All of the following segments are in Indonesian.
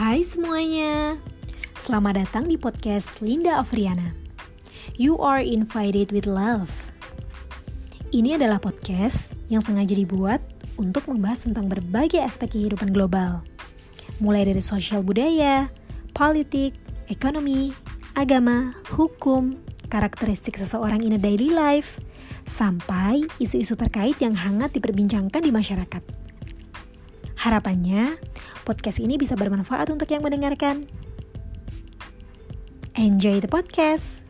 Hai semuanya, selamat datang di podcast Linda Afriana. You are invited with love. Ini adalah podcast yang sengaja dibuat untuk membahas tentang berbagai aspek kehidupan global, mulai dari sosial budaya, politik, ekonomi, agama, hukum, karakteristik seseorang in a daily life, sampai isu-isu terkait yang hangat diperbincangkan di masyarakat. Harapannya, podcast ini bisa bermanfaat untuk yang mendengarkan. Enjoy the podcast!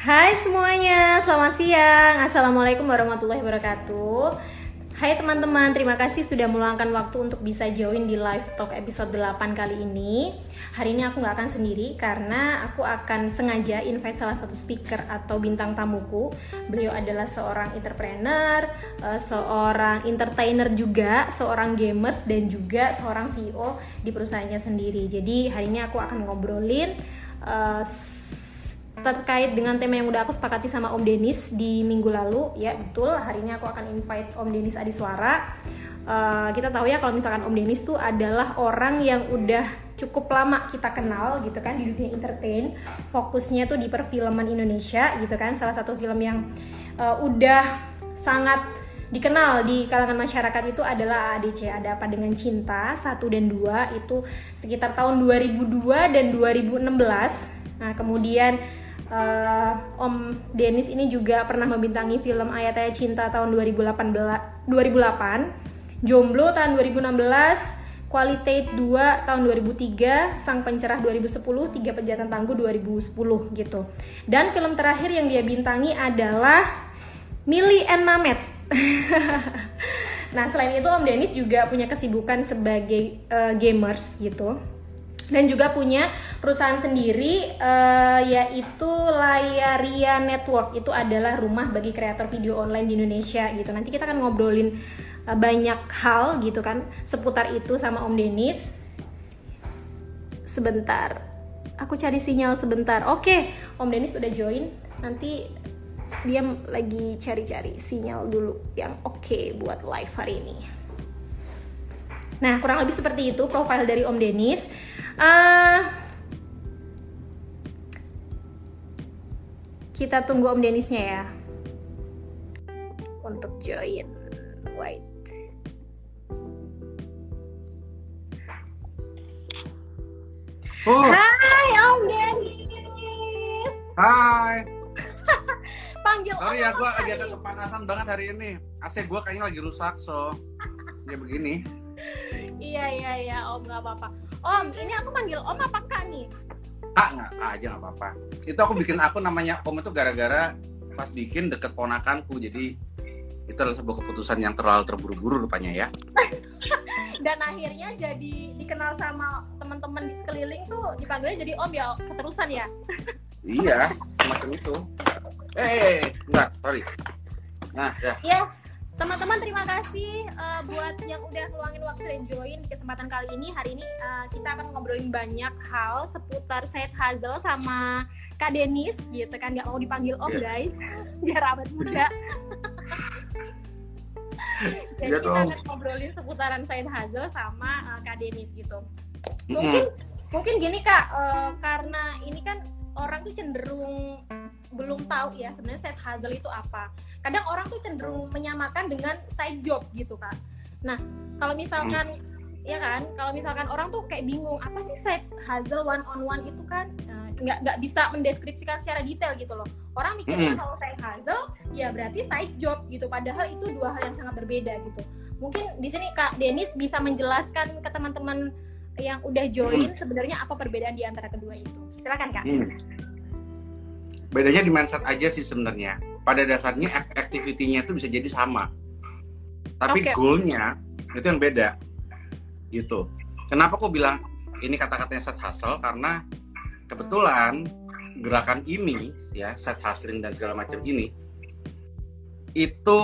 Hai semuanya, selamat siang. Assalamualaikum warahmatullahi wabarakatuh. Hai teman-teman, terima kasih sudah meluangkan waktu untuk bisa join di live talk episode 8 kali ini. Hari ini aku nggak akan sendiri karena aku akan sengaja invite salah satu speaker atau bintang tamuku. Beliau adalah seorang entrepreneur, eh, seorang entertainer juga, seorang gamers dan juga seorang CEO di perusahaannya sendiri. Jadi hari ini aku akan ngobrolin uh, terkait dengan tema yang udah aku sepakati sama Om Denis di minggu lalu. Ya betul. Hari ini aku akan invite Om Denis Adiswara. Uh, kita tahu ya kalau misalkan Om Denis tuh adalah orang yang udah cukup lama kita kenal gitu kan di dunia entertain. Fokusnya tuh di perfilman Indonesia gitu kan. Salah satu film yang uh, udah sangat dikenal di kalangan masyarakat itu adalah ADC ada apa dengan cinta satu dan dua. Itu sekitar tahun 2002 dan 2016 nah kemudian uh, Om Denis ini juga pernah membintangi film Ayat Ayat Cinta tahun 2018 2008 Jomblo tahun 2016 Qualitate 2 tahun 2003, Sang Pencerah 2010, Tiga Penjatan Tangguh 2010 gitu. Dan film terakhir yang dia bintangi adalah Millie and Mamet. nah, selain itu Om Denis juga punya kesibukan sebagai uh, gamers gitu dan juga punya perusahaan sendiri uh, yaitu Layaria Network. Itu adalah rumah bagi kreator video online di Indonesia gitu. Nanti kita akan ngobrolin uh, banyak hal gitu kan seputar itu sama Om Denis. Sebentar. Aku cari sinyal sebentar. Oke Om Denis udah join. Nanti dia lagi cari-cari sinyal dulu yang oke okay buat live hari ini. Nah, kurang lebih seperti itu profil dari Om Denis. Uh, kita tunggu Om Denisnya ya untuk join. Wait. Oh. Hai Om Denis. Hai. Panggil Sorry ya, gue lagi agak kepanasan banget hari ini. AC gue kayaknya lagi rusak, so ya begini. Iya iya iya Om nggak apa-apa. Om, ini aku manggil Om apa Kak nih? Kak nggak, kak aja nggak apa-apa. Itu aku bikin akun namanya Om itu gara-gara pas bikin deket ponakanku, jadi itu adalah sebuah keputusan yang terlalu terburu-buru rupanya ya. Dan akhirnya jadi dikenal sama teman-teman di sekeliling tuh dipanggilnya jadi Om ya keterusan ya? iya, semacam itu. Eh, eh, eh, enggak, sorry. Nah, ya. Iya, teman-teman terima kasih uh, buat yang udah ngeluangin waktu dan join di kesempatan kali ini. Hari ini uh, kita akan ngobrolin banyak hal seputar side hustle sama Kak Denis gitu kan. Nggak mau dipanggil om yeah. guys. Biar awet muda. Jadi yeah, kita akan ngobrolin seputaran side hustle sama uh, Kak Denis gitu. Mungkin mm. mungkin gini Kak uh, karena ini kan orang tuh cenderung belum tahu ya sebenarnya side hustle itu apa. Kadang orang tuh cenderung menyamakan dengan side job gitu kan nah kalau misalkan hmm. ya kan? Kalau misalkan orang tuh kayak bingung apa sih side hustle one on one itu kan? Nah, nggak nggak bisa mendeskripsikan secara detail gitu loh. Orang mikirnya hmm. kalau side hustle ya berarti side job gitu. Padahal itu dua hal yang sangat berbeda gitu. Mungkin di sini kak Denis bisa menjelaskan ke teman-teman yang udah join hmm. sebenarnya apa perbedaan di antara kedua itu. Silakan kak. Hmm. Bedanya di mindset aja sih sebenarnya pada dasarnya activity-nya itu bisa jadi sama. Tapi okay. goalnya itu yang beda. Gitu. Kenapa aku bilang ini kata-katanya set hustle? Karena kebetulan gerakan ini ya set hustling dan segala macam ini itu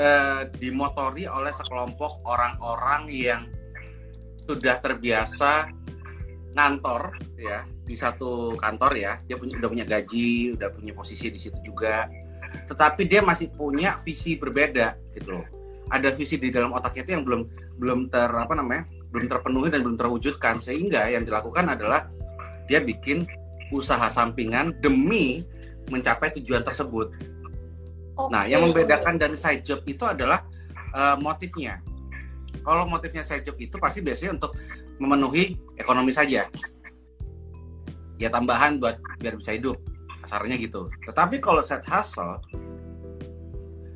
eh, dimotori oleh sekelompok orang-orang yang sudah terbiasa ngantor ya di satu kantor ya dia punya udah punya gaji udah punya posisi di situ juga tetapi dia masih punya visi berbeda gitu loh ada visi di dalam otaknya itu yang belum belum ter apa namanya belum terpenuhi dan belum terwujudkan sehingga yang dilakukan adalah dia bikin usaha sampingan demi mencapai tujuan tersebut. Okay. Nah, yang membedakan dari side job itu adalah uh, motifnya. Kalau motifnya side job itu pasti biasanya untuk memenuhi ekonomi saja ya tambahan buat biar bisa hidup. Kasarnya gitu. Tetapi kalau set hustle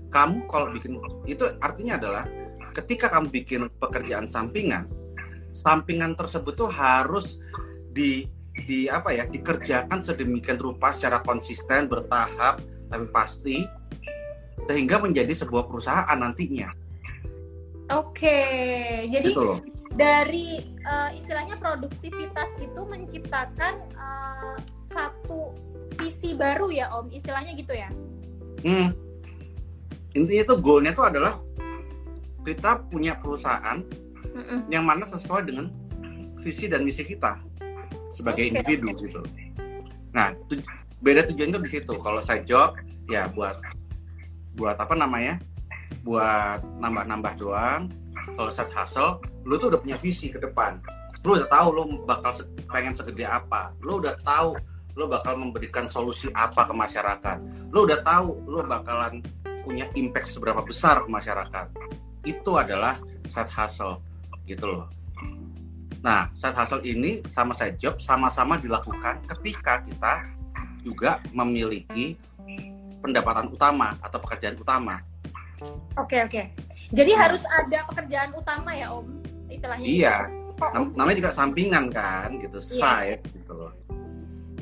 kamu kalau bikin itu artinya adalah ketika kamu bikin pekerjaan sampingan sampingan tersebut tuh harus di di apa ya dikerjakan sedemikian rupa secara konsisten bertahap tapi pasti sehingga menjadi sebuah perusahaan nantinya. Oke, jadi gitu dari uh, istilahnya produktivitas itu menciptakan uh, satu visi baru ya Om, istilahnya gitu ya? Hmm. Intinya itu goalnya itu adalah kita punya perusahaan Mm-mm. yang mana sesuai dengan visi dan misi kita sebagai okay. individu gitu. Nah, tu- beda tujuannya di situ. Kalau saya job ya buat buat apa namanya? Buat nambah-nambah doang kalau set hustle lu tuh udah punya visi ke depan. Lu udah tahu lu bakal se pengen segede apa. Lu udah tahu lu bakal memberikan solusi apa ke masyarakat. Lu udah tahu lu bakalan punya impact seberapa besar ke masyarakat. Itu adalah set hustle gitu loh. Nah set hustle ini sama side job sama-sama dilakukan ketika kita juga memiliki pendapatan utama atau pekerjaan utama Oke oke. Jadi hmm. harus ada pekerjaan utama ya Om istilahnya. Iya. Oh, Nam namanya juga sampingan kan gitu, iya. side gitu loh.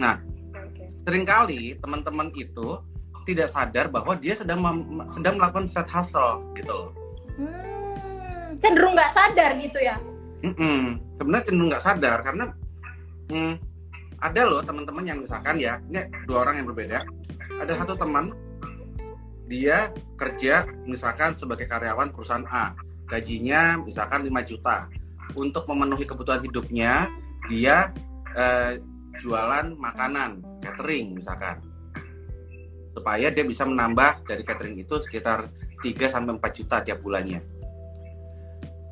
Nah, okay. sering kali teman-teman itu tidak sadar bahwa dia sedang sedang melakukan side hustle gitu loh. Hmm, cenderung nggak sadar gitu ya? Mm -mm. Sebenarnya cenderung nggak sadar karena mm, ada loh teman-teman yang misalkan ya, ini dua orang yang berbeda. Ada satu teman dia kerja misalkan sebagai karyawan perusahaan A gajinya misalkan 5 juta untuk memenuhi kebutuhan hidupnya dia eh, jualan makanan catering misalkan supaya dia bisa menambah dari catering itu sekitar 3 sampai 4 juta tiap bulannya.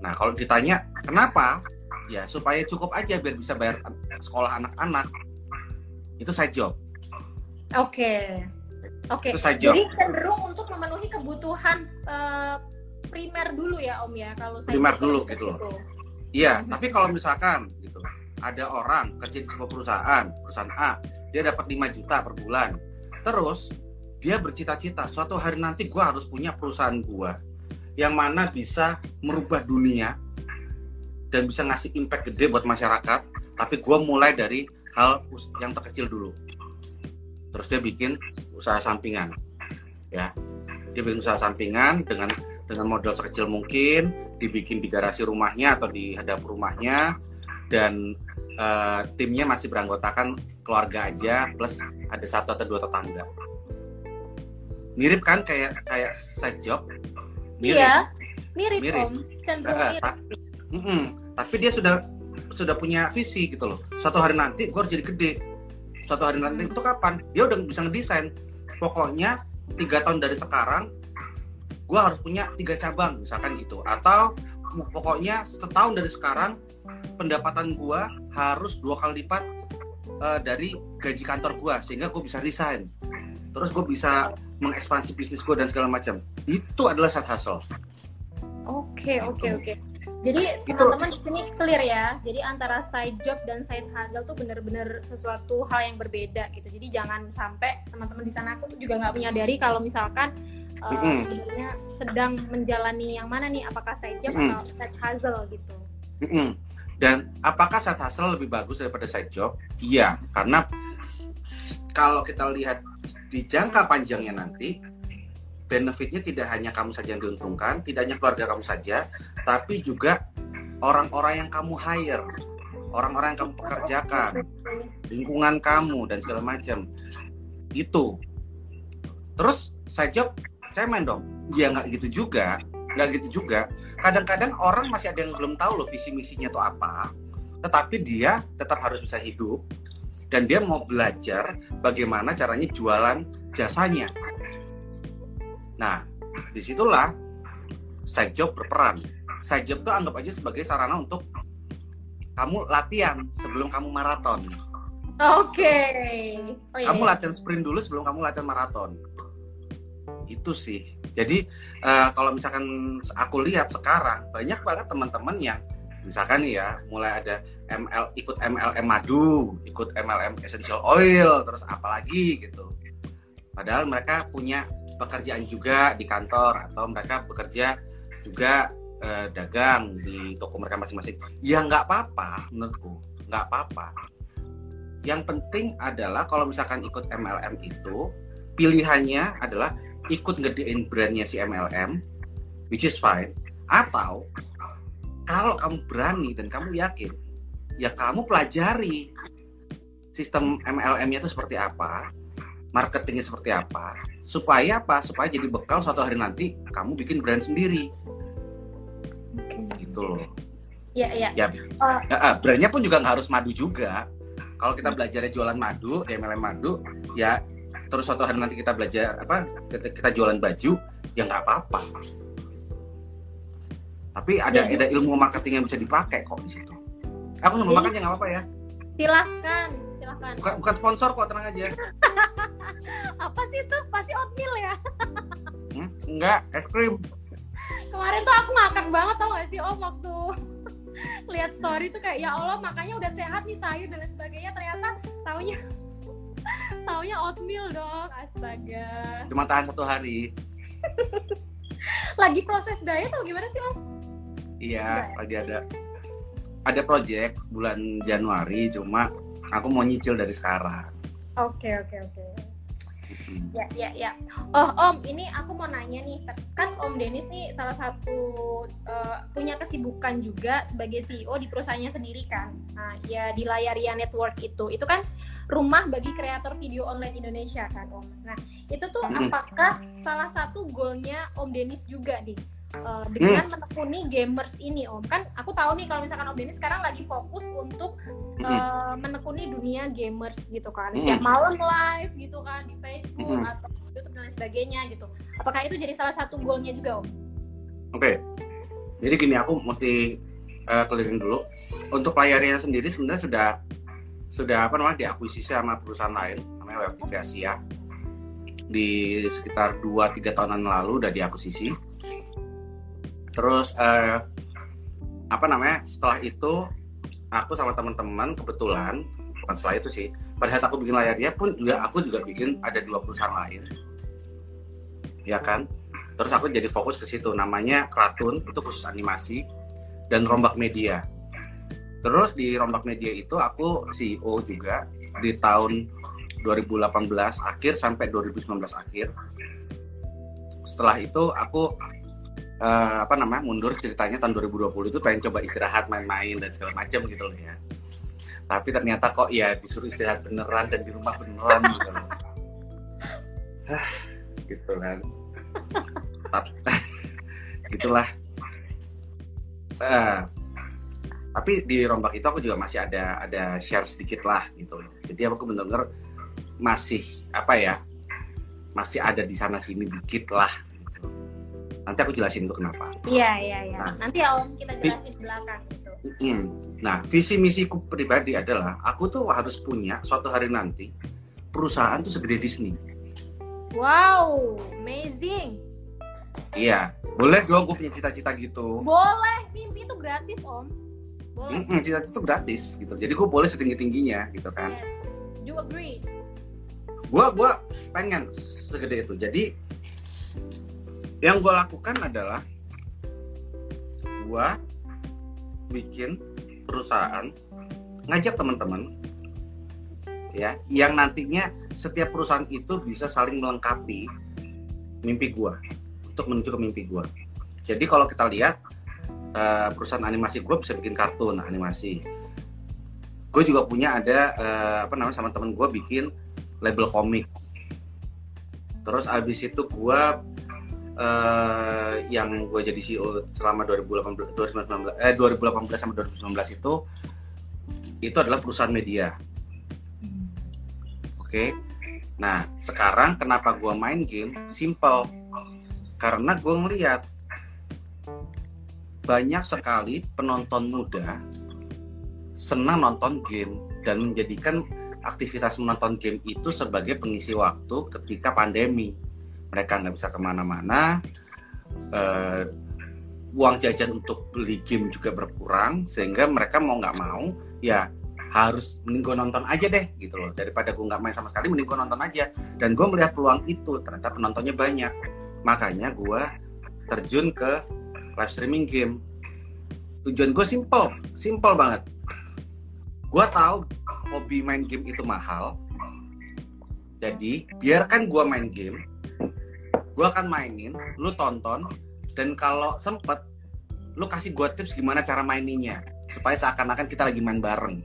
Nah, kalau ditanya kenapa? Ya supaya cukup aja biar bisa bayar sekolah anak-anak. Itu side job. Oke. Okay. Oke. Okay. Jadi cenderung untuk memenuhi kebutuhan uh, primer dulu ya Om ya kalau saya primer dulu gitu loh. Iya, hmm. tapi kalau misalkan gitu ada orang kerja di sebuah perusahaan, perusahaan A, dia dapat 5 juta per bulan. Terus dia bercita-cita suatu hari nanti gue harus punya perusahaan gue yang mana bisa merubah dunia dan bisa ngasih impact gede buat masyarakat. Tapi gue mulai dari hal yang terkecil dulu. Terus dia bikin usaha sampingan ya. Dia bikin usaha sampingan dengan dengan modal sekecil mungkin dibikin di garasi rumahnya atau di hadap rumahnya dan uh, timnya masih beranggotakan keluarga aja plus ada satu atau dua tetangga. Mirip kan kayak kayak side job? Mirip. Iya mirip, mirip. om. Uh, Ta mm -mm. tapi dia sudah sudah punya visi gitu loh. Suatu hari nanti gue harus jadi gede. Suatu hari nanti hmm. itu kapan? Dia udah bisa ngedesain pokoknya tiga tahun dari sekarang gue harus punya tiga cabang misalkan gitu. Atau pokoknya setahun dari sekarang pendapatan gue harus dua kali lipat uh, dari gaji kantor gue sehingga gue bisa resign. Terus gue bisa mengekspansi bisnis gue dan segala macam. Itu adalah side hustle. Oke oke oke jadi teman-teman di sini clear ya. Jadi antara side job dan side hustle tuh bener-bener sesuatu hal yang berbeda gitu. Jadi jangan sampai teman-teman di sana aku tuh juga nggak menyadari kalau misalkan uh, mm -hmm. sebenarnya sedang menjalani yang mana nih, apakah side job mm -hmm. atau side hustle gitu. Mm -hmm. Dan apakah side hustle lebih bagus daripada side job? Iya, karena kalau kita lihat di jangka panjangnya nanti benefitnya tidak hanya kamu saja yang diuntungkan, tidak hanya keluarga kamu saja, tapi juga orang-orang yang kamu hire, orang-orang yang kamu pekerjakan, lingkungan kamu dan segala macam. Itu. Terus saya jawab, saya main dong. Ya nggak gitu juga, nggak gitu juga. Kadang-kadang orang masih ada yang belum tahu loh visi misinya itu apa, tetapi dia tetap harus bisa hidup, dan dia mau belajar bagaimana caranya jualan jasanya. Nah, di situlah side job berperan. Side job tuh anggap aja sebagai sarana untuk kamu latihan sebelum kamu maraton. Oke. Okay. Oh, iya, kamu iya. latihan sprint dulu sebelum kamu latihan maraton. Itu sih. Jadi uh, kalau misalkan aku lihat sekarang banyak banget teman-teman yang misalkan nih ya mulai ada ML ikut MLM madu, ikut MLM essential oil, terus apalagi gitu. Padahal mereka punya pekerjaan juga di kantor atau mereka bekerja juga uh, dagang di toko mereka masing-masing. Ya nggak apa-apa menurutku, nggak apa-apa. Yang penting adalah kalau misalkan ikut MLM itu pilihannya adalah ikut ngedein brandnya si MLM which is fine. Atau kalau kamu berani dan kamu yakin ya kamu pelajari sistem MLM-nya itu seperti apa marketingnya seperti apa supaya apa? Supaya jadi bekal suatu hari nanti kamu bikin brand sendiri. Okay. gitu loh. Ya ya ya, uh, ya brandnya pun juga nggak harus madu juga. Kalau kita belajar jualan madu di MLM madu ya terus suatu hari nanti kita belajar apa kita, kita jualan baju ya nggak apa-apa. Tapi ada ya, ada ilmu marketing yang bisa dipakai kok di situ. Aku sama makan ya nggak apa-apa ya. Silahkan silahkan bukan bukan sponsor kok tenang aja. Apa sih itu? Pasti oatmeal ya? Hmm? enggak es krim. Kemarin tuh aku makan banget tau gak sih om waktu lihat story tuh kayak ya Allah makanya udah sehat nih sayur dan lain sebagainya. Ternyata taunya taunya oatmeal dong astaga. Cuma tahan satu hari. Lagi proses diet atau gimana sih om? Iya lagi ada ada project bulan Januari cuma aku mau nyicil dari sekarang oke okay, oke okay, oke okay. Ya, ya, ya. Oh, Om, ini aku mau nanya nih. Kan Om Denis nih salah satu uh, punya kesibukan juga sebagai CEO di perusahaannya sendiri kan. Nah, ya di Layaria Network itu. Itu kan rumah bagi kreator video online Indonesia kan, Om. Nah, itu tuh apakah salah satu goalnya Om Denis juga nih? Uh, dengan hmm. menekuni gamers ini om kan aku tahu nih kalau misalkan om Denny sekarang lagi fokus untuk uh, menekuni dunia gamers gitu kan setiap hmm. malam live gitu kan di Facebook hmm. atau YouTube dan lain sebagainya gitu apakah itu jadi salah satu goalnya juga om? Oke okay. jadi gini aku mesti uh, keliling dulu untuk layarnya sendiri sebenarnya sudah sudah apa namanya diakuisisi sama perusahaan lain namanya Web TV Asia di sekitar 2-3 tahunan lalu udah diakuisisi terus uh, apa namanya setelah itu aku sama teman-teman kebetulan bukan setelah itu sih pada saat aku bikin layarnya pun juga aku juga bikin ada dua perusahaan lain. Ya kan? Terus aku jadi fokus ke situ namanya Kratun itu khusus animasi dan Rombak Media. Terus di Rombak Media itu aku CEO juga di tahun 2018 akhir sampai 2019 akhir. Setelah itu aku uh, apa namanya mundur ceritanya tahun 2020 itu pengen coba istirahat main-main dan segala macam gitu loh ya. Tapi ternyata kok ya disuruh istirahat beneran dan di rumah beneran gitu loh. Gitu kan. Tapi gitulah. Uh, tapi di rombak itu aku juga masih ada ada share sedikit lah gitu loh. Jadi aku bener-bener masih apa ya masih ada di sana sini dikit lah Nanti aku jelasin itu kenapa. Iya, iya, iya. Nah, Nanti ya Om kita jelasin belakang gitu. Nah, visi misiku pribadi adalah aku tuh harus punya suatu hari nanti perusahaan tuh segede Disney. Wow, amazing. Iya, boleh dong gue punya cita-cita gitu. Boleh, mimpi itu gratis Om. Boleh. Mm -mm, cita-cita itu gratis gitu. Jadi gue boleh setinggi tingginya gitu kan. Yes. You agree? Gua gua pengen segede itu. Jadi yang gue lakukan adalah gue bikin perusahaan ngajak teman-teman ya yang nantinya setiap perusahaan itu bisa saling melengkapi mimpi gue untuk menuju ke mimpi gue jadi kalau kita lihat uh, perusahaan animasi gue bisa bikin kartun animasi. Gue juga punya ada uh, apa namanya sama temen gue bikin label komik. Terus abis itu gue uh, yang gue jadi CEO selama 2018 2019 eh 2018 sampai 2019 itu itu adalah perusahaan media. Oke. Nah, sekarang kenapa gue main game? Simple. Karena gue ngeliat banyak sekali penonton muda senang nonton game dan menjadikan aktivitas menonton game itu sebagai pengisi waktu ketika pandemi. Mereka nggak bisa ke mana-mana, uh, uang jajan untuk beli game juga berkurang, sehingga mereka mau nggak mau ya harus mending gue nonton aja deh gitu loh. Daripada gue nggak main sama sekali mending gue nonton aja. Dan gue melihat peluang itu ternyata penontonnya banyak. Makanya gue terjun ke live streaming game. Tujuan gue simple simple banget. Gue tahu hobi main game itu mahal. Jadi biarkan gue main game gue akan mainin lu tonton dan kalau sempet lu kasih gue tips gimana cara maininya supaya seakan-akan kita lagi main bareng.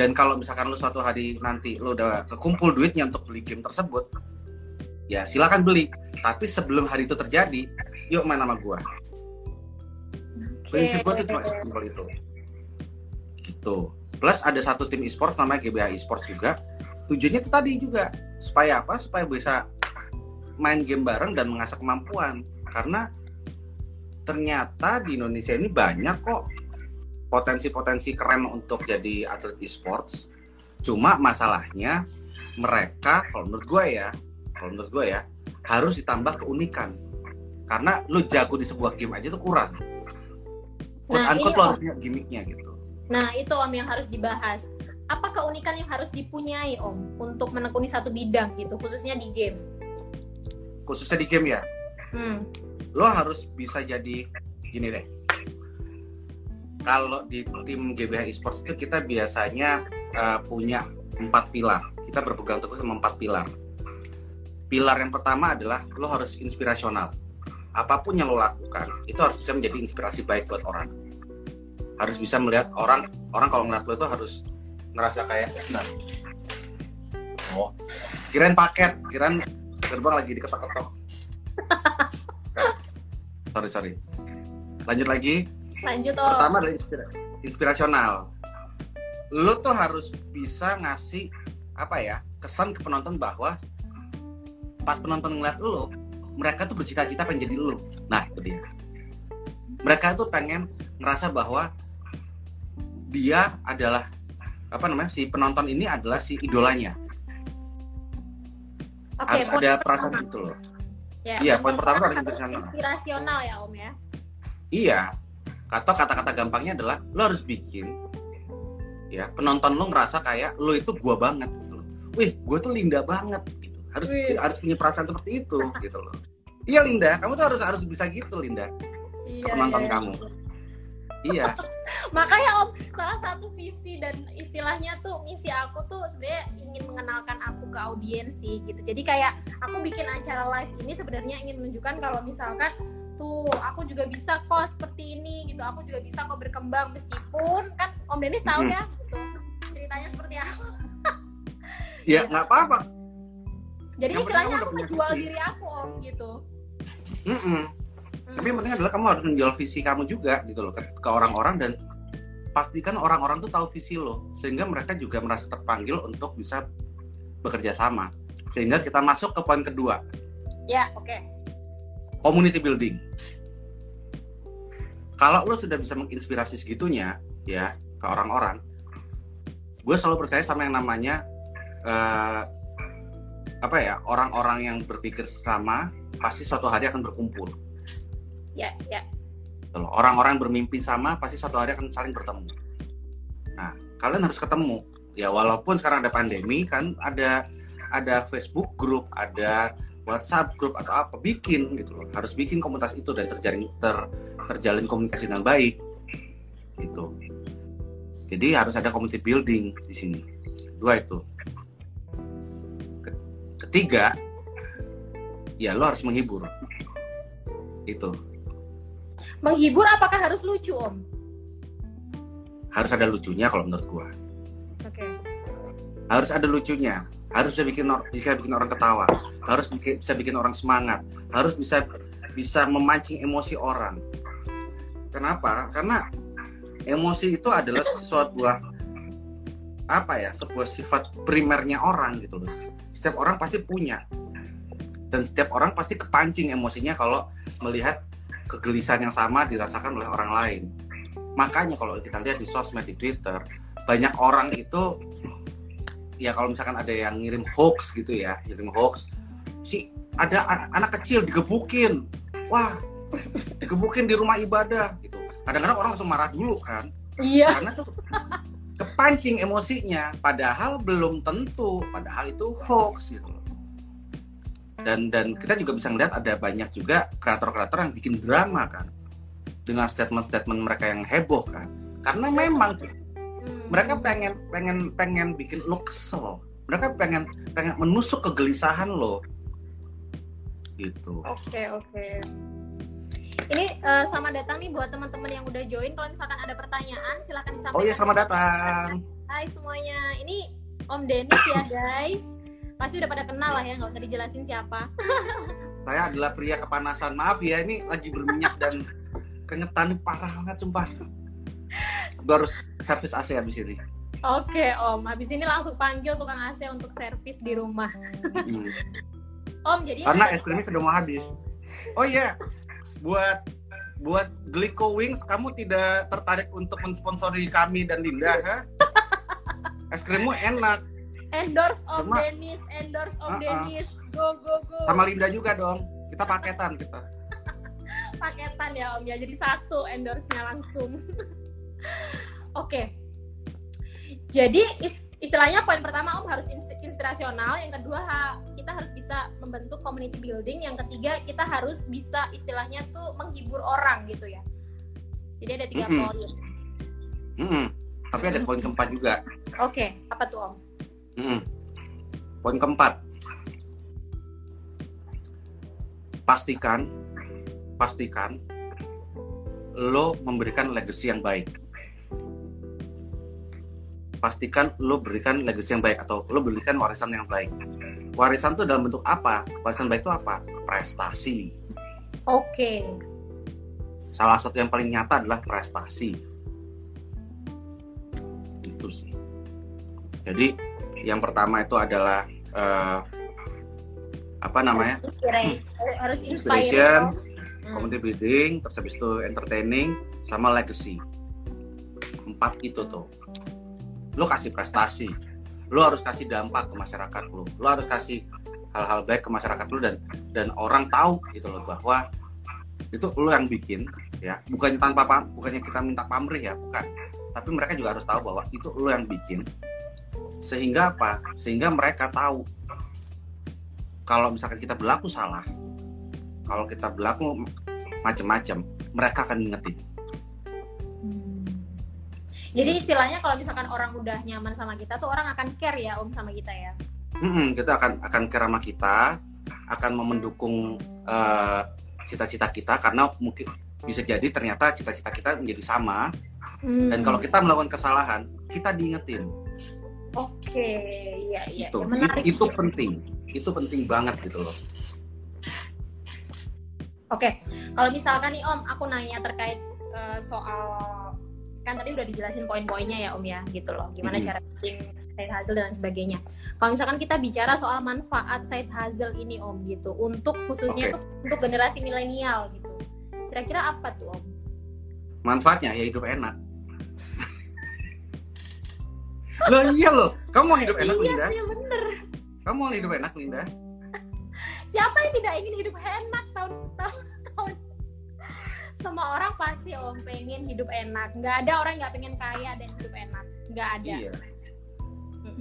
Dan kalau misalkan lu suatu hari nanti lu udah kekumpul duitnya untuk beli game tersebut ya silakan beli. Tapi sebelum hari itu terjadi yuk main sama gua. Okay. prinsip gua tuh cuma simpel itu. Gitu. Plus ada satu tim e-sports namanya GBH e-sports juga tujuannya itu tadi juga supaya apa supaya bisa main game bareng dan mengasah kemampuan karena ternyata di Indonesia ini banyak kok potensi-potensi keren untuk jadi atlet e-sports. Cuma masalahnya mereka kalau menurut gue ya, kalau menurut gue ya harus ditambah keunikan. Karena lu jago di sebuah game aja tuh kurang. Quote nah, unquote lo harus punya gimmicknya gitu. Nah itu om yang harus dibahas. Apa keunikan yang harus dipunyai om untuk menekuni satu bidang gitu, khususnya di game? Khususnya di game ya. Hmm. Lo harus bisa jadi gini deh kalau di tim GBH Esports itu kita biasanya uh, punya empat pilar. Kita berpegang teguh sama empat pilar. Pilar yang pertama adalah lo harus inspirasional. Apa pun yang lo lakukan itu harus bisa menjadi inspirasi baik buat orang. Harus bisa melihat orang orang kalau ngeliat lo itu harus ngerasa kayak nah. Oh, kirain paket, kirain gerbang lagi diketok-ketok. sorry sorry. Lanjut lagi Lanjut oh. Pertama adalah inspira inspirasional. Lo tuh harus bisa ngasih apa ya kesan ke penonton bahwa pas penonton ngeliat lo, mereka tuh bercita-cita pengen jadi lo. Nah itu dia. Mereka tuh pengen ngerasa bahwa dia adalah apa namanya si penonton ini adalah si idolanya. Okay, harus ada perasaan pertama. itu loh. Ya, iya, poin pertama harus inspirasional. Inspirasional ya Om ya. Iya, atau kata-kata gampangnya adalah lo harus bikin ya penonton lo ngerasa kayak lo itu gua banget gitu wih gua tuh Linda banget gitu harus Wih. harus punya perasaan seperti itu gitu loh iya Linda kamu tuh harus harus bisa gitu Linda iya, ke penonton iya, kamu iya makanya om salah satu visi dan istilahnya tuh misi aku tuh sebenarnya ingin mengenalkan aku ke audiens sih gitu. Jadi kayak aku bikin acara live ini sebenarnya ingin menunjukkan kalau misalkan tuh aku juga bisa kok seperti ini gitu. Aku juga bisa kok berkembang meskipun kan Om Denis tahu hmm. ya gitu ceritanya seperti apa. Ya nggak apa-apa. Jadi yang istilahnya aku menjual diri aku Om gitu. Mm -mm. Tapi yang penting adalah kamu harus menjual visi kamu juga gitu loh ke, orang-orang dan pastikan orang-orang tuh tahu visi lo sehingga mereka juga merasa terpanggil untuk bisa bekerja sama sehingga kita masuk ke poin kedua ya oke okay community building. Kalau lo sudah bisa menginspirasi segitunya, ya ke orang-orang, gue selalu percaya sama yang namanya uh, apa ya orang-orang yang berpikir sama pasti suatu hari akan berkumpul. Ya, ya. Orang-orang bermimpi sama pasti suatu hari akan saling bertemu. Nah, kalian harus ketemu. Ya walaupun sekarang ada pandemi kan ada ada Facebook group, ada WhatsApp grup atau apa bikin gitu loh. Harus bikin komunitas itu dan terjalin ter, terjalin komunikasi dengan baik. Gitu. Jadi harus ada community building di sini. Dua itu. Ketiga ya lo harus menghibur. Itu menghibur apakah harus lucu om? Harus ada lucunya kalau menurut gua. Oke. Okay. harus ada lucunya. Harus bisa bikin bisa bikin orang ketawa. Harus bisa bikin orang semangat. Harus bisa bisa memancing emosi orang. Kenapa? Karena emosi itu adalah sesuatu apa ya sebuah sifat primernya orang gitu loh. Setiap orang pasti punya. Dan setiap orang pasti kepancing emosinya kalau melihat kegelisahan yang sama dirasakan oleh orang lain. Makanya kalau kita lihat di sosmed di Twitter banyak orang itu ya kalau misalkan ada yang ngirim hoax gitu ya ngirim hoax si ada an anak kecil digebukin. Wah digebukin di rumah ibadah gitu. Kadang-kadang orang langsung marah dulu kan. Iya. Karena tuh kepancing emosinya padahal belum tentu padahal itu hoax gitu dan dan kita juga bisa melihat ada banyak juga kreator-kreator yang bikin drama kan dengan statement-statement mereka yang heboh kan karena memang Hmm. mereka pengen pengen pengen bikin lo kesel mereka pengen pengen menusuk kegelisahan lo gitu Oke oke. Ini eh, selamat datang nih buat teman-teman yang udah join. Kalau misalkan ada pertanyaan, silahkan disampaikan. oh iya selamat datang Hai semuanya. Ini Om Denis ya guys. Pasti udah pada kenal lah ya, nggak usah dijelasin siapa. saya adalah pria kepanasan maaf ya ini lagi berminyak dan kengetan parah banget sumpah gue harus servis AC habis ini Oke Om, habis ini langsung panggil tukang AC untuk servis di rumah. Hmm. Om jadi karena es krimnya sudah mau habis oh iya buat buat Glico Wings kamu tidak tertarik untuk mensponsori kami dan Linda ha? es krimmu enak endorse Om Cuma- Denis, endorse Om Uh-uh. Denis. Go go go. sama Linda juga dong kita paketan kita paketan ya Om ya. Jadi satu endorse-nya langsung. Oke. Jadi is- istilahnya poin pertama Om harus ins- inspirasional, yang kedua kita harus bisa membentuk community building, yang ketiga kita harus bisa istilahnya tuh menghibur orang gitu ya. Jadi ada tiga Mm-mm. poin. Mm-mm. tapi ada poin keempat juga Oke, apa tuh Om? Mm-mm. poin keempat. Pastikan pastikan lo memberikan legacy yang baik. Pastikan lo berikan legacy yang baik atau lo berikan warisan yang baik. Warisan itu dalam bentuk apa? Warisan baik itu apa? Prestasi. Oke. salah satu yang paling nyata adalah prestasi. Itu sih. Jadi yang pertama itu adalah eh, apa namanya? Harus Inspiration, inspiring. Om. Hmm. community building terus habis itu entertaining sama legacy. Empat itu tuh. Lo kasih prestasi. Lo harus kasih dampak ke masyarakat lo lo harus kasih hal-hal baik ke masyarakat lo dan dan orang tahu gitu loh bahwa itu lo yang bikin ya. Bukannya tanpa pam bukannya kita minta pamrih ya bukan. Tapi mereka juga harus tahu bahwa itu lo yang bikin sehingga apa? Sehingga mereka tahu. Kalau misalkan kita berlaku salah kalau kita berlaku macam-macam mereka akan ngingetin. Hmm. Jadi istilahnya kalau misalkan orang udah nyaman sama kita tuh orang akan care ya Om sama kita ya. Mm-mm, kita akan akan care sama kita akan mendukung eh, cita-cita kita karena mungkin bisa jadi ternyata cita-cita kita menjadi sama. Dan kalau kita melakukan kesalahan kita diingetin Oke, iya iya. itu Ya, menarik. itu penting itu penting banget gitu loh Oke, kalau misalkan nih Om, aku nanya terkait eh, soal kan tadi udah dijelasin poin-poinnya ya Om ya, gitu loh. Gimana Mhm. cara bikin side hustle dan sebagainya. Kalau misalkan kita bicara soal manfaat side hustle ini Om gitu, untuk khususnya Oke. tuh untuk generasi milenial gitu. Kira-kira apa tuh Om? manfaatnya ya hidup enak loh iya loh. Kamu mau hidup enak iya Linda? sih bener. kamu mau hidup enak Linda? Siapa yang tidak ingin hidup enak tahun tahun tahun? Semua orang pasti om pengen hidup enak. Nggak ada orang nggak pengen kaya dan hidup enak. Nggak ada. Iya.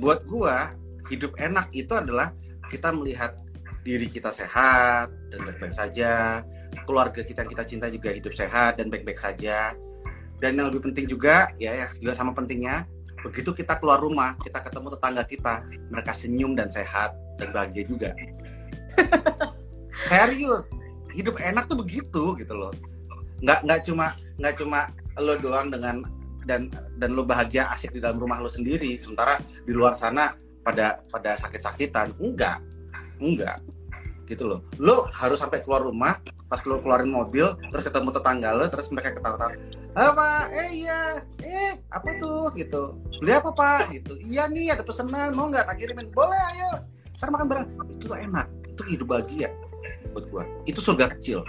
Buat gua, hidup enak itu adalah kita melihat diri kita sehat dan baik-baik saja, keluarga kita yang kita cinta juga hidup sehat dan baik-baik saja. Dan yang lebih penting juga, ya, ya juga sama pentingnya, begitu kita keluar rumah, kita ketemu tetangga kita, mereka senyum dan sehat dan bahagia juga. Serius, hidup enak tuh begitu gitu loh. Nggak nggak cuma nggak cuma lo doang dengan dan dan lo bahagia asik di dalam rumah lo sendiri sementara di luar sana pada pada sakit-sakitan enggak enggak gitu loh. Lo harus sampai keluar rumah pas lo keluarin mobil terus ketemu tetangga lo terus mereka ketawa-tawa apa eh iya eh apa tuh? Gitu. Beli apa pak? Gitu. Iya nih ada pesanan mau nggak tak kirimin? Boleh ayo ntar makan bareng. Itu enak itu hidup bahagia buat gua. Itu surga kecil.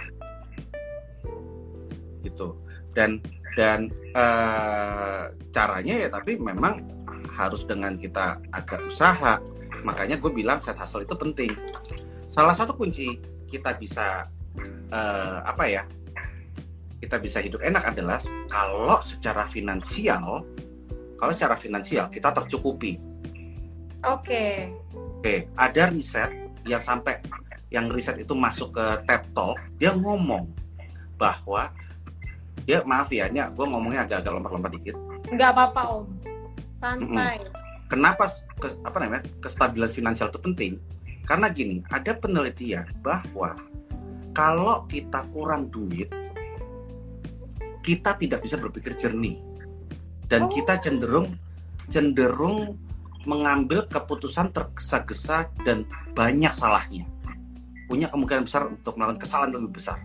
Gitu. Dan dan uh, caranya ya tapi memang harus dengan kita agak usaha. Makanya gue bilang set hustle itu penting salah satu kunci kita bisa uh, apa ya kita bisa hidup enak adalah kalau secara finansial kalau secara finansial kita tercukupi. Oke. Okay. oke okay, ada riset yang sampai yang riset itu masuk ke TED Talk dia ngomong bahwa ya maaf ya ini gue ngomongnya agak-agak lompat-lompat dikit. Nggak apa-apa om. Santai. Mm -mm. kenapa ke, apa namanya kestabilan finansial itu penting karena gini ada penelitian bahwa kalau kita kurang duit kita tidak bisa berpikir jernih. Dan oh. kita cenderung cenderung mengambil keputusan tergesa-gesa dan banyak salahnya. Punya kemungkinan besar untuk melakukan kesalahan lebih besar.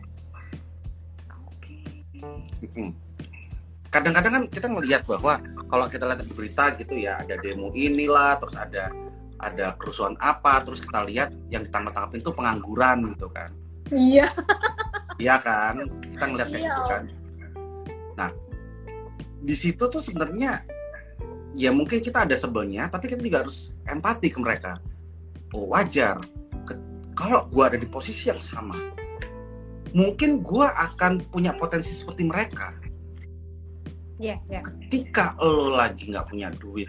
Kadang-kadang kan kita ngelihat bahwa kalau kita lihat di berita gitu ya ada demo inilah terus ada ada kerusuhan apa terus kita lihat yang ditangkap-tangkap itu pengangguran gitu kan iya iya kan kita ngelihat kayak iya. gitu kan nah di situ tuh sebenarnya ya mungkin kita ada sebelnya tapi kita juga harus empati ke mereka oh wajar kalau gue ada di posisi yang sama mungkin gue akan punya potensi seperti mereka. Yeah, yeah. Ketika lo lagi nggak punya duit,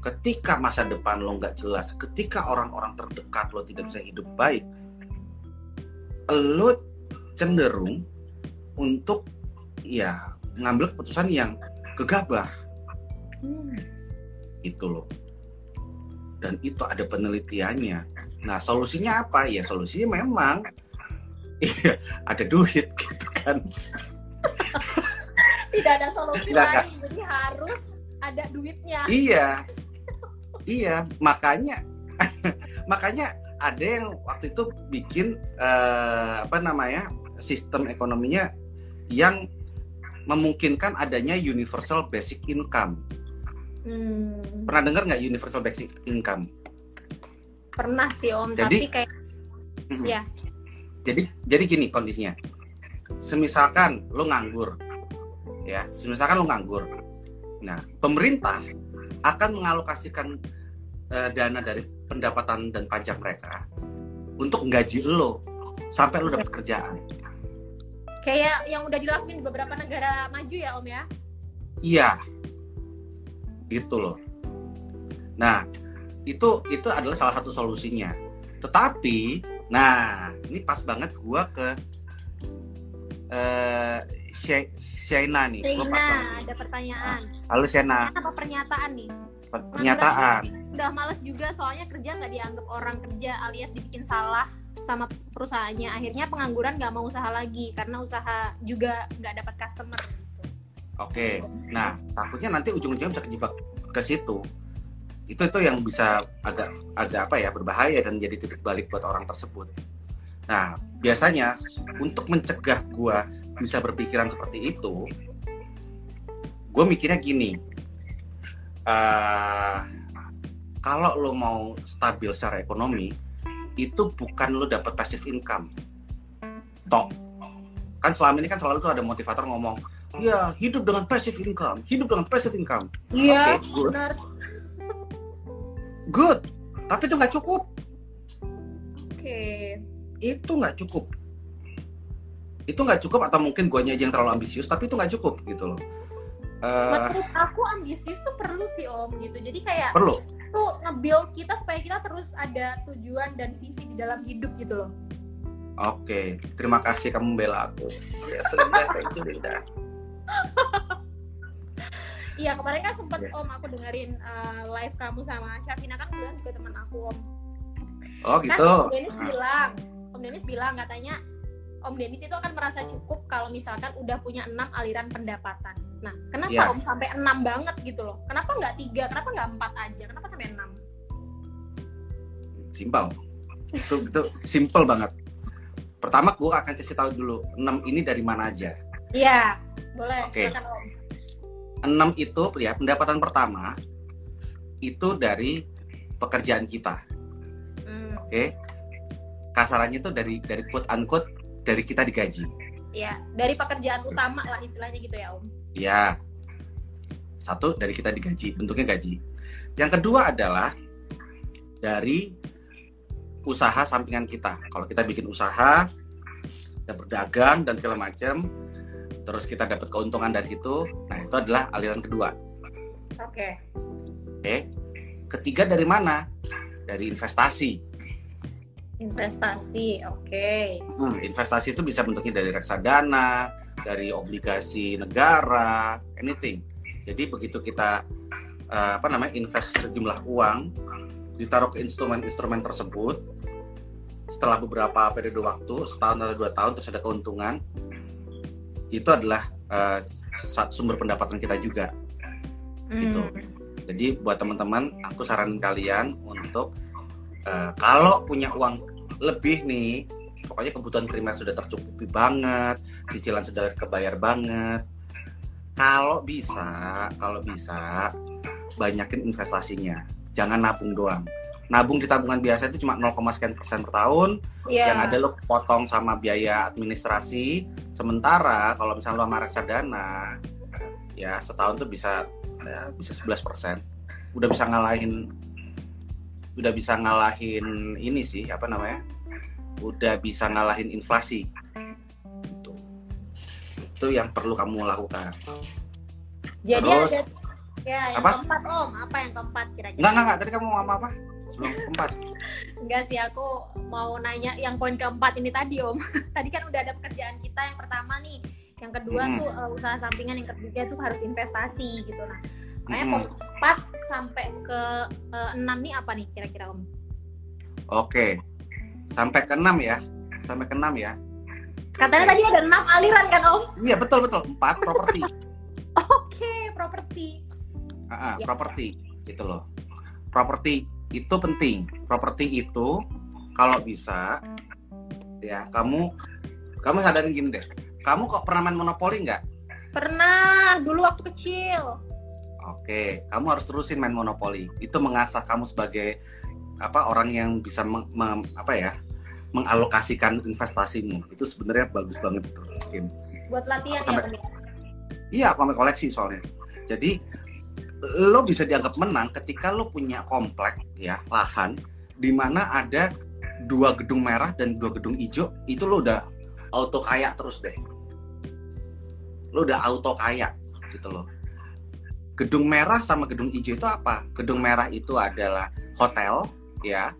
ketika masa depan lo nggak jelas, ketika orang-orang terdekat lo tidak bisa hidup baik, lo cenderung untuk ya ngambil keputusan yang gegabah. Hmm. Itu loh. Dan itu ada penelitiannya. Nah, solusinya apa? Ya solusinya memang iya ada duit gitu kan tidak ada solusi lain jadi harus ada duitnya iya iya makanya makanya ada yang waktu itu bikin uh, apa namanya sistem ekonominya yang memungkinkan adanya universal basic income. Hmm. Pernah dengar nggak universal basic income? Pernah sih om, Jadi, tapi kayak ya jadi jadi gini kondisinya semisalkan lo nganggur ya semisalkan lo nganggur nah pemerintah akan mengalokasikan uh, dana dari pendapatan dan pajak mereka untuk menggaji lo sampai lo dapat kerjaan. Kayak yang udah dilakuin di beberapa negara maju ya om ya? Iya. Gitu loh. Nah itu itu adalah salah satu solusinya. Tetapi Nah, ini pas banget gua ke uh, Shaina nih. Shaina, ada pertanyaan. Halo Shaina. Apa pernyataan nih? Pernyataan. Udah, udah males juga soalnya kerja nggak dianggap orang kerja alias dibikin salah sama perusahaannya. Akhirnya pengangguran nggak mau usaha lagi karena usaha juga nggak dapat customer. Gitu. Oke, nah takutnya nanti ujung-ujungnya bisa kejebak ke situ itu itu yang bisa agak agak apa ya berbahaya dan jadi titik balik buat orang tersebut. Nah biasanya untuk mencegah gue bisa berpikiran seperti itu, gue mikirnya gini, uh, kalau lo mau stabil secara ekonomi, itu bukan lo dapat passive income. Tok, kan selama ini kan selalu tuh ada motivator ngomong, ya hidup dengan passive income, hidup dengan passive income. Iya, okay, benar good tapi itu nggak cukup oke okay. Itu nggak cukup itu nggak cukup atau mungkin guanya aja yang terlalu ambisius tapi itu nggak cukup gitu loh uh, menurut aku ambisius tuh perlu sih om gitu jadi kayak perlu tuh nge-build kita supaya kita terus ada tujuan dan visi di dalam hidup gitu loh oke okay. terima kasih kamu bela aku ya sudah kayak itu Linda Iya kemarin kan sempet yeah. om aku dengerin uh, live kamu sama Syafina kan bilang juga teman aku om. Oh kan gitu. Kan ah. bilang, Om Denis bilang katanya Om Denis itu akan merasa cukup kalau misalkan udah punya enam aliran pendapatan. Nah, kenapa yeah. Om sampai enam banget gitu loh? Kenapa nggak tiga? Kenapa nggak empat aja? Kenapa sampai enam? Simpel. itu itu simple banget. Pertama gue akan kasih tahu dulu enam ini dari mana aja. Iya, boleh. Oke. Om. Enam itu ya pendapatan pertama itu dari pekerjaan kita. Hmm, Oke. Kasarannya itu dari dari quote unquote dari kita digaji. Iya, dari pekerjaan utama lah istilahnya gitu ya, Om. Ya. Satu dari kita digaji, bentuknya gaji. Yang kedua adalah dari usaha sampingan kita. Kalau kita bikin usaha, kita berdagang dan segala macam, terus kita dapat keuntungan dari situ, nah itu adalah aliran kedua. Oke. Oke. Ketiga dari mana? Dari investasi. Investasi, oke. Hmm, investasi itu bisa bentuknya dari reksadana, dari obligasi negara, anything. Jadi begitu kita eh, apa namanya invest sejumlah uang, ditaruh ke instrumen-instrumen tersebut, setelah beberapa periode waktu, setahun atau dua tahun terus ada keuntungan, itu adalah sat- sumber pendapatan kita juga. Gitu. Hmm, Jadi buat teman-teman, aku saranin kalian untuk eh, kalau punya uang lebih nih, pokoknya kebutuhan primer sudah tercukupi banget, cicilan sudah kebayar banget. Kalau bisa, kalau bisa banyakin investasinya. Jangan nabung doang. Nabung di tabungan biasa itu cuma 0, sekian persen per tahun, Iya. yang ada lo potong sama biaya administrasi. Sementara kalau misalnya lo sama reksadana, ya setahun tuh bisa ya, bisa 11 persen. Udah bisa ngalahin, udah bisa ngalahin ini sih apa namanya? Udah bisa ngalahin inflasi. Itu, itu yang perlu kamu lakukan. Jadi Terus, ada ya yang apa? keempat Om, apa yang keempat kira-kira? Enggak enggak enggak. Tadi kamu mau ngomong apa? Sebelum keempat. Enggak sih, aku mau nanya yang poin keempat ini tadi Om. tadi kan udah ada pekerjaan kita yang pertama nih, yang kedua Mm-mm. tuh uh, usaha sampingan, yang ketiga tuh harus investasi gitu. Nah, makanya Mm-mm. poin empat sampai ke uh, enam nih apa nih kira-kira Om? Oke. Sampai ke 6 ya. Sampai ke 6 ya. Katanya tadi ada enam aliran kan Om? Iya, betul betul. 4 properti. Oke, properti. Ah, ah, Ya. properti gitu loh. Properti itu penting. Properti itu kalau bisa ya kamu kamu sadarin gini deh. Kamu kok pernah main monopoli nggak? Pernah dulu waktu kecil. Oke, kamu harus terusin main monopoli. Itu mengasah kamu sebagai apa orang yang bisa meng- mem- apa ya mengalokasikan investasimu. Itu sebenarnya bagus banget itu. Kim. Buat latihan ya Sampai- ya? Iya, aku sampai koleksi soalnya. Jadi lo bisa dianggap menang ketika lo punya komplek ya lahan di mana ada dua gedung merah dan dua gedung hijau itu lo udah auto kaya terus deh. Lo udah auto kaya gitu loh. Gedung merah sama gedung hijau itu apa? Gedung merah itu adalah hotel ya.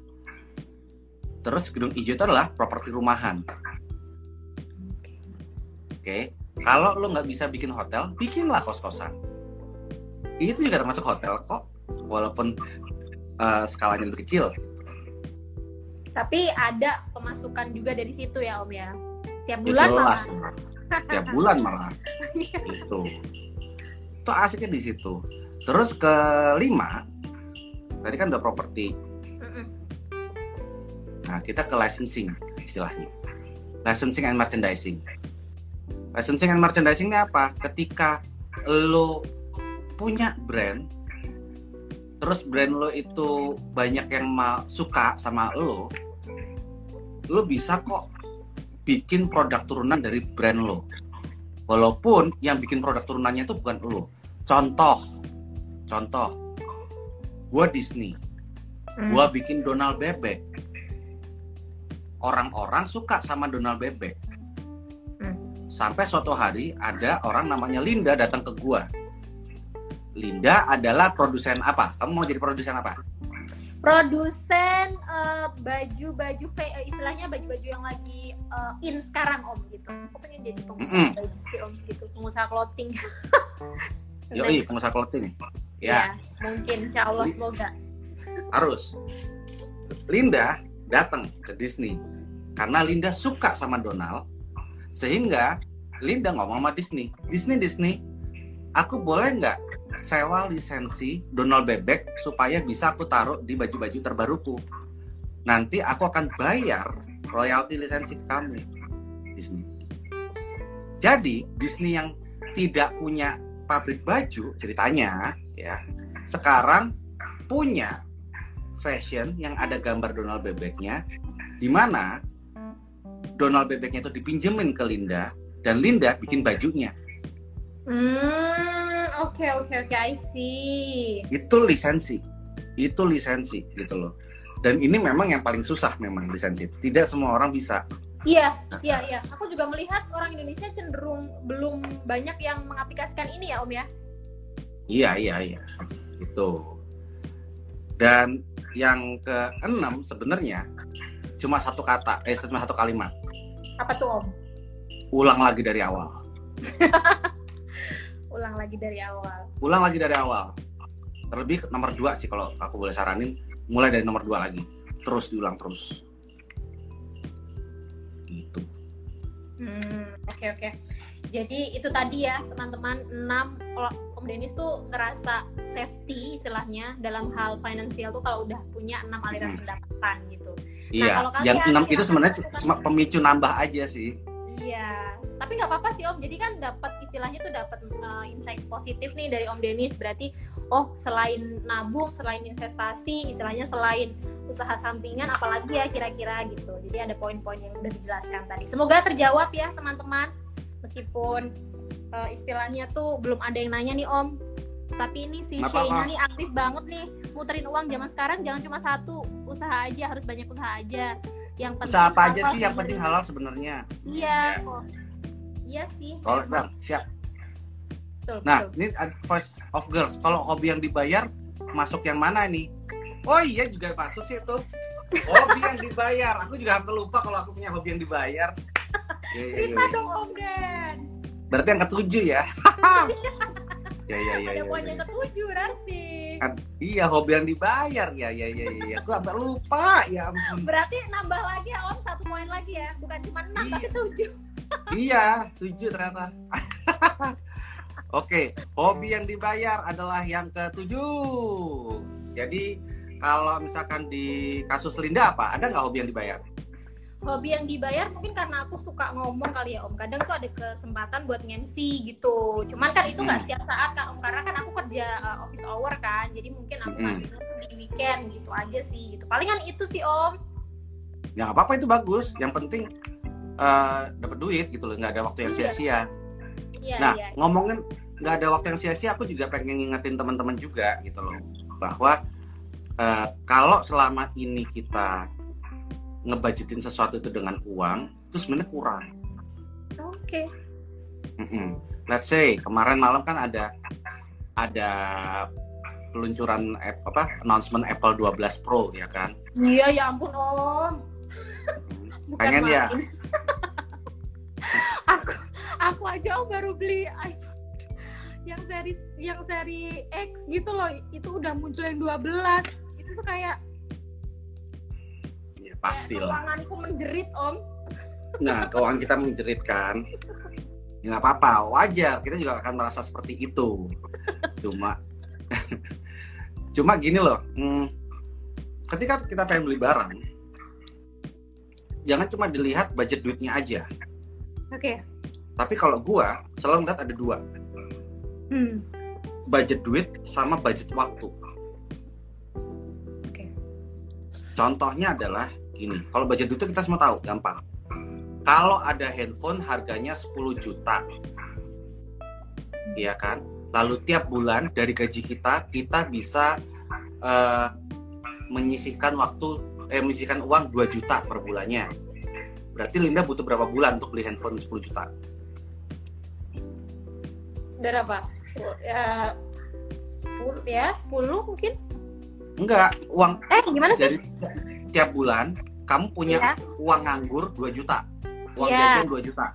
Terus gedung hijau itu adalah properti rumahan. Oke, kalau lo nggak bisa bikin hotel, bikinlah kos-kosan. Itu juga termasuk hotel kok, walaupun eh, skalanya lebih kecil. Tapi ada pemasukan juga dari situ ya Om ya. Setiap bulan jelas, malah. tiap bulan malah. Itu, itu asiknya di situ. Terus kelima, tadi kan udah properti. Nah, kita ke licensing istilahnya. Licensing and merchandising. Licensing and merchandising ini apa? Ketika lo punya brand, terus brand lo itu banyak yang ma- suka sama lo, lo bisa kok bikin produk turunan dari brand lo. Walaupun yang bikin produk turunannya itu bukan lo. Contoh, contoh, gua Disney, Hmm. gua bikin Donald Bebek. Orang-orang suka sama Donald Bebek. Hmm. Sampai suatu hari ada orang namanya Linda datang ke gua. Linda adalah produsen apa? Kamu mau jadi produsen apa? produsen eh, baju-baju eh, istilahnya baju-baju yang lagi eh, in sekarang om gitu aku pengen jadi pengusaha Mm-mm. baju sih, om gitu pengusaha clothing Yoi, pengusaha clothing. ya Ya, mungkin insya Allah semoga harus. Linda datang ke Disney karena Linda suka sama Donald, sehingga Linda ngomong sama Disney, Disney Disney, aku boleh nggak sewa lisensi Donald Bebek supaya bisa aku taruh di baju-baju terbaruku. Nanti aku akan bayar royalti lisensi ke kamu, Disney. Jadi Disney yang tidak punya pabrik baju ceritanya ya sekarang punya fashion yang ada gambar Donald bebeknya di mana Donald bebeknya itu dipinjemin ke Linda dan Linda bikin bajunya. Hmm, oke oke oke, I see. Itu lisensi. Itu lisensi gitu loh. Dan ini memang yang paling susah memang lisensi. Tidak semua orang bisa. Iya, iya, iya. Aku juga melihat orang Indonesia cenderung belum banyak yang mengaplikasikan ini ya, Om ya. Iya, iya, iya. Itu. Dan yang keenam sebenarnya cuma satu kata, eh cuma satu kalimat. Apa tuh, Om? Ulang lagi dari awal. Ulang lagi dari awal. Ulang lagi dari awal. Terlebih nomor dua sih kalau aku boleh saranin, mulai dari nomor dua lagi. Terus diulang terus. Hmm, oke oke. Jadi itu tadi ya teman-teman 6 kalau Om Denis tuh ngerasa safety istilahnya dalam hal finansial tuh kalau udah punya enam aliran Hmm. pendapatan gitu. Iya, kalau kalian yang enam itu sebenarnya cuma pemicu nambah aja sih. Iya, tapi nggak apa-apa sih Om. Jadi kan dapat istilahnya tuh dapat uh, insight positif nih dari Om Denis. Berarti oh selain nabung, selain investasi, istilahnya selain usaha sampingan, apalagi ya kira-kira gitu. Jadi ada poin-poin yang udah dijelaskan tadi. Semoga terjawab ya teman-teman. Meskipun uh, istilahnya tuh belum ada yang nanya nih Om. Tapi ini si Shayna nih aktif banget nih muterin uang zaman sekarang jangan cuma satu usaha aja harus banyak usaha aja yang penting Usaha apa aja sih yang penting halal sebenarnya. Iya, kok. Iya sih. Kalau bang, siap. Betul, Nah, betul. ini ad- voice of girls. Kalau hobi yang dibayar, masuk yang mana nih? Oh iya juga masuk sih itu. Hobi yang dibayar. Aku juga hampir lupa kalau aku punya hobi yang dibayar. Ya, ya, cerita dong Om Den. Berarti yang ketujuh ya. ya, ya, ya, Ada ya, poin ya. yang ketujuh berarti. Kan, Iya, hobi yang dibayar. Ya, ya, ya, ya. Aku hampir lupa. Ya ampun. Berarti nambah lagi ya Om satu poin lagi ya, bukan cuma enam Iya. tapi tujuh. Iya, tujuh ternyata. Oke, hobi yang dibayar adalah yang ketujuh. Jadi kalau misalkan di kasus Linda apa? Ada nggak hobi yang dibayar? Hobi yang dibayar mungkin karena aku suka ngomong kali ya Om. Kadang tuh ada kesempatan buat MC gitu. Cuman kan itu nggak Hmm. setiap saat kan Om, karena kan aku kerja uh, office hour kan. Jadi mungkin aku Hmm. ngambil di weekend gitu aja sih. Gitu. Palingan itu sih Om. Ya nggak apa-apa itu bagus. Yang penting eh, dapat duit gitu loh, nggak ada waktu yang Iya. sia-sia. Iya, Nah, iya. ngomongin nggak ada waktu yang sia-sia, aku juga pengen ngingetin teman-teman juga gitu loh, bahwa eh, kalau selama ini kita ngebudgetin sesuatu itu dengan uang, itu sebenarnya kurang. Oke. Mm-mm. Let's say kemarin malam kan ada ada peluncuran app, apa announcement Apple 12 Pro ya kan. Iya ya ampun Om. Pengen ya? aku aku aja Om baru beli iPhone yang seri yang seri X gitu loh. Itu udah muncul yang 12. Itu tuh Ya kayak pastilah. keuanganku menjerit Om. Nah keuangan kita menjerit kan. Ya nggak apa-apa, wajar. Kita juga akan merasa seperti itu. Cuma cuma gini loh. hmm, ketika kita pengen beli barang, jangan cuma dilihat budget duitnya aja. Oke. Tapi kalau gua selalu ngeliat ada dua, Hmm. budget duit sama budget waktu. Oke. Contohnya adalah gini, kalau budget itu kita semua tahu, gampang. Kalau ada handphone harganya 10 juta, iya kan? Lalu tiap bulan dari gaji kita, kita bisa eh, menyisihkan waktu, eh menyisihkan uang 2 juta per bulannya. Berarti Linda butuh berapa bulan untuk beli handphone 10 juta? Berapa? Ya 10 ya, 10 mungkin. Enggak, uang Eh, gimana sih? dari tiap bulan kamu punya Iya. uang nganggur 2 juta. Uang Iya. jajan 2 juta.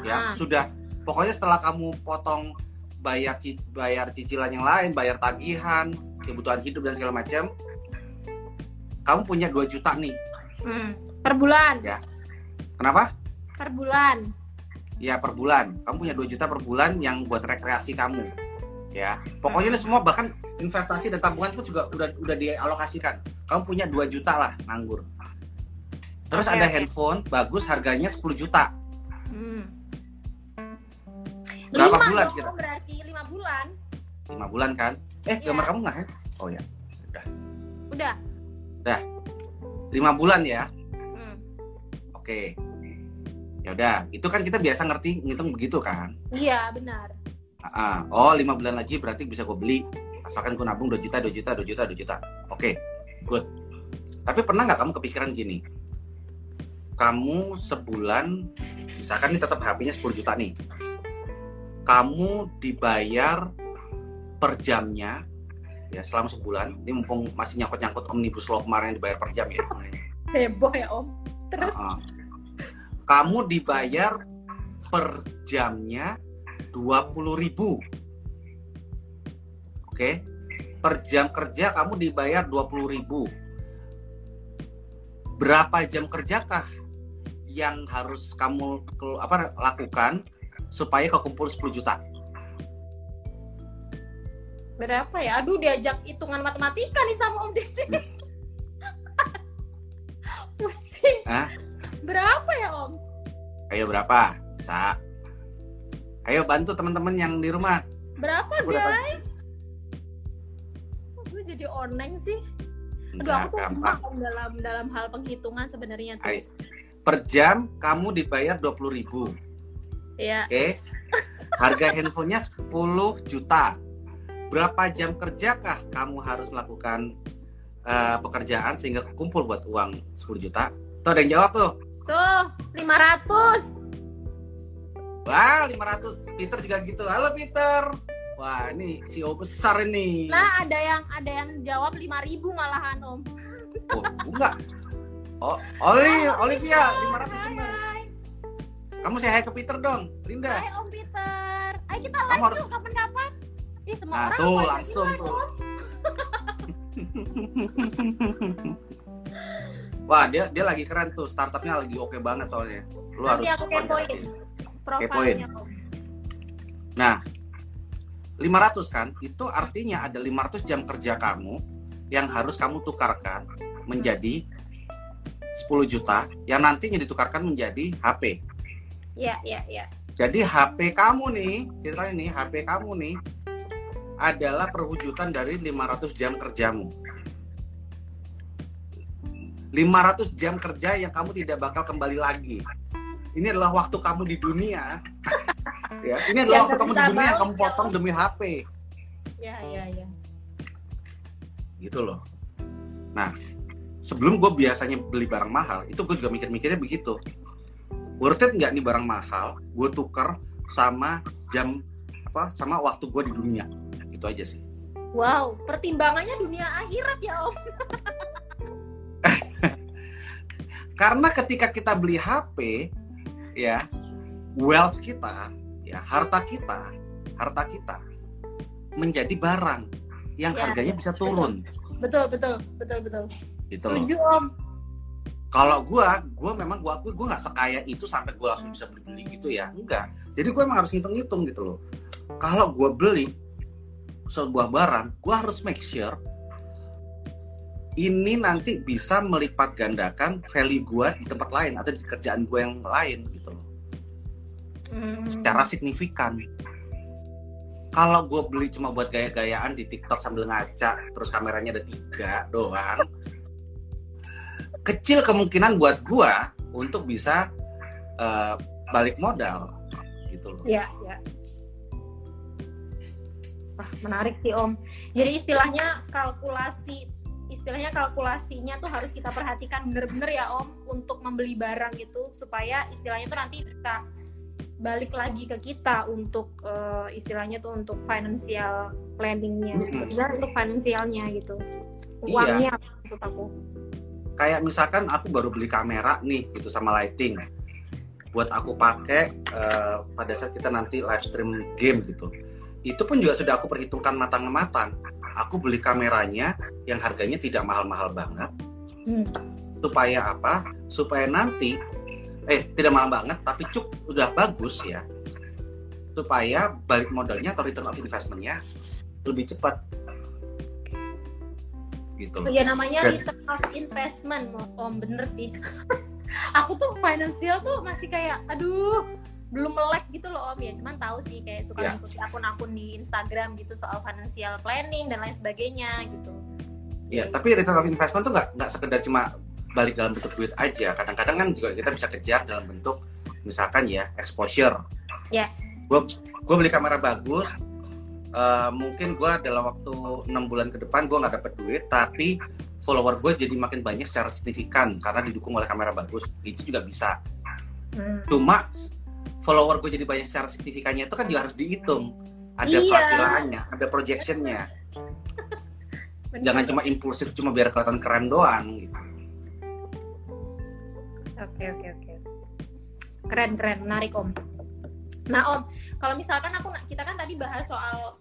Ya, Ah. sudah. Pokoknya setelah kamu potong bayar bayar cicilan yang lain, bayar tagihan, kebutuhan hidup dan segala macam, kamu punya 2 juta nih. Hmm. Per bulan, Kenapa? per bulan. Ya per bulan. Kamu punya 2 juta per bulan yang buat rekreasi kamu. Ya. Pokoknya ini semua bahkan investasi dan tabungan pun juga udah udah dialokasikan. Kamu punya 2 juta lah nganggur. Terus Oke, ada oke. handphone bagus harganya 10 juta. Hmm. Berapa lima bulan dong, kira? berarti lima bulan. Lima bulan kan? Eh, Iya. gambar kamu nggak ya? Oh ya, sudah. Udah. Lima bulan ya? Hmm. Oke. Ya udah, itu kan kita biasa ngerti ngitung begitu kan? Iya benar. Ah, oh lima bulan lagi berarti bisa gue beli. Asalkan gue nabung 2 juta, 2 juta, 2 juta, 2 juta. Oke, good. Tapi pernah nggak kamu kepikiran gini? Kamu sebulan, misalkan nih tetap HP-nya 10 juta nih. Kamu dibayar per jamnya, ya selama sebulan. Ini mumpung masih nyangkut-nyangkut omnibus law kemarin yang dibayar per jam ya. Heboh ya om. Terus. Kamu dibayar per jamnya 20.000 Oke. Per jam kerja kamu dibayar 20.000 Berapa jam kerjakah yang harus kamu apa lakukan supaya kekumpul 10 juta? berapa ya? Aduh diajak hitungan matematika nih sama om Dede. Pusing. Hah? Berapa ya om? Ayo berapa? Bisa. Ayo bantu teman-teman yang di rumah. Berapa Aku guys? Kok gue jadi online sih? Aduh Enggak, aku tuh gampang. dalam dalam hal penghitungan sebenarnya tuh. Ayo. Per jam kamu dibayar 20.000 Iya. Oke. Harga handphonenya 10 juta. Berapa jam kerjakah kamu harus melakukan eh, pekerjaan sehingga kumpul buat uang 10 juta? Tuh ada yang jawab tuh. Tuh, 500. Wah, 500. Peter juga gitu. Halo Peter. Wah, ini CEO besar ini. Nah, ada yang ada yang jawab 5000 malahan om. Oh, enggak. Oh, Oli, Olivia, 500 Hai, bener. hai. Kamu saya hai ke Peter dong, Linda. Hai Om Peter. Ayo kita Kamu live harus- tuh kapan-kapan. Ih, semua Nah, orang tuh, langsung tuh. Wah, dia dia lagi keren tuh. Startupnya lagi oke banget soalnya. Lu Nanti harus aku kepoin Om. Nah, 500 kan? Itu artinya ada 500 jam kerja kamu yang harus kamu tukarkan menjadi 10 juta yang nantinya ditukarkan menjadi HP. Iya, iya, iya. Jadi HP kamu nih, ceritanya nih, HP kamu nih adalah perwujudan dari 500 jam kerjamu. 500 jam kerja yang kamu tidak bakal kembali lagi. Ini adalah waktu kamu di dunia. ya, ini adalah Yang waktu kamu di dunia yang kamu ya, potong demi HP. Iya, iya, iya. Gitu loh. Nah, sebelum gue biasanya beli barang mahal, itu gue juga mikir-mikirnya begitu. Worth it nggak nih barang mahal? Gue tuker sama jam apa? Sama waktu gue di dunia. Itu aja sih. Wow, pertimbangannya dunia akhirat ya Om. Karena ketika kita beli HP, ya, wealth kita, ya, harta kita, harta kita menjadi barang yang Ya, harganya bisa turun. Betul, betul, betul, betul. Gitu loh. Setuju Om. kalau gua gua memang gua akui gua nggak sekaya itu sampai gua langsung bisa beli beli gitu ya enggak jadi gua emang harus ngitung ngitung gitu loh kalau gua beli sebuah barang gua harus make sure ini nanti bisa melipat gandakan value gua di tempat lain atau di kerjaan gua yang lain gitu loh Hmm. secara signifikan kalau gue beli cuma buat gaya-gayaan di TikTok sambil ngaca terus kameranya ada tiga doang kecil kemungkinan buat gue untuk bisa eh, balik modal gitu loh Iya, iya. Wah, menarik sih Om. Jadi istilahnya kalkulasi istilahnya kalkulasinya tuh harus kita perhatikan bener-bener ya Om untuk membeli barang gitu supaya istilahnya tuh nanti bisa balik lagi ke kita untuk eh, istilahnya tuh untuk financial planningnya, Mm-mm. benar untuk finansialnya gitu. Iya. Uangnya maksud aku. Kayak misalkan aku baru beli kamera nih gitu sama lighting buat aku pakai eh, pada saat kita nanti live stream game gitu. Itu pun juga sudah aku perhitungkan matang-matang. Aku beli kameranya yang harganya tidak mahal-mahal banget. Hmm. supaya apa? Supaya nanti eh tidak mahal banget tapi cuk udah bagus ya. Supaya balik modalnya atau return of investmentnya lebih cepat gitu Oh loh ya namanya Dan- return of investment, Om bener sih. aku tuh financial tuh masih kayak, aduh, belum melek gitu loh om ya cuman tahu sih kayak suka yeah. ngikutin akun-akun di Instagram gitu soal financial planning dan lain sebagainya gitu Iya, tapi return of investment tuh nggak nggak sekedar cuma balik dalam bentuk duit aja. Kadang-kadang kan juga kita bisa kejar dalam bentuk misalkan ya exposure. Ya. Yeah. Gue gue beli kamera bagus, uh, mungkin gue dalam waktu enam bulan ke depan gue nggak dapet duit, tapi follower gue jadi makin banyak secara signifikan karena didukung oleh kamera bagus. Itu juga bisa. Hmm. Cuma follower gue jadi banyak secara signifikannya itu kan juga harus dihitung. Ada iya. perkiraannya, ada projectionnya. Jangan cuma impulsif cuma biar kelihatan keren doang gitu. Oke oke oke. Keren keren, menarik om. Nah om, kalau misalkan aku kita kan tadi bahas soal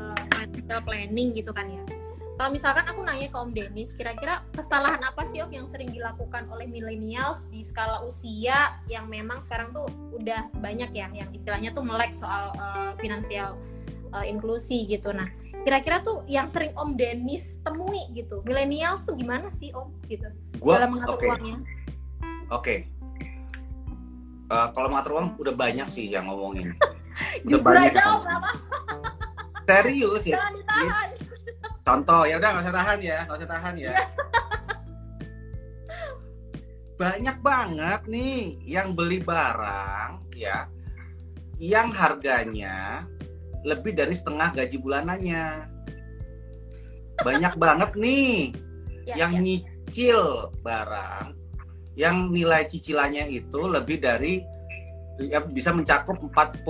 uh, planning gitu kan ya. Kalau misalkan aku nanya ke Om Denis, kira-kira kesalahan apa sih Om yang sering dilakukan oleh millennials di skala usia yang memang sekarang tuh udah banyak ya, yang istilahnya tuh melek soal uh, finansial uh, inklusi gitu. Nah, kira-kira tuh yang sering Om Denis temui gitu millennials tuh gimana sih Om gitu gua, dalam mengatur okay. uangnya oke okay. uh, kalau mengatur uang udah banyak sih yang ngomongin banyak aja Om apa serius ya? Contoh ya udah nggak usah tahan ya nggak usah tahan ya. Banyak banget nih yang beli barang ya yang harganya lebih dari setengah gaji bulanannya. Banyak banget nih ya, yang ya. nyicil barang yang nilai cicilannya itu lebih dari ya bisa mencakup 45%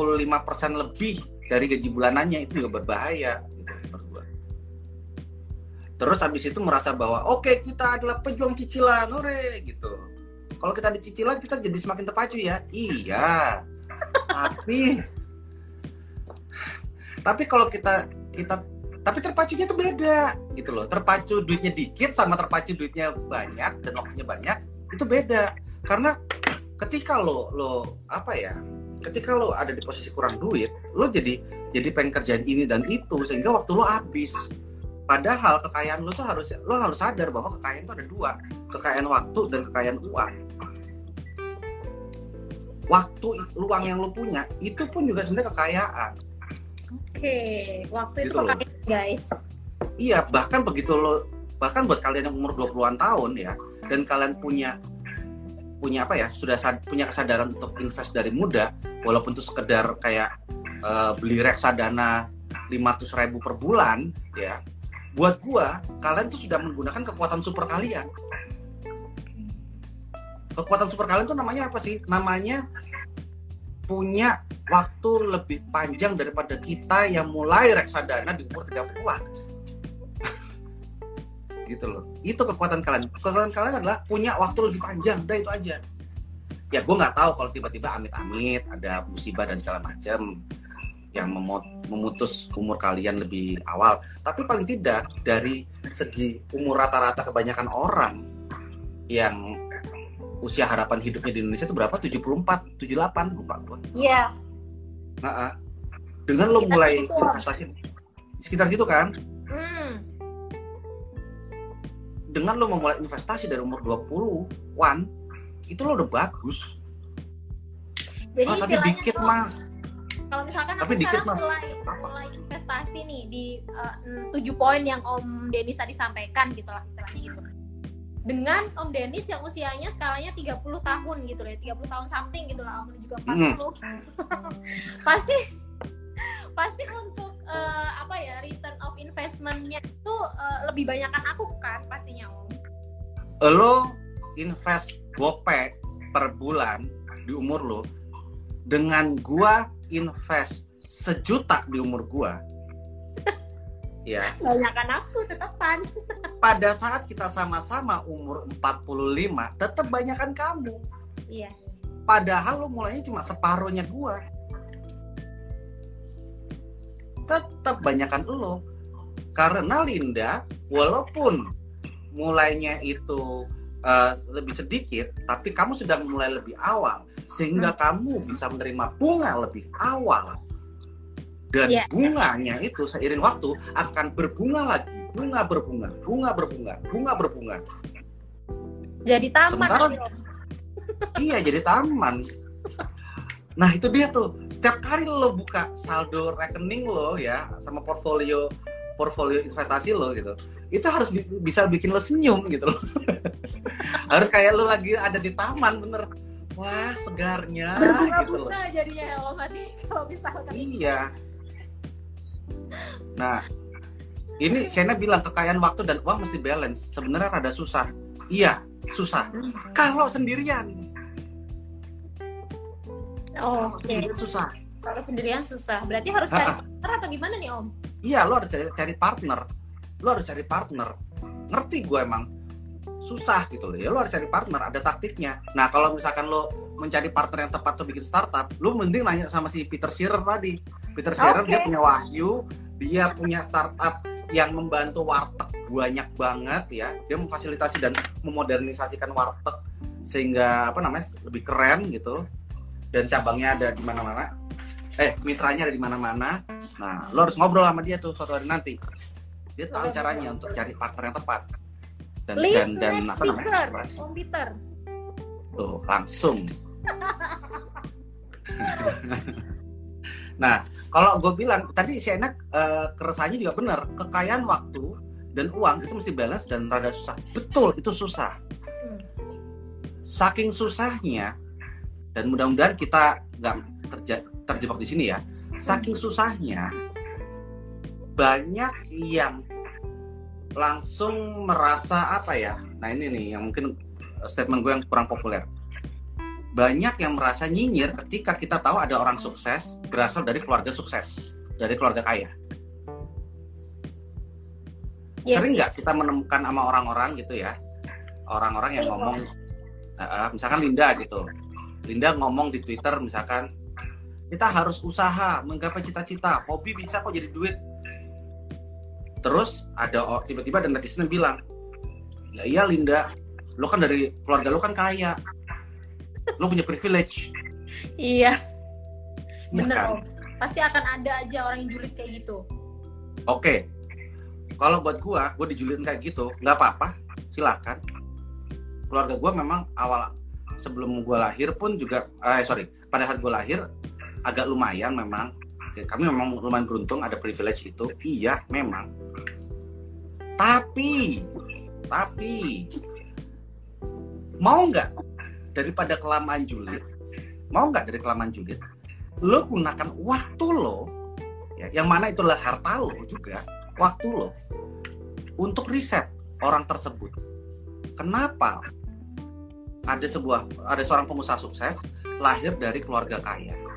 lebih dari gaji bulanannya itu juga berbahaya gitu Terus habis itu merasa bahwa oke okay, kita adalah pejuang cicilan, ore gitu. Kalau kita dicicilan kita jadi semakin terpacu ya. Iya. Tapi tapi kalau kita kita tapi terpacunya tuh beda gitu loh terpacu duitnya dikit sama terpacu duitnya banyak dan waktunya banyak itu beda karena ketika lo lo apa ya ketika lo ada di posisi kurang duit lo jadi jadi pengen kerjaan ini dan itu sehingga waktu lo habis padahal kekayaan lo tuh harus lo harus sadar bahwa kekayaan itu ada dua kekayaan waktu dan kekayaan uang waktu luang yang lo punya itu pun juga sebenarnya kekayaan okay. waktu itu gitu pakai guys. Iya, bahkan begitu lo bahkan buat kalian yang umur 20-an tahun ya dan kalian punya punya apa ya sudah sad, punya kesadaran untuk invest dari muda walaupun itu sekedar kayak uh, beli reksadana 500 ribu per bulan ya buat gua kalian tuh sudah menggunakan kekuatan super kalian kekuatan super kalian tuh namanya apa sih namanya punya waktu lebih panjang daripada kita yang mulai reksadana di umur 30-an. Gitu loh. Itu kekuatan kalian. Kekuatan kalian adalah punya waktu lebih panjang. Udah itu aja. Ya gue nggak tahu kalau tiba-tiba amit-amit ada musibah dan segala macam yang memutus umur kalian lebih awal. Tapi paling tidak dari segi umur rata-rata kebanyakan orang yang usia harapan hidupnya di Indonesia itu berapa? 74, 78 lupa gue. Iya. Nah, dengan lo mulai gitu. investasi sekitar gitu kan? Hmm. Dengan lo memulai investasi dari umur 20-an, itu lo udah bagus. Jadi oh, tapi dikit tuh, mas. Kalau misalkan tapi aku dikit, mas. Mulai, mulai investasi nih di uh, tujuh poin yang Om Denis tadi sampaikan gitu lah istilahnya gitu dengan Om Denis yang usianya skalanya 30 tahun gitu ya 30 tahun something gitu lah Om juga 40 mm. pasti pasti untuk uh, apa ya return of investmentnya uh, lebih banyakkan aku kan pastinya Om. Lo invest gope per bulan di umur lo dengan gua invest sejuta di umur gua. Ya. Banyakkan aku tetepan. Pada saat kita sama-sama umur 45 tetap banyakkan kamu. Iya. Padahal lo mulainya cuma separuhnya gua. Tetap banyakkan lo karena Linda walaupun mulainya itu uh, lebih sedikit tapi kamu sudah mulai lebih awal sehingga hmm. kamu bisa menerima bunga lebih awal. Dan yeah. bunganya itu seiring waktu akan berbunga lagi. Bunga berbunga bunga berbunga bunga berbunga. Jadi taman Sementara, iya jadi taman. Nah itu dia tuh. Setiap kali lo buka saldo rekening lo ya sama portfolio portfolio investasi lo gitu itu harus bi bisa bikin lo senyum gitu loh harus kayak lo lagi ada di taman bener wah segarnya gitu loh jadinya ya lo kalau misalkan iya nah ini Shena bilang kekayaan waktu dan uang mesti balance sebenarnya rada susah iya susah kalau sendirian Oh, Oke. Okay. susah. Kalau sendirian susah. Berarti harus cari partner atau gimana nih Om? Iya, lo harus cari, cari partner. Lo harus cari partner. Ngerti gue emang susah gitu loh. Ya lo harus cari partner, ada taktiknya. Nah, kalau misalkan lo mencari partner yang tepat untuk bikin startup, lo mending nanya sama si Peter Shearer tadi. Peter Shearer okay. dia punya wahyu, dia punya startup yang membantu warteg banyak banget ya. Dia memfasilitasi dan memodernisasikan warteg sehingga apa namanya lebih keren gitu dan cabangnya ada di mana-mana eh mitranya ada di mana-mana. Nah lo harus ngobrol sama dia tuh suatu hari nanti. Dia tahu caranya untuk cari partner yang tepat. Dan Please, dan dan apa namanya? komputer tuh langsung. Nah kalau gue bilang tadi si enak uh, keresahannya juga benar kekayaan waktu dan uang itu mesti balance dan rada susah. Betul itu susah. Hmm. saking susahnya dan mudah-mudahan kita nggak terja- terjebak di sini ya. Saking susahnya banyak yang langsung merasa apa ya? Nah ini nih yang mungkin statement gue yang kurang populer. Banyak yang merasa nyinyir ketika kita tahu ada orang sukses berasal dari keluarga sukses dari keluarga kaya. Yes. sering nggak kita menemukan sama orang-orang gitu ya? Orang-orang yang iya. ngomong uh, misalkan Linda gitu. Linda ngomong di Twitter misalkan kita harus usaha menggapai cita-cita. Hobi bisa kok jadi duit. Terus ada tiba-tiba ada netizen yang bilang ya iya Linda lo kan dari keluarga lo kan kaya. Lo punya privilege. Iya. Ya bener kan? pasti akan ada aja orang yang julid kayak gitu. Oke. Okay. kalau buat gua gua dijulidin kayak gitu nggak apa-apa. Silakan. Keluarga gua memang awal sebelum gue lahir pun juga eh sorry pada saat gue lahir agak lumayan memang. Kami memang lumayan beruntung ada privilege itu. Iya memang. Tapi tapi mau nggak daripada kelamaan julid? Mau nggak dari kelamaan julid? Lo gunakan waktu lo ya, yang mana itulah harta lo juga waktu lo untuk riset orang tersebut. Kenapa ada sebuah ada seorang pengusaha sukses lahir dari keluarga kaya.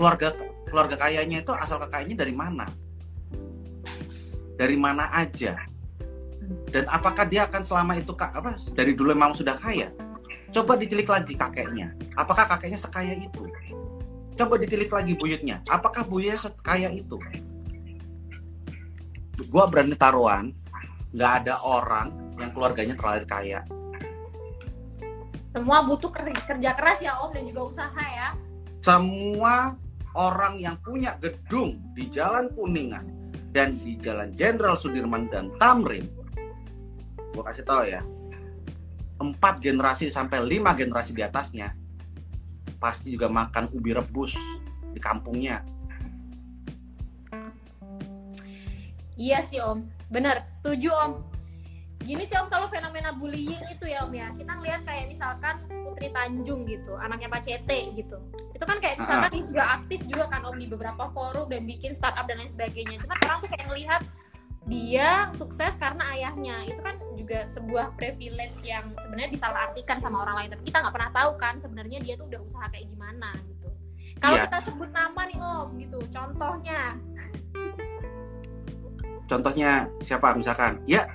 Keluarga keluarga kayanya itu asal kekayanya dari mana? Dari mana aja? Dan apakah dia akan selama itu apa dari dulu memang sudah kaya? Coba ditilik lagi kakeknya. Apakah kakeknya sekaya itu? Coba ditilik lagi buyutnya. Apakah buyutnya sekaya itu? Gua berani taruhan, nggak ada orang yang keluarganya terlalu kaya semua butuh kerja keras ya Om dan juga usaha ya. Semua orang yang punya gedung di Jalan Kuningan dan di Jalan Jenderal Sudirman dan Tamrin, gue kasih tahu ya, empat generasi sampai lima generasi di atasnya pasti juga makan ubi rebus di kampungnya. Iya sih Om, benar, setuju Om gini sih om kalau fenomena bullying itu ya om ya. Kita ngeliat kayak misalkan Putri Tanjung gitu anaknya Pak Cete gitu. Itu kan kayak misalkan dia juga aktif juga kan om di beberapa forum dan bikin startup dan lain sebagainya. Cuma orang tuh kayak ngelihat dia sukses karena ayahnya. Itu kan juga sebuah privilege yang sebenarnya disalahartikan sama orang lain. Tapi kita nggak pernah tahu kan sebenarnya dia tuh udah usaha kayak gimana gitu. Kalau yeah. kita sebut nama nih om gitu contohnya. Contohnya siapa misalkan? Ya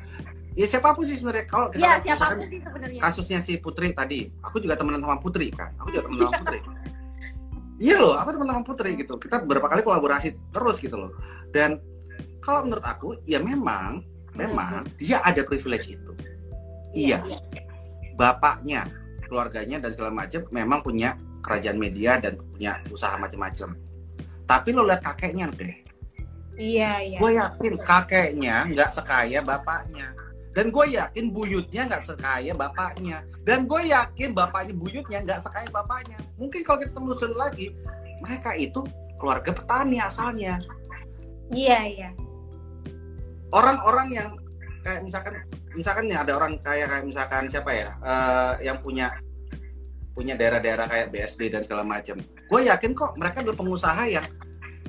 ya siapa pun sih sebenarnya. Kalau kita ya, siapa pun sih sebenarnya. kasusnya si Putri tadi aku juga temenan sama Putri kan. Aku juga temenan sama Putri. Iya loh aku teman sama Putri gitu. Kita beberapa kali kolaborasi terus gitu loh. Dan kalau menurut aku ya memang memang hmm. dia ada privilege itu. Iya, iya. iya. bapaknya keluarganya dan segala macam memang punya kerajaan media dan punya usaha macam-macam tapi lo lihat kakeknya deh iya iya. Gue yakin kakeknya nggak sekaya bapaknya dan gue yakin buyutnya nggak sekaya bapaknya. Dan gue yakin bapaknya buyutnya nggak sekaya bapaknya. Mungkin kalau kita telusuri lagi mereka itu keluarga petani asalnya. Iya iya. Orang-orang yang kayak misalkan misalkan ya ada orang kayak kayak misalkan siapa ya uh, yang punya punya daerah-daerah kayak BSD dan segala macam. Gue yakin kok mereka adalah pengusaha yang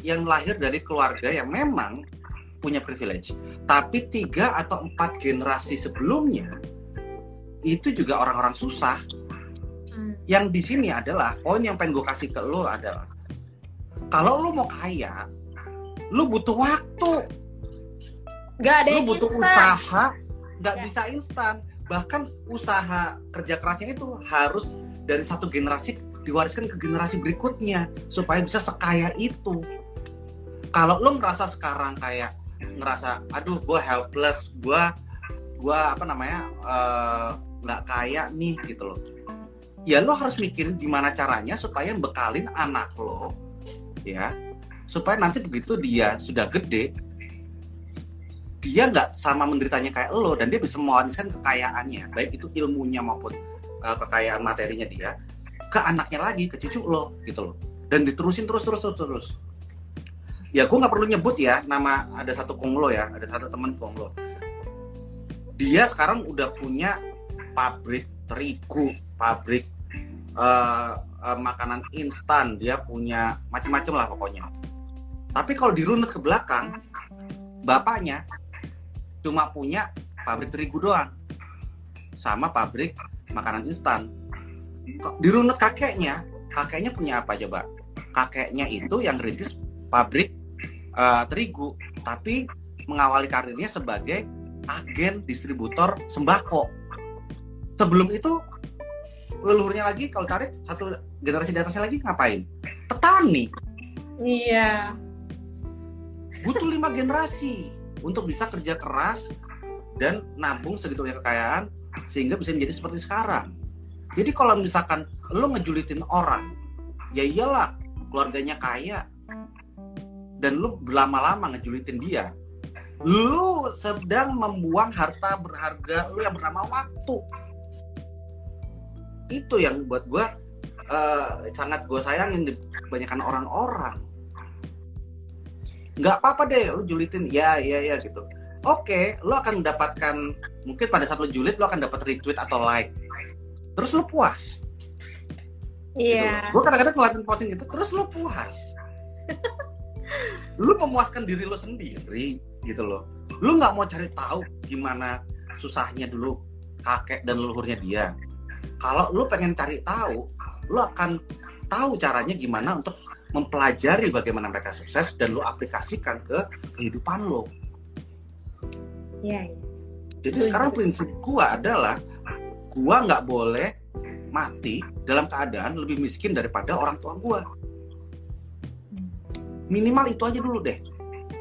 yang lahir dari keluarga yang memang punya privilege. Tapi tiga atau empat generasi sebelumnya itu juga orang-orang susah. Hmm. Yang di sini adalah poin yang pengen gue kasih ke lo adalah kalau lo mau kaya, lo butuh waktu. Gak ada lo butuh instan. usaha, nggak bisa instan. Bahkan usaha kerja kerasnya itu harus dari satu generasi diwariskan ke generasi berikutnya supaya bisa sekaya itu. Kalau lo ngerasa sekarang kayak ngerasa, aduh gue helpless, gue gue apa namanya eh, nggak uh, kaya nih gitu loh. Ya lo harus mikirin gimana caranya supaya bekalin anak lo, ya, supaya nanti begitu dia sudah gede, dia nggak sama menderitanya kayak lo dan dia bisa mewariskan kekayaannya, baik itu ilmunya maupun uh, kekayaan materinya dia ke anaknya lagi ke cucu lo gitu loh. Dan diterusin terus terus terus terus ya gue nggak perlu nyebut ya nama ada satu konglo ya ada satu teman konglo. Dia sekarang udah punya pabrik terigu pabrik uh, uh, makanan instan. Dia punya macam-macam lah pokoknya. Tapi kalau dirunut ke belakang bapaknya cuma punya pabrik terigu doang sama pabrik makanan instan. Dirunut kakeknya? Kakeknya punya apa coba? Kakeknya itu yang rintis pabrik uh, terigu tapi mengawali karirnya sebagai agen distributor sembako. Sebelum itu leluhurnya lagi kalau tarik satu generasi di atasnya lagi ngapain? Petani. Iya. Butuh lima generasi untuk bisa kerja keras dan nabung segitu banyak kekayaan sehingga bisa menjadi seperti sekarang. Jadi kalau misalkan lo ngejulitin orang, ya iyalah keluarganya kaya dan lo berlama-lama ngejulitin dia, lo sedang membuang harta berharga lo yang bernama waktu. Itu yang buat gue uh, sangat gue sayangin di kebanyakan orang-orang. Nggak apa-apa deh, lo julitin, ya, ya, ya gitu oke okay, lo akan mendapatkan mungkin pada saat lo julid lo akan dapat retweet atau like terus lo puas iya yeah. gitu. gue kadang-kadang ngeliatin posting itu terus lo puas lo memuaskan diri lo sendiri gitu loh lo nggak mau cari tahu gimana susahnya dulu kakek dan leluhurnya dia kalau lo pengen cari tahu lo akan tahu caranya gimana untuk mempelajari bagaimana mereka sukses dan lo aplikasikan ke kehidupan lo Iya. Ya. Jadi sekarang prinsip gua adalah gua nggak boleh mati dalam keadaan lebih miskin daripada orang tua gua. Minimal itu aja dulu deh.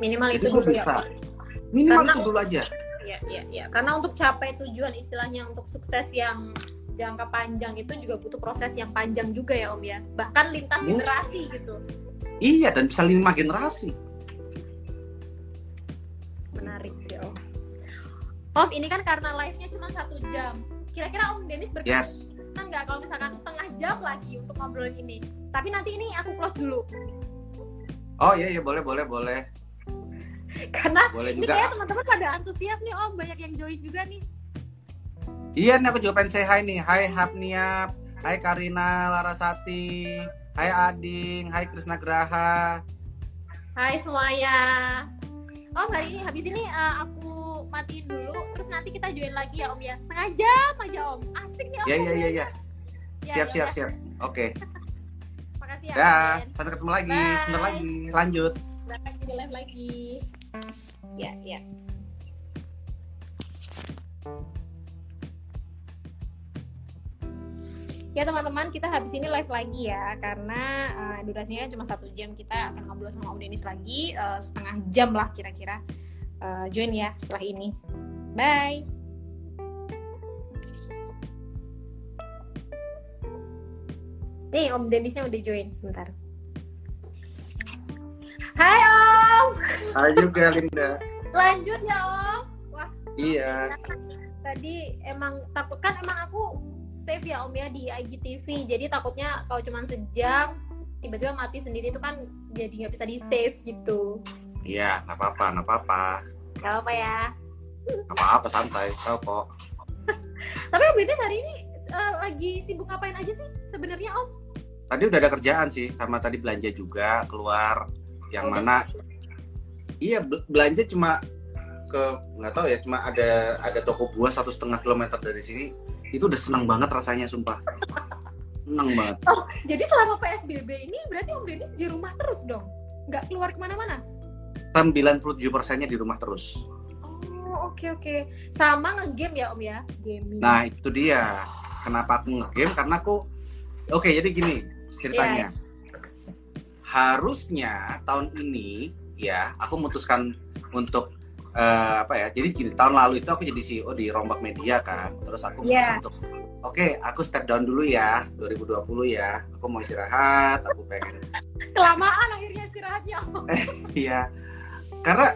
Minimal Jadi itu dulu ya, bisa. ya. Minimal Karena, itu dulu aja. Iya, iya, iya. Karena untuk capai tujuan istilahnya untuk sukses yang jangka panjang itu juga butuh proses yang panjang juga ya Om ya. Bahkan lintas iya. generasi gitu. Iya, dan bisa lima generasi. Menarik ya Om. Om ini kan karena live-nya cuma satu jam. Kira-kira Om Denis berkenan yes. nggak kalau misalkan setengah jam lagi untuk ngobrol ini? Tapi nanti ini aku close dulu. Oh iya iya boleh boleh boleh. karena boleh ini kayak teman-teman pada antusias nih Om, banyak yang join juga nih. Iya nih aku juga pengen say hi nih. Hai Hapniap, hai Karina Larasati, hai Ading, hai Krisna Graha. Hai semuanya. Om hari ini habis ini uh, aku matiin dulu. Terus nanti kita join lagi ya om ya. Setengah jam aja om. Asik nih om. Ya ya ya ya siap siap siap. Oke. makasih ya dah sampai ketemu lagi Bye. sebentar lagi lanjut lagi di live lagi ya ya Ya teman-teman, kita habis ini live lagi ya karena uh, durasinya cuma satu jam. Kita akan ngobrol sama Om Denis lagi uh, setengah jam lah kira-kira uh, join ya setelah ini. Bye. Nih Om Denisnya udah join sebentar. Hai Om. Hai juga Linda. Lanjut ya Om. Wah iya tadi emang takut kan emang aku save ya om ya di IGTV jadi takutnya kalau cuma sejam tiba-tiba mati sendiri itu kan jadi nggak bisa di save gitu iya nggak apa-apa nggak apa-apa nggak apa ya nggak apa-apa santai tahu kok tapi om Dennis hari ini uh, lagi sibuk ngapain aja sih sebenarnya om tadi udah ada kerjaan sih sama tadi belanja juga keluar. Yang Oh, mana iya bel- belanja cuma ke nggak tahu ya cuma ada ada toko buah satu setengah kilometer dari sini. Itu udah senang banget rasanya sumpah. Senang banget. Jadi selama PSBB ini berarti om Dennis di rumah terus dong? Nggak keluar ke mana-mana? 97 persennya di rumah terus. Oh oke oke. Sama ngegame ya om ya? Gaming. Nah itu dia. Kenapa aku ngegame? Karena aku oke jadi gini ceritanya harusnya tahun ini ya aku memutuskan untuk eh, apa ya jadi gini tahun lalu itu aku jadi CEO di Rombak Media kan terus aku memutuskan Iya. untuk oke aku step down dulu ya 2020 ya aku mau istirahat aku pengen kelamaan akhirnya istirahatnya Iya, karena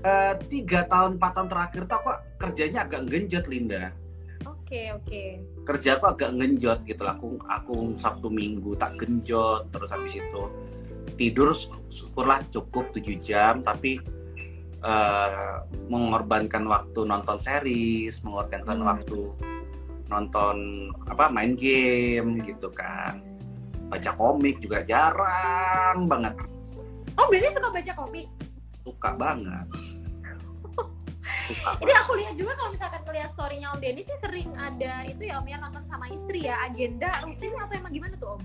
eh, tiga tahun empat tahun terakhir tuh aku kerjanya agak genjot Linda. Oke oke Kerja aku agak genjot gitu lah. Aku aku Sabtu Minggu tak genjot terus habis itu tidur sy- syukurlah cukup 7 jam tapi eh, mengorbankan waktu nonton series, mengorbankan Hmm. waktu nonton apa main game gitu kan. Baca komik juga jarang banget. om Dennis suka baca komik Suka banget. Ini aku lihat juga kalau misalkan ngeliat story-nya Om Dennis sih sering ada itu ya Om ya nonton sama istri ya agenda rutin atau emang gimana tuh Om?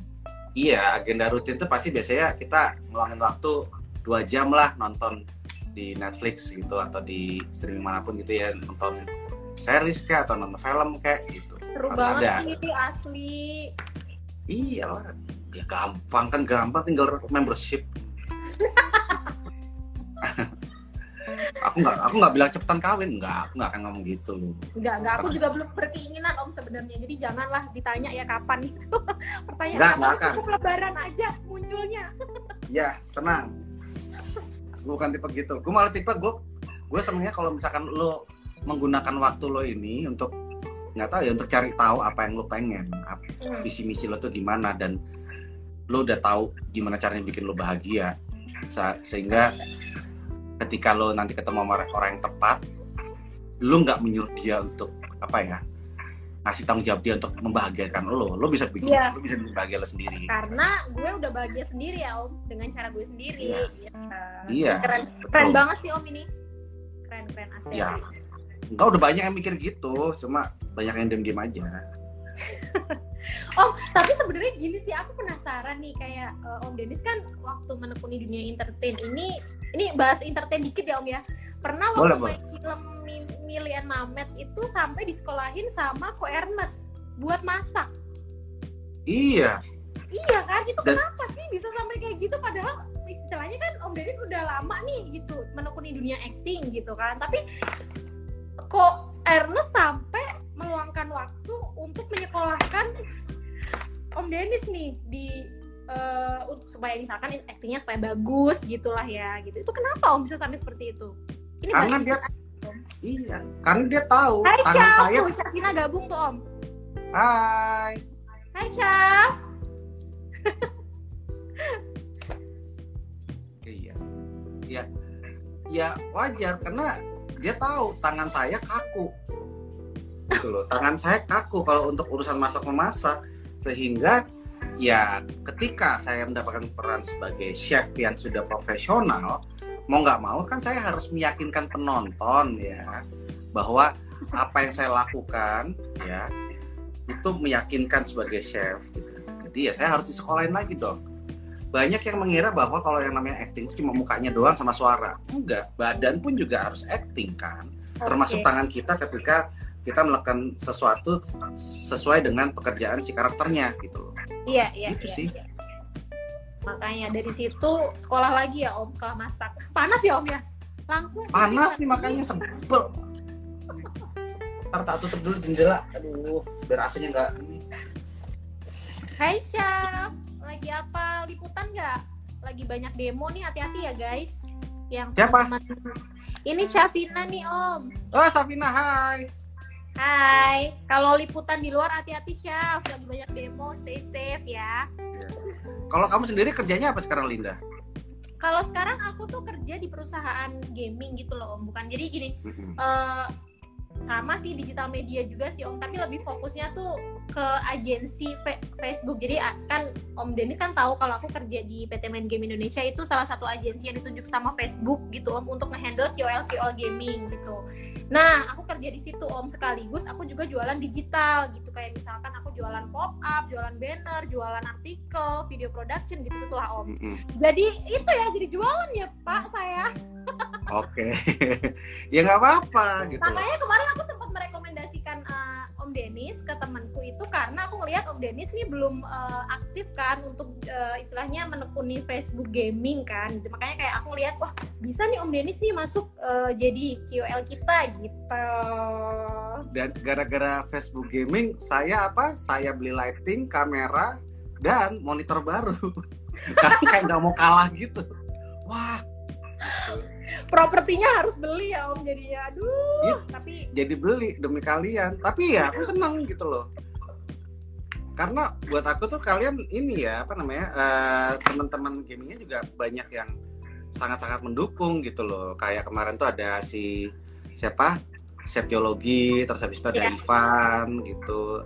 Iya, agenda rutin tuh pasti biasanya kita ngeluangin waktu dua jam lah nonton di Netflix gitu atau di streaming mana pun gitu ya nonton series kayak atau nonton film kayak gitu. Seru Harus banget ada. sih asli. Iyalah, ya gampang kan gampang tinggal membership. aku nggak aku nggak bilang cepetan kawin nggak aku nggak akan ngomong gitu Enggak, enggak aku juga belum berkeinginan Om sebenarnya. Jadi janganlah ditanya ya kapan itu. Pertanyaan Enggak, kapan enggak akan. cukup lebaran aja munculnya. ya tenang gue bukan tipe gitu gue malah tipe gue gue senengnya kalau misalkan lo menggunakan waktu lo ini untuk nggak tahu ya untuk cari tahu apa yang lo pengen ap- Hmm. visi misi lo tuh gimana dan lo udah tahu gimana caranya bikin lo bahagia sehingga ketika lo nanti ketemu sama orang yang tepat lo nggak menyuruh dia untuk apa ya ngasih tanggung jawab dia untuk membahagiakan lo lo bisa bikin Iya. lo bisa bahagia lo sendiri Karena gue udah bahagia sendiri ya Om dengan cara gue sendiri. Iya. Iya. Iya, Keren, betul. keren banget sih Om ini. Keren keren asli. Iya. asli. Enggak udah banyak yang mikir gitu, cuma banyak yang diem-diem aja. Om, tapi sebenarnya gini sih, aku penasaran nih kayak eh, Om Dennis kan waktu menekuni dunia entertain ini, ini bahas entertain dikit ya Om ya. Pernah waktu Boleh, main film Mi- Milian Mamet itu sampai disekolahin sama Ko Ernest buat masak. Iya, Iya kan? Itu Dan- kenapa sih bisa sampai kayak gitu? Padahal istilahnya kan Om Dennis udah lama nih gitu menekuni dunia acting gitu kan. Tapi kok Ernest sampai meluangkan waktu untuk menyekolahkan Om Dennis nih di eh, untuk supaya misalkan actingnya supaya bagus gitulah ya gitu. Itu kenapa Om bisa sampai seperti itu? Ini Karena dia- iya. Karena dia tahu Hai tangan Chaf, saya. tuh Syafina gabung tuh Om. Hai. Hai Chaf. Iya. Iya. Ya wajar karena dia tahu tangan saya kaku. Gitu loh. Tangan saya kaku kalau untuk urusan masak memasak sehingga ya ketika saya mendapatkan peran sebagai chef yang sudah profesional mau nggak mau kan saya harus meyakinkan penonton ya bahwa apa yang saya lakukan ya itu meyakinkan sebagai chef gitu. jadi ya saya harus disekolahin lagi dong banyak yang mengira bahwa kalau yang namanya acting itu cuma mukanya doang sama suara enggak badan pun juga harus acting kan termasuk Oke. tangan kita ketika kita melakukan sesuatu sesuai dengan pekerjaan si karakternya gitu Iya, iya. Gitu iya, sih. iya. Makanya dari situ sekolah lagi ya Om, sekolah masak. Panas ya Om ya? Langsung. panas nih makanya sebel ntar tak tutup dulu jendela aduh biar AC-nya nggak ini Hai Syaf, lagi apa? Liputan nggak? Lagi banyak demo nih, hati-hati ya guys. Yang Siapa? teman-teman- Ini Syafina nih Om. Oh Syafina, hai. Hai. Kalau liputan di luar hati-hati Syaf. Lagi banyak demo, stay safe ya. Kalau kamu sendiri kerjanya apa sekarang Linda? Kalau sekarang aku tuh kerja di perusahaan gaming gitu loh Om. Bukan jadi gini. Mm -mm. eh, sama sih digital media juga sih Om, tapi lebih fokusnya tuh ke agensi Facebook. Jadi kan Om Denny kan tahu kalau aku kerja di PT Main Game Indonesia itu salah satu agensi yang ditunjuk sama Facebook gitu Om untuk ngehandle KOL KOL gaming gitu. Nah, aku kerja di situ Om sekaligus aku juga jualan digital gitu kayak misalkan aku jualan pop up, jualan banner, jualan artikel, video production gitu gitulah Om. Jadi itu ya jadi jualan ya Pak saya. Oke, ya nggak apa-apa gitu. Makanya kemarin aku sempat merekomendasikan uh, Om Denis ke temanku itu karena aku ngelihat Om Denis nih belum uh, aktif kan untuk uh, istilahnya menekuni Facebook gaming kan. Gitu. Makanya kayak aku ngelihat wah bisa nih Om Denis nih masuk uh, jadi KOL kita gitu. Dan gara-gara Facebook Gaming, saya apa? Saya beli lighting, kamera, dan monitor baru. Karena kayak nggak mau kalah gitu. Wah, gitu. Propertinya harus beli ya Om jadinya. Aduh, Iya. tapi jadi beli demi kalian. Tapi ya aku senang gitu loh. Karena buat aku tuh kalian ini ya apa namanya eh, teman-teman gamingnya juga banyak yang sangat-sangat mendukung gitu loh. Kayak kemarin tuh ada si siapa Septiologi, terus habis itu ada Iya. Ivan gitu,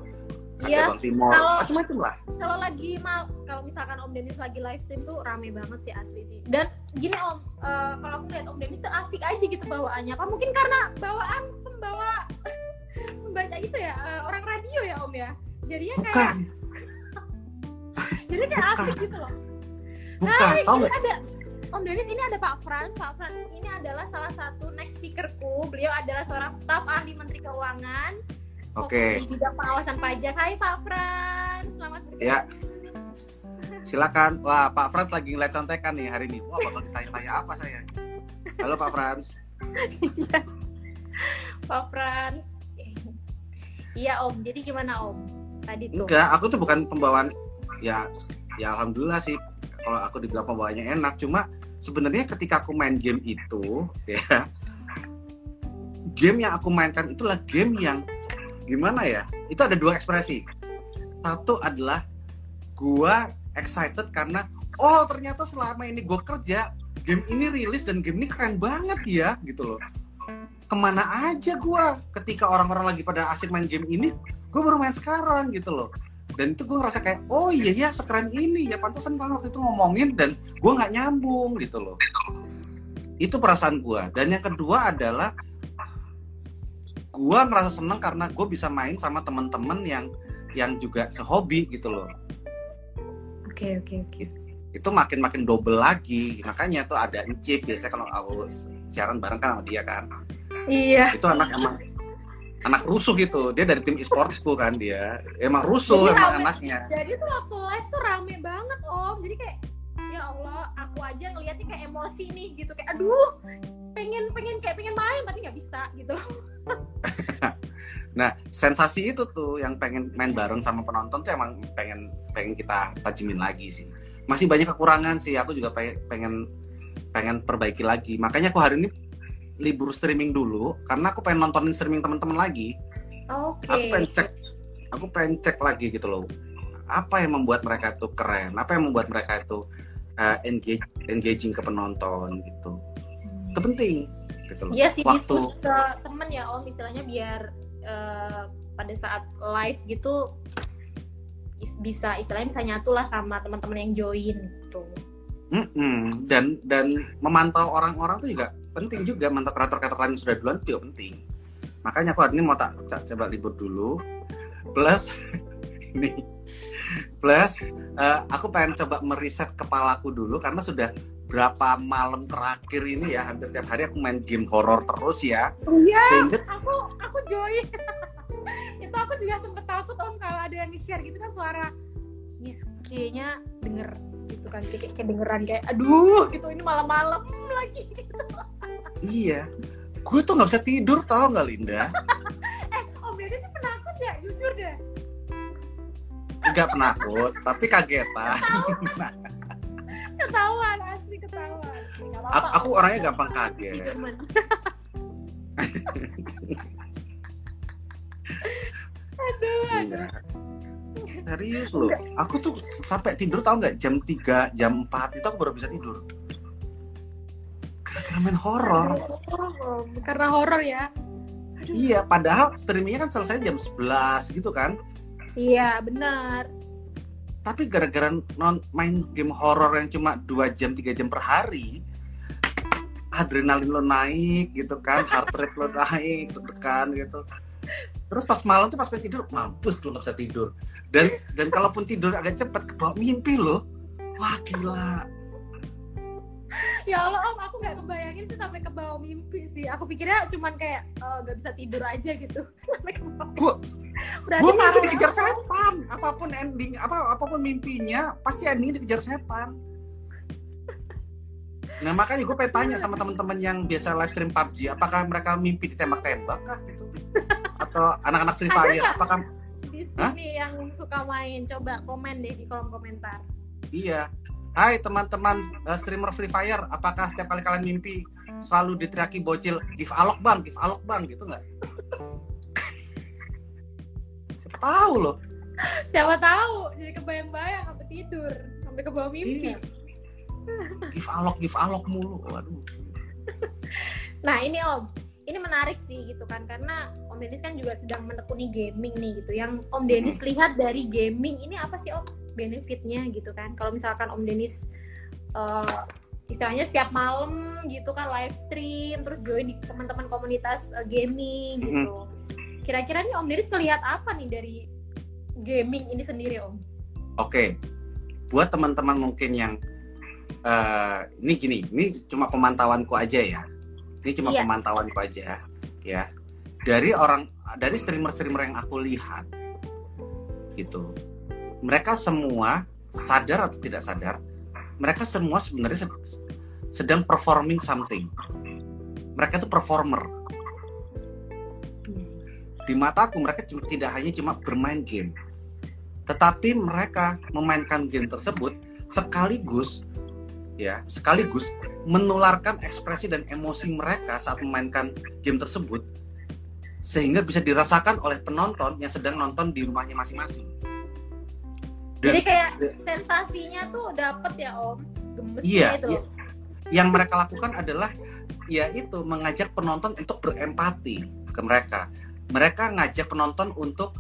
Iya, ada Bang Timor, kalau- macam-macam lah. kalau lagi mal kalau misalkan Om Denis lagi live stream tuh rame banget sih asli sih. Dan gini Om eh, kalau aku lihat Om Denis tuh asik aja gitu bawaannya. Apa mungkin karena bawaan pembawa pembaca itu ya eh, orang radio ya Om ya? Jadinya kayak Bukan, jadi kayak bukan. asik gitu loh. Bukan, tau ini ada Om Denis ini ada Pak Frans. Pak Frans ini adalah salah satu next speakerku. Beliau adalah seorang staf ahli Menteri Keuangan Oke, di bidang pengawasan pajak Hai Pak Frans selamat bergabung ya. Silakan. Wah, Pak Frans lagi ngeliat contekan nih hari ini. Wah, bakal ditanya-tanya apa saya? Halo Pak Frans. Iya. Pak Frans. Iya Om, jadi gimana Om? Tadi tuh. Enggak, aku tuh bukan pembawaan ya ya alhamdulillah sih kalau aku dibilang pembawaannya enak cuma sebenarnya ketika aku main game itu ya game yang aku mainkan itulah game yang gimana ya? Itu ada dua ekspresi. Satu adalah gua excited karena oh ternyata selama ini gua kerja game ini rilis dan game ini keren banget ya gitu loh. Ke mana aja gua ketika orang-orang lagi pada asik main game ini gue baru main sekarang gitu loh. Dan itu gue ngerasa kayak oh iya ya sekeren ini. Ya pantesan kan waktu itu ngomongin dan gue nggak nyambung gitu loh. Itu perasaan gue dan yang kedua adalah gue ngerasa seneng karena gue bisa main sama temen-temen yang yang juga sehobi gitu loh Oke oke oke. itu makin makin double lagi makanya tuh ada Encip biasanya kalau aku siaran bareng kan sama dia kan Iya. itu anak emang anak rusuh gitu dia dari tim e-sportsku kan dia emang rusuh Jadi emang rame. anaknya Jadi tuh waktu live tuh rame banget Om. Jadi kayak ya Allah, aku aja ngeliatnya kayak emosi nih gitu kayak aduh pengen pengen kayak pengen main tapi nggak bisa gitu. Nah, sensasi itu tuh yang pengen main bareng sama penonton tuh emang pengen pengen kita tajemin lagi sih. Masih banyak kekurangan sih. Aku juga pe- pengen pengen perbaiki lagi. Makanya aku hari ini libur streaming dulu karena aku pengen nontonin streaming teman-teman lagi. Oke. Aku pengen cek aku pengen cek lagi gitu loh. Apa yang membuat mereka itu keren? Apa yang membuat mereka itu uh, engage engaging ke penonton gitu. Itu penting gitu loh. Iya sih Waktu diskusi ke temen ya Om istilahnya biar eh, pada saat live gitu is- bisa istilahnya bisa nyatu lah sama teman-teman yang join gitu. Mm-mm. dan dan memantau orang-orang tuh juga penting juga mantau kreator-kreator lain yang sudah duluan itu juga penting makanya aku hari ini mau tak co- coba libur dulu plus ini plus eh, aku pengen coba meriset kepalaku dulu karena sudah berapa malam terakhir ini ya hampir tiap hari aku main game horor terus ya. Iya, sehingga aku aku join. itu aku juga sempet takut Om kalau ada yang share gitu kan suara kayaknya denger gitu kan. Kayak kayak dengeran kayak aduh gitu ini malam-malam lagi. Gitu. iya. Gue tuh nggak bisa tidur tau nggak Linda? Eh Om Dede sih penakut ya jujur deh. Nggak penakut tapi kagetan. Ketahuan asli ketahuan aku orangnya gampang kaget aduh aduh Iya. Serius loh, aku tuh sampai tidur tau nggak jam 3, jam 4 itu aku baru bisa tidur. Karena main horor. Karena horor ya Aduh. Iya, padahal streamingnya kan selesai jam 11 gitu kan. iya benar Tapi gara-gara non main game horor yang cuma 2 jam 3 jam per hari, adrenalin lo naik gitu kan, heart rate lo naik, deg-degan gitu. Terus pas malam tuh pas pengen tidur, mampus tuh nggak bisa tidur. Dan dan kalaupun tidur agak cepat kebawa mimpi lo. Wah gila. Ya Allah om aku nggak kebayangin sih sampai ke bawah mimpi sih aku pikirnya cuman kayak eh, nggak bisa tidur aja gitu sampai ke bawah Gua- berarti Gue mimpi parah dikejar setan. Apa pun ending, apa apa pun mimpinya, pasti endingnya dikejar setan. Nah makanya gue pengen tanya sama teman-teman yang biasa live stream PUBG, apakah mereka mimpi ditembak-tembak kah gitu? Atau anak-anak Free Fire, apakah di Hah? sini yang suka main coba komen deh di kolom komentar iya? Hai teman-teman eh, streamer Free Fire, apakah setiap kali kalian mimpi selalu diteriaki bocil, give alok bang, give alok bang, gitu nggak? Siapa tahu loh. siapa tahu jadi kebayang-bayang sampai tidur sampai ke bawah mimpi Iya. Give alok, give alok mulu. Waduh. Nah ini Om, ini menarik sih gitu kan karena Om Denis kan juga sedang menekuni gaming nih gitu. Yang Om Denis lihat dari gaming ini apa sih Om benefitnya gitu kan? Kalau misalkan Om Denis eh, istilahnya setiap malam gitu kan live stream terus join di teman-teman komunitas eh, gaming gitu. Kira-kira nih Om Denis ngelihat apa nih dari gaming ini sendiri Om? Oke, buat teman-teman mungkin yang eh, ini gini, ini cuma pemantauanku aja ya. Ini cuma Iya. pemantauanku aja, ya. Dari orang, dari streamer-streamer yang aku lihat, gitu, mereka semua sadar atau tidak sadar, mereka semua sebenarnya sed- sedang performing something. Mereka itu performer. Di mataku mereka cuma tidak hanya cuma bermain game, tetapi mereka memainkan game tersebut sekaligus ya sekaligus menularkan ekspresi dan emosi mereka saat memainkan game tersebut sehingga bisa dirasakan oleh penonton yang sedang nonton di rumahnya masing-masing. Jadi kayak sensasinya tuh dapet ya Om, gemesnya Iya, itu. iya. yang mereka lakukan adalah ya itu mengajak penonton untuk berempati ke mereka. Mereka ngajak penonton untuk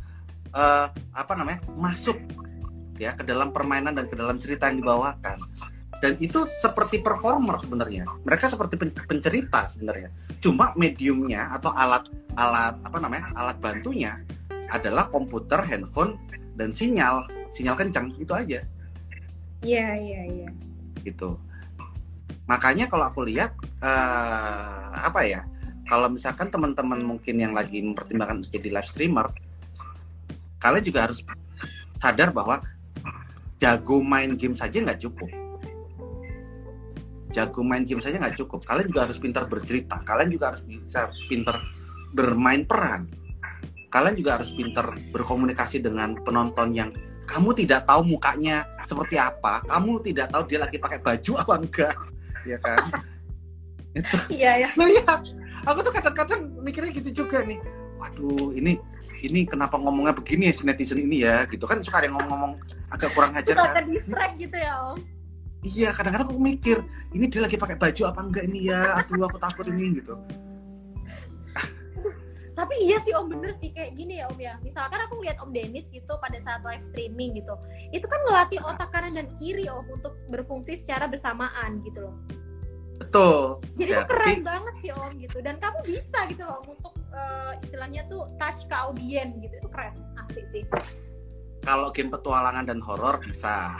eh, apa namanya masuk ya ke dalam permainan dan ke dalam cerita yang dibawakan. Dan itu seperti performer sebenarnya. Mereka seperti pen- pencerita sebenarnya. Cuma mediumnya atau alat alat apa namanya alat bantunya adalah komputer, handphone, dan sinyal sinyal kencang itu aja Iya iya iya. gitu. Makanya kalau aku lihat eh, apa ya, kalau misalkan teman-teman mungkin yang lagi mempertimbangkan untuk jadi live streamer, kalian juga harus sadar bahwa jago main game saja nggak cukup. Jago main game saja nggak cukup. Kalian juga harus pintar bercerita. Kalian juga harus bisa pintar bermain peran. Kalian juga harus pintar berkomunikasi dengan penonton yang kamu tidak tahu mukanya seperti apa, kamu tidak tahu dia lagi pakai baju apa enggak, ya kan? Iya ya. Nah ya, aku tuh kadang-kadang mikirnya gitu juga nih. Waduh, ini ini kenapa ngomongnya begini ya si netizen ini ya, gitu kan suka ada yang ngomong-ngomong agak kurang ajar kan? distract gitu ya Om. Iya, kadang-kadang aku mikir, ini dia lagi pakai baju apa enggak ini ya? Aduh, aku takut ini gitu. Tapi iya sih Om bener sih kayak gini ya Om ya. Misalkan aku lihat Om Denis gitu pada saat live streaming gitu, itu kan ngelatih otak kanan dan kiri Om untuk berfungsi secara bersamaan gitu loh. Betul. Jadi Ya, itu keren tapi- banget sih Om gitu. Dan kamu bisa gitu loh Om, untuk eh, istilahnya tuh touch ke audien gitu. Itu keren asli sih. Kalau game petualangan dan horor bisa.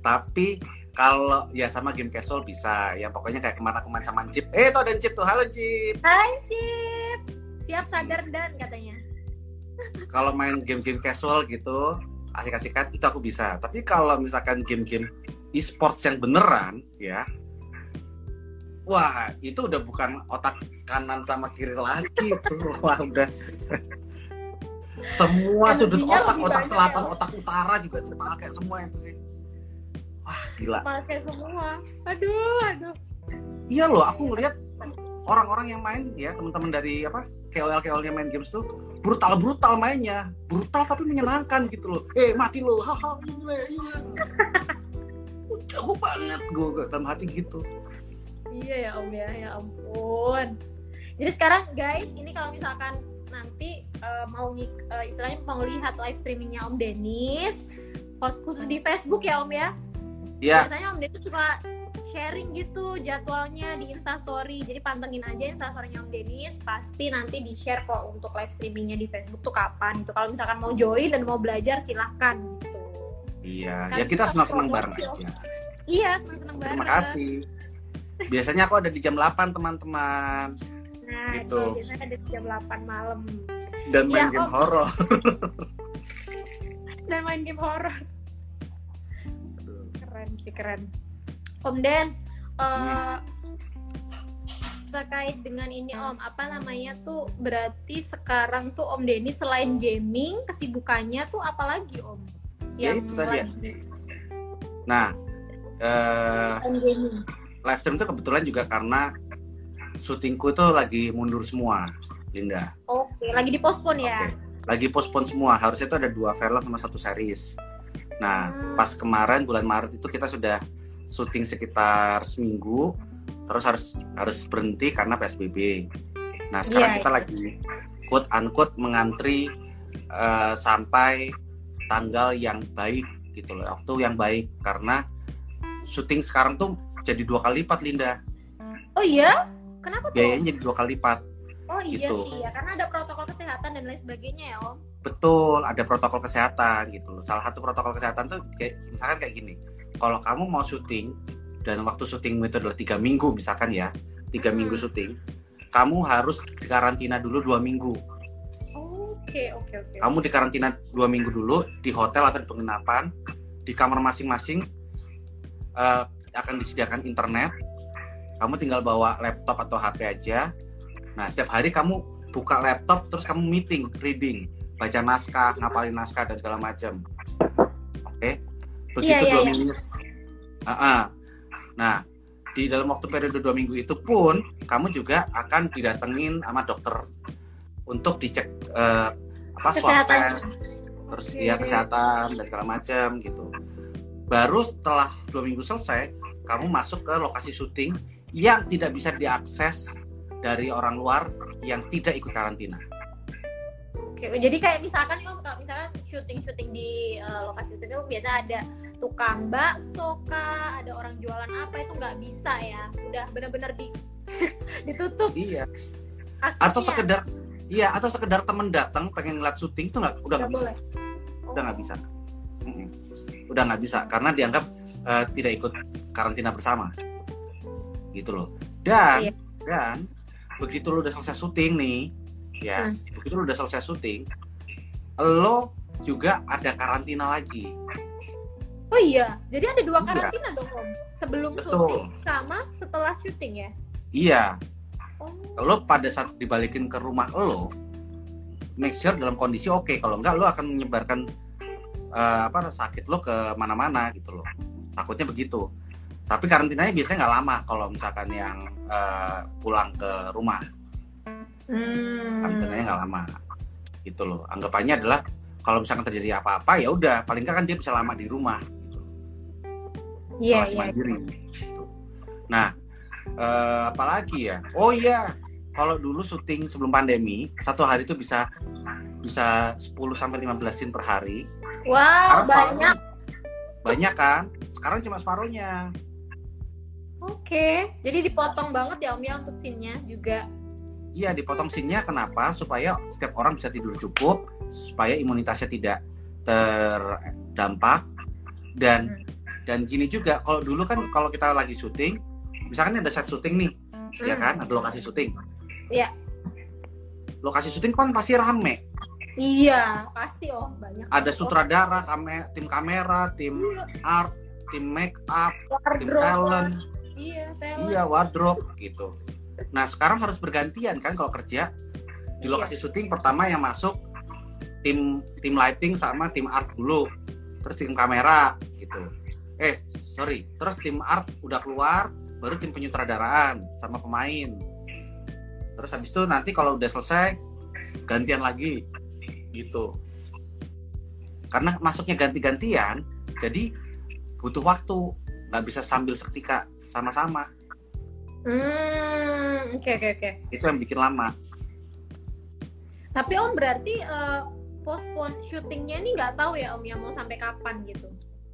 Tapi kalau ya sama game casual bisa. Ya pokoknya kayak ke mana aku main sama Cip. Eh, tuh ada Cip tuh. Halo Cip. Hai Cip. Siap sadar dan katanya. kalau main game-game casual gitu asik-asikan itu aku bisa tapi kalau misalkan game-game e-sports yang beneran ya wah itu udah bukan otak kanan sama kiri lagi tuh wah udah semua sudut otak otak banyak selatan ya. otak utara juga terpakai semua itu sih wah gila. Pakai semua. Aduh aduh. Iya loh aku ngeliat orang-orang yang main ya teman-teman dari apa KOL KOL yang main games tuh brutal brutal mainnya. Brutal tapi menyenangkan gitu loh. Eh mati lo haha jago banget. Gue dalam hati gitu. Iya ya om ya. Ya ampun. Jadi sekarang guys ini kalau misalkan nanti uh, mau uh, istilahnya mau lihat live streamingnya om Denis post khusus di Facebook ya om ya Iya. biasanya om Denis suka sharing gitu jadwalnya di instastory. Jadi pantengin aja instastorynya Om Denis pasti nanti di share kok untuk live streamingnya di Facebook tuh kapan itu kalau misalkan mau join dan mau belajar silahkan gitu. Iya. Sekarang ya kita senang senang bareng aja. Iya senang senang bareng. Terima kasih. Biasanya aku ada di jam 8 teman-teman. Nah gitu. itu biasanya ada di jam 8 malam. Dan main ya, game horor dan main game horor sih keren Om Den, uh, terkait dengan ini Om, apa namanya tuh berarti sekarang tuh Om Denny selain gaming kesibukannya tuh apalagi Om? Ya yang itu tadi. Ya. Nah, uh, live stream tuh kebetulan juga karena syutingku tuh lagi mundur semua, Linda. Oke, lagi dipospon ya? Lagi pospon semua. Harusnya itu ada dua film sama satu series. Nah, hmm. pas kemarin bulan Maret itu kita sudah syuting sekitar seminggu terus harus harus berhenti karena PSBB. Nah sekarang yeah, kita yeah. lagi quote unquote mengantri uh, sampai tanggal yang baik gitu loh, waktu yang baik karena syuting sekarang tuh jadi dua kali lipat Linda. Oh iya? Kenapa tuh? Biayanya jadi dua kali lipat. Oh iya gitu. sih ya, karena ada protokol kesehatan dan lain sebagainya ya Om. Betul, ada protokol kesehatan gitu loh. Salah satu protokol kesehatan tuh kayak misalkan kayak gini kalau kamu mau syuting dan waktu syutingmu itu adalah tiga minggu misalkan ya tiga hmm. minggu syuting kamu harus dikarantina dulu dua minggu oke okay, oke okay, oke okay. kamu dikarantina dua minggu dulu di hotel atau di penginapan di kamar masing-masing uh, akan disediakan internet kamu tinggal bawa laptop atau HP aja nah setiap hari kamu buka laptop terus kamu meeting reading baca naskah ngapalin naskah dan segala macam oke okay? begitu yeah, yeah, dua yeah. minggu uh -uh. nah di dalam waktu periode dua minggu itu pun kamu juga akan didatengin sama dokter untuk dicek uh, apa swab test terus okay. ya kesehatan dan segala macam gitu baru setelah dua minggu selesai kamu masuk ke lokasi syuting yang tidak bisa diakses dari orang luar yang tidak ikut karantina. Oke, jadi kayak misalkan kalau misalkan syuting-syuting di uh, lokasi itu biasa ada tukang bakso kah? Ada orang jualan apa? Itu nggak bisa ya. Udah benar-benar di ditutup. Iya. Aksesnya. atau sekedar iya atau sekedar temen datang pengen ngeliat syuting itu nggak udah nggak bisa. oh. udah nggak bisa. Udah nggak bisa karena dianggap uh, tidak ikut karantina bersama. Gitu loh. Dan iya. dan begitu lo udah selesai syuting nih ya hmm. begitu lo udah selesai syuting lo juga ada karantina lagi Oh iya, jadi ada dua iya. karantina iya. dong Om. Sebelum Betul. syuting sama setelah syuting ya? Iya. Oh. Lo pada saat dibalikin ke rumah lo, make sure dalam kondisi oke. Okay. Kalau enggak lo akan menyebarkan uh, apa sakit lo ke mana-mana gitu loh. Takutnya begitu. Tapi karantinanya biasanya nggak lama kalau misalkan yang uh, pulang ke rumah. Hmm. Karantinanya nggak lama. Gitu loh. Anggapannya adalah kalau misalkan terjadi apa-apa ya udah paling nggak kan dia bisa lama di rumah yeah, isolasi yeah. mandiri. Gitu. Nah, uh, apalagi ya? Oh iya, kalau dulu syuting sebelum pandemi satu hari itu bisa bisa 10 sampai 15 scene per hari. Wow, Sekarang banyak. Banyak kan? Sekarang cuma separuhnya. Oke, jadi dipotong banget ya Om ya untuk scene-nya juga. Iya, dipotong scene-nya kenapa? Supaya setiap orang bisa tidur cukup, supaya imunitasnya tidak terdampak dan hmm dan gini juga kalau dulu kan kalau kita lagi syuting misalkan ada set syuting nih hmm. ya kan ada lokasi syuting iya lokasi syuting kan pasti rame iya pasti oh banyak ada sutradara kame, tim kamera tim iya. art tim make up wardrobe. tim talent iya talent. iya wardrobe gitu nah sekarang harus bergantian kan kalau kerja. Di iya. lokasi syuting pertama yang masuk tim tim lighting sama tim art dulu. Terus tim kamera gitu. Eh sorry. Terus tim art udah keluar baru tim penyutradaraan sama pemain. Terus habis itu nanti kalau udah selesai gantian lagi gitu. Karena masuknya ganti-gantian jadi butuh waktu. Nggak bisa sambil seketika sama-sama hmm oke oke oke. Itu yang bikin lama. Tapi om berarti uh, postpone syutingnya ini nggak tahu ya om ya mau sampai kapan gitu?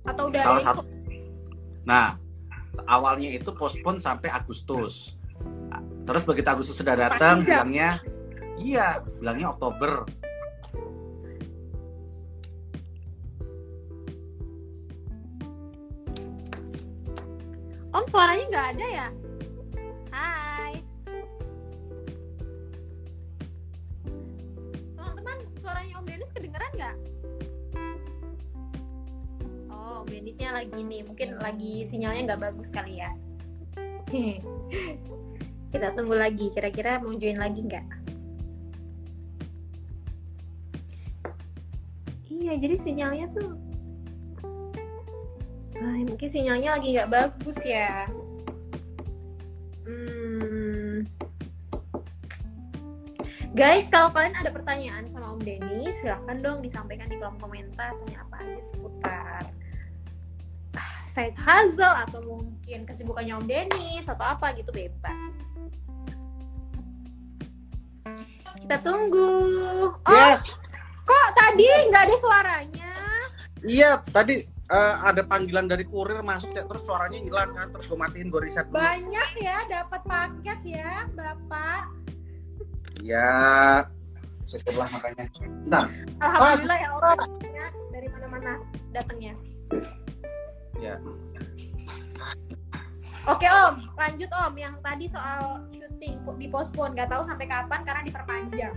Atau udah salah satu nah awalnya itu postpone sampai Agustus. Terus begitu Agustus sudah datang bilangnya iya bilangnya Oktober. Om suaranya nggak ada ya? Suaranya Om Denis kedengeran nggak? Oh, Om Denisnya lagi nih, mungkin lagi sinyalnya nggak bagus kali ya. Kita tunggu lagi, kira-kira mau join lagi nggak? Iya, jadi sinyalnya tuh Nah, mungkin sinyalnya lagi nggak bagus ya. Hmm. Guys, kalau kalian ada pertanyaan sama Om Denny, silahkan dong disampaikan di kolom komentar. Tanya apa aja seputar ah, side hustle atau mungkin kesibukannya Om Denny atau apa gitu bebas. Kita tunggu. Oh, yes. Kok tadi nggak ada suaranya? Iya, tadi uh, ada panggilan dari kurir masuk ya terus suaranya hilang kan terus gue matiin gue riset dulu. banyak ya dapat paket ya bapak ya syukurlah makanya. Nah alhamdulillah ya orang dari mana-mana datangnya. Ya. Oke Om, lanjut Om. Yang tadi soal syuting di postpone nggak tahu sampai kapan karena diperpanjang.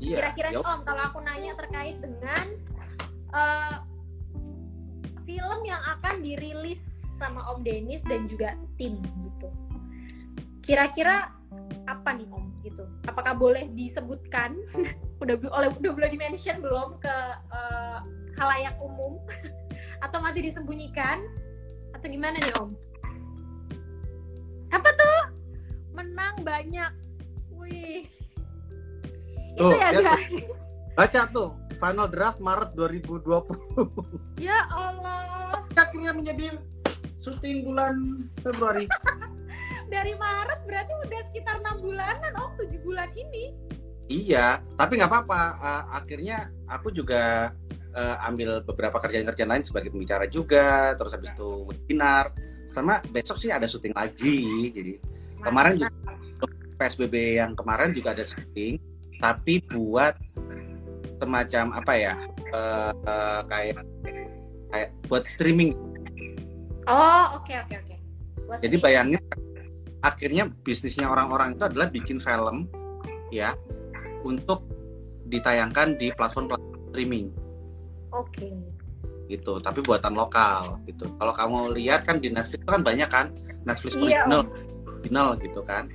Iya. Kira-kira Om kalau aku nanya terkait dengan uh, film yang akan dirilis sama Om Denis dan juga tim gitu. Kira-kira apa nih Om gitu? Apakah boleh disebutkan? udah oleh udah boleh dimention belum ke uh, halayak umum atau masih disembunyikan atau gimana nih Om? Apa tuh? Menang banyak. Wih. Tuh, Itu ya, ya guys. Baca tuh final draft Maret 2020. Ya Allah. Akhirnya menjadi syuting bulan Februari. Dari Maret berarti udah sekitar enam bulanan, oh tujuh bulan ini. Iya, tapi nggak apa-apa. Uh, akhirnya aku juga uh, ambil beberapa kerjaan-kerjaan lain sebagai pembicara juga, terus habis itu webinar. Sama besok sih ada syuting lagi. Jadi Mantap. kemarin juga PSBB yang kemarin juga ada syuting, tapi buat semacam apa ya uh, uh, kayak kayak buat streaming. Oh oke okay, oke okay, oke. Okay. Jadi bayangin akhirnya bisnisnya orang-orang itu adalah bikin film ya untuk ditayangkan di platform-platform streaming. Oke. Okay. Gitu, tapi buatan lokal gitu. Kalau kamu lihat kan di Netflix itu kan banyak kan Netflix iya, original, original gitu kan.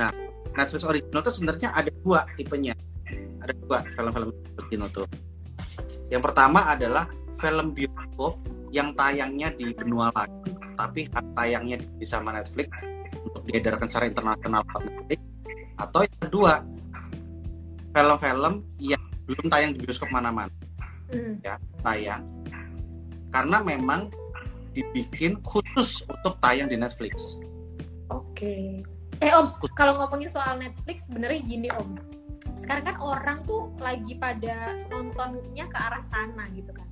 Nah, Netflix original itu sebenarnya ada dua tipenya ada dua film-film Tarantino tuh. Yang pertama adalah film bioskop yang tayangnya di benua lain, tapi tayangnya di sama Netflix untuk diedarkan secara internasional Netflix. Atau yang kedua, film-film yang belum tayang di bioskop mana-mana, hmm. ya tayang karena memang dibikin khusus untuk tayang di Netflix. Oke. Okay. Eh Om, kalau ngomongin soal Netflix, sebenarnya gini Om sekarang kan orang tuh lagi pada nontonnya ke arah sana gitu kan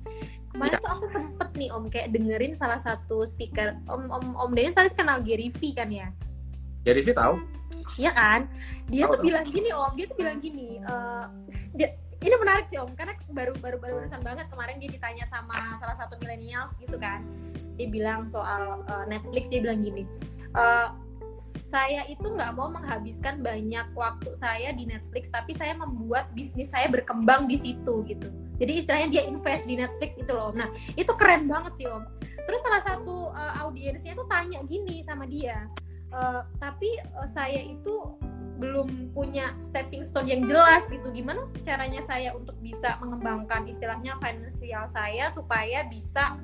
kemarin ya. tuh aku sempet nih om kayak dengerin salah satu speaker om om om Dennis pasti kenal Gary V kan ya Gary V tahu. Iya kan? Dia tau, tuh tahu. bilang gini om. Dia tuh bilang gini uh, dia ini menarik sih om. Karena baru baru baru barusan banget kemarin dia ditanya sama salah satu milenials gitu kan. Dia bilang soal uh, Netflix dia bilang gini uh, saya itu nggak mau menghabiskan banyak waktu saya di Netflix tapi saya membuat bisnis saya berkembang di situ gitu. Jadi istilahnya dia invest di Netflix itu loh. Nah itu keren banget sih om. Terus salah satu uh, audiensnya tuh tanya gini sama dia uh, tapi uh, saya itu belum punya stepping stone yang jelas gitu. Gimana caranya saya untuk bisa mengembangkan istilahnya finansial saya supaya bisa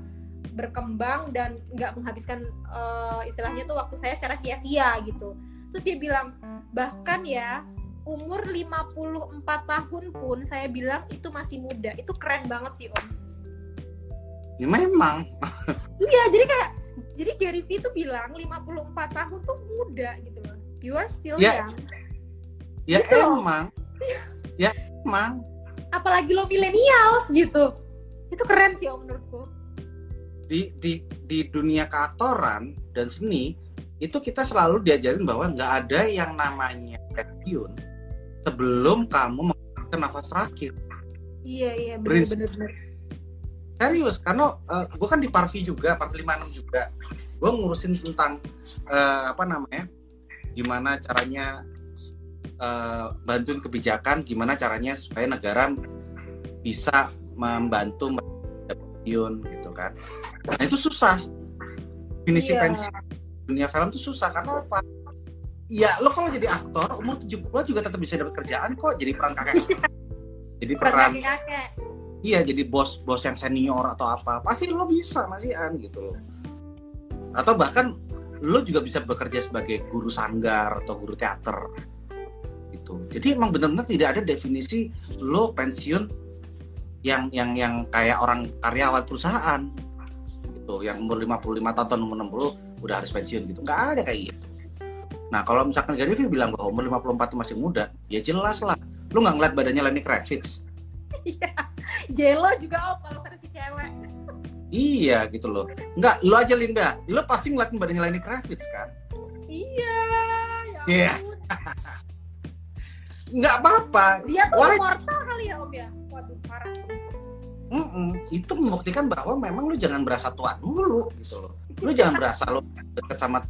berkembang dan nggak menghabiskan uh, istilahnya tuh waktu saya secara sia-sia gitu. Terus dia bilang bahkan ya umur 54 tahun pun saya bilang itu masih muda. Itu keren banget sih om. Ya memang. Iya jadi kayak jadi Gary Vee tuh bilang 54 tahun tuh muda gitu loh. You are still ya, young. Ya gitu emang. Ya emang. Apalagi lo millennials gitu. Itu keren sih om menurutku. Di di di dunia keaktoran dan seni itu kita selalu diajarin bahwa nggak ada yang namanya pensiun sebelum kamu mengeluarkan nafas terakhir. Iya iya benar benar Serius, karena uh, eh, gue kan di Parvi juga, Parvi 56 juga. Gue ngurusin tentang uh, apa namanya, gimana caranya uh, bantuin kebijakan, gimana caranya supaya negara bisa membantu pensiun gitu kan. Nah itu susah. Finisi iya. pensiun dunia film itu susah karena apa? Ya lo kalau jadi aktor umur 70 juga tetap bisa dapat kerjaan kok jadi peran kakek. jadi peran kakek. Iya jadi bos bos yang senior atau apa pasti lo bisa masih an gitu loh. Atau bahkan lo juga bisa bekerja sebagai guru sanggar atau guru teater gitu. Jadi emang benar-benar tidak ada definisi lo pensiun yang yang yang kayak orang karyawan perusahaan gitu. Yang umur 55 tahun umur 60 udah harus pensiun gitu. Nggak ada kayak gitu. Nah kalau misalkan Gary Vee bilang bahwa umur 54 itu masih muda ya jelas lah. Lu nggak ngeliat badannya Lenny Kravitz iya. Jelo juga om kalau versi cewek. Iya gitu loh. Nggak lu aja Linda. Lu pasti ngeliatin badannya Lenny Kravitz kan? Iya ya iya. yeah. nggak apa-apa. Dia tuh immortal kali ya om ya? Waduh parah. Mm -mm. itu membuktikan bahwa memang lu jangan berasa tua dulu gitu loh. Lu jangan berasa lu deket sama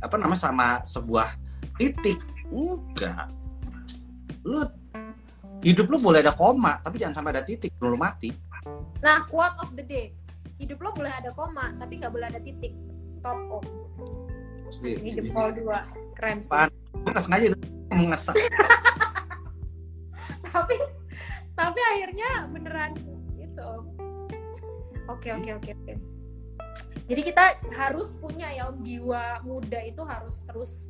apa nama sama sebuah titik. Enggak lu hidup lu boleh ada koma tapi jangan sampai ada titik. Lu mati. Nah quote of the day. Hidup lu boleh ada koma tapi nggak boleh ada titik. Top om ini jempol dua. Keren sih. Bukan sengaja itu? Tapi tapi akhirnya beneran gitu. Oke oke oke oke. Jadi kita harus punya ya om. Jiwa muda itu harus terus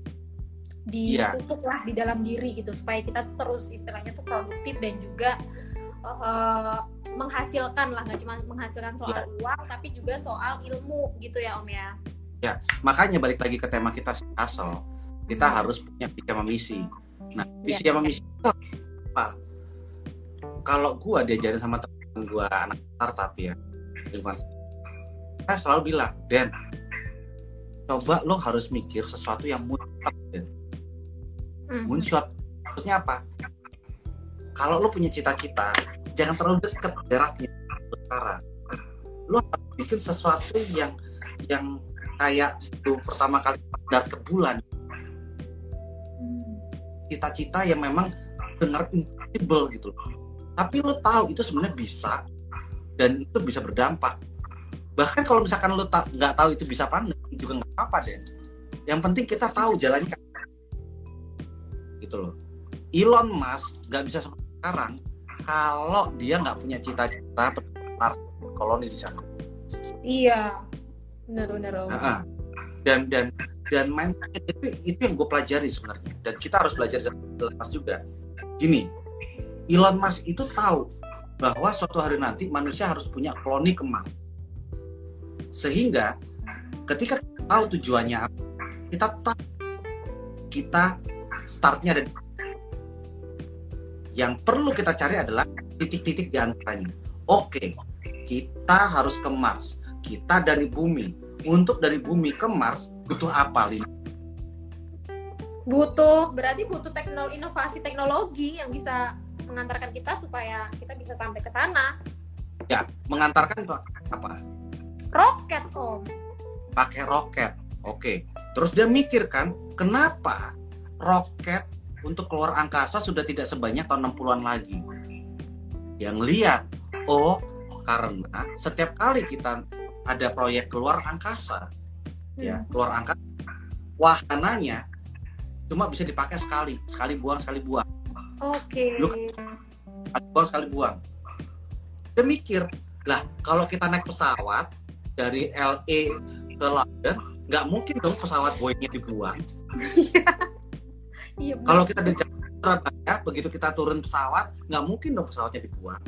dipupuk yeah. lah di dalam diri gitu supaya kita terus istilahnya tuh produktif dan juga uh, menghasilkan lah nggak cuma menghasilkan soal yeah. uang tapi juga soal ilmu gitu ya om ya ya makanya balik lagi ke tema kita asal kita hmm. harus punya visi misi nah visi yeah. misi itu apa kalau gua diajarin sama teman gua anak startup ya saya selalu bilang Dan coba lo harus mikir sesuatu yang moonshot Dan hmm. moonshot. Maksudnya apa? Kalau lo punya cita-cita jangan terlalu dekat jaraknya sekarang. Lo harus bikin sesuatu yang yang kayak itu pertama kali dari ke bulan cita-cita yang memang benar impossible gitu tapi lo tahu itu sebenarnya bisa dan itu bisa berdampak. Bahkan kalau misalkan lo tak nggak tahu itu bisa apa enggak juga nggak apa-apa deh. Yang penting kita tahu jalannya gitu loh. Elon Musk nggak bisa sekarang kalau dia nggak punya cita-cita koloni di sana. Iya. Benar-benar nah, dan dan dan mindset itu itu yang gue pelajari sebenarnya. Dan kita harus belajar dari Mas juga. Gini Elon Musk itu tahu bahwa suatu hari nanti manusia harus punya koloni kemang. Sehingga ketika kita tahu tujuannya apa, kita tahu kita startnya ada yang perlu kita cari adalah titik-titik di antaranya. Oke, kita harus ke Mars. Kita dari bumi. Untuk dari bumi ke Mars butuh apa, Lina? Butuh, berarti butuh teknologi inovasi teknologi yang bisa mengantarkan kita supaya kita bisa sampai ke sana. Ya, mengantarkan itu apa? Roket, Om. Pakai roket. Oke. Terus dia mikir kan, kenapa roket untuk keluar angkasa sudah tidak sebanyak tahun 60-an lagi? Yang lihat, oh, karena setiap kali kita ada proyek keluar angkasa, ya, hmm. ya, keluar angkasa, wahananya cuma bisa dipakai sekali, sekali buang, sekali buang. Oke. Okay. Lu buang sekali buang. Dia mikir, lah kalau kita naik pesawat, dari LA ke London nggak mungkin dong pesawat Boeingnya dibuang Iya. kalau kita di Surabaya begitu kita turun pesawat nggak mungkin dong pesawatnya dibuang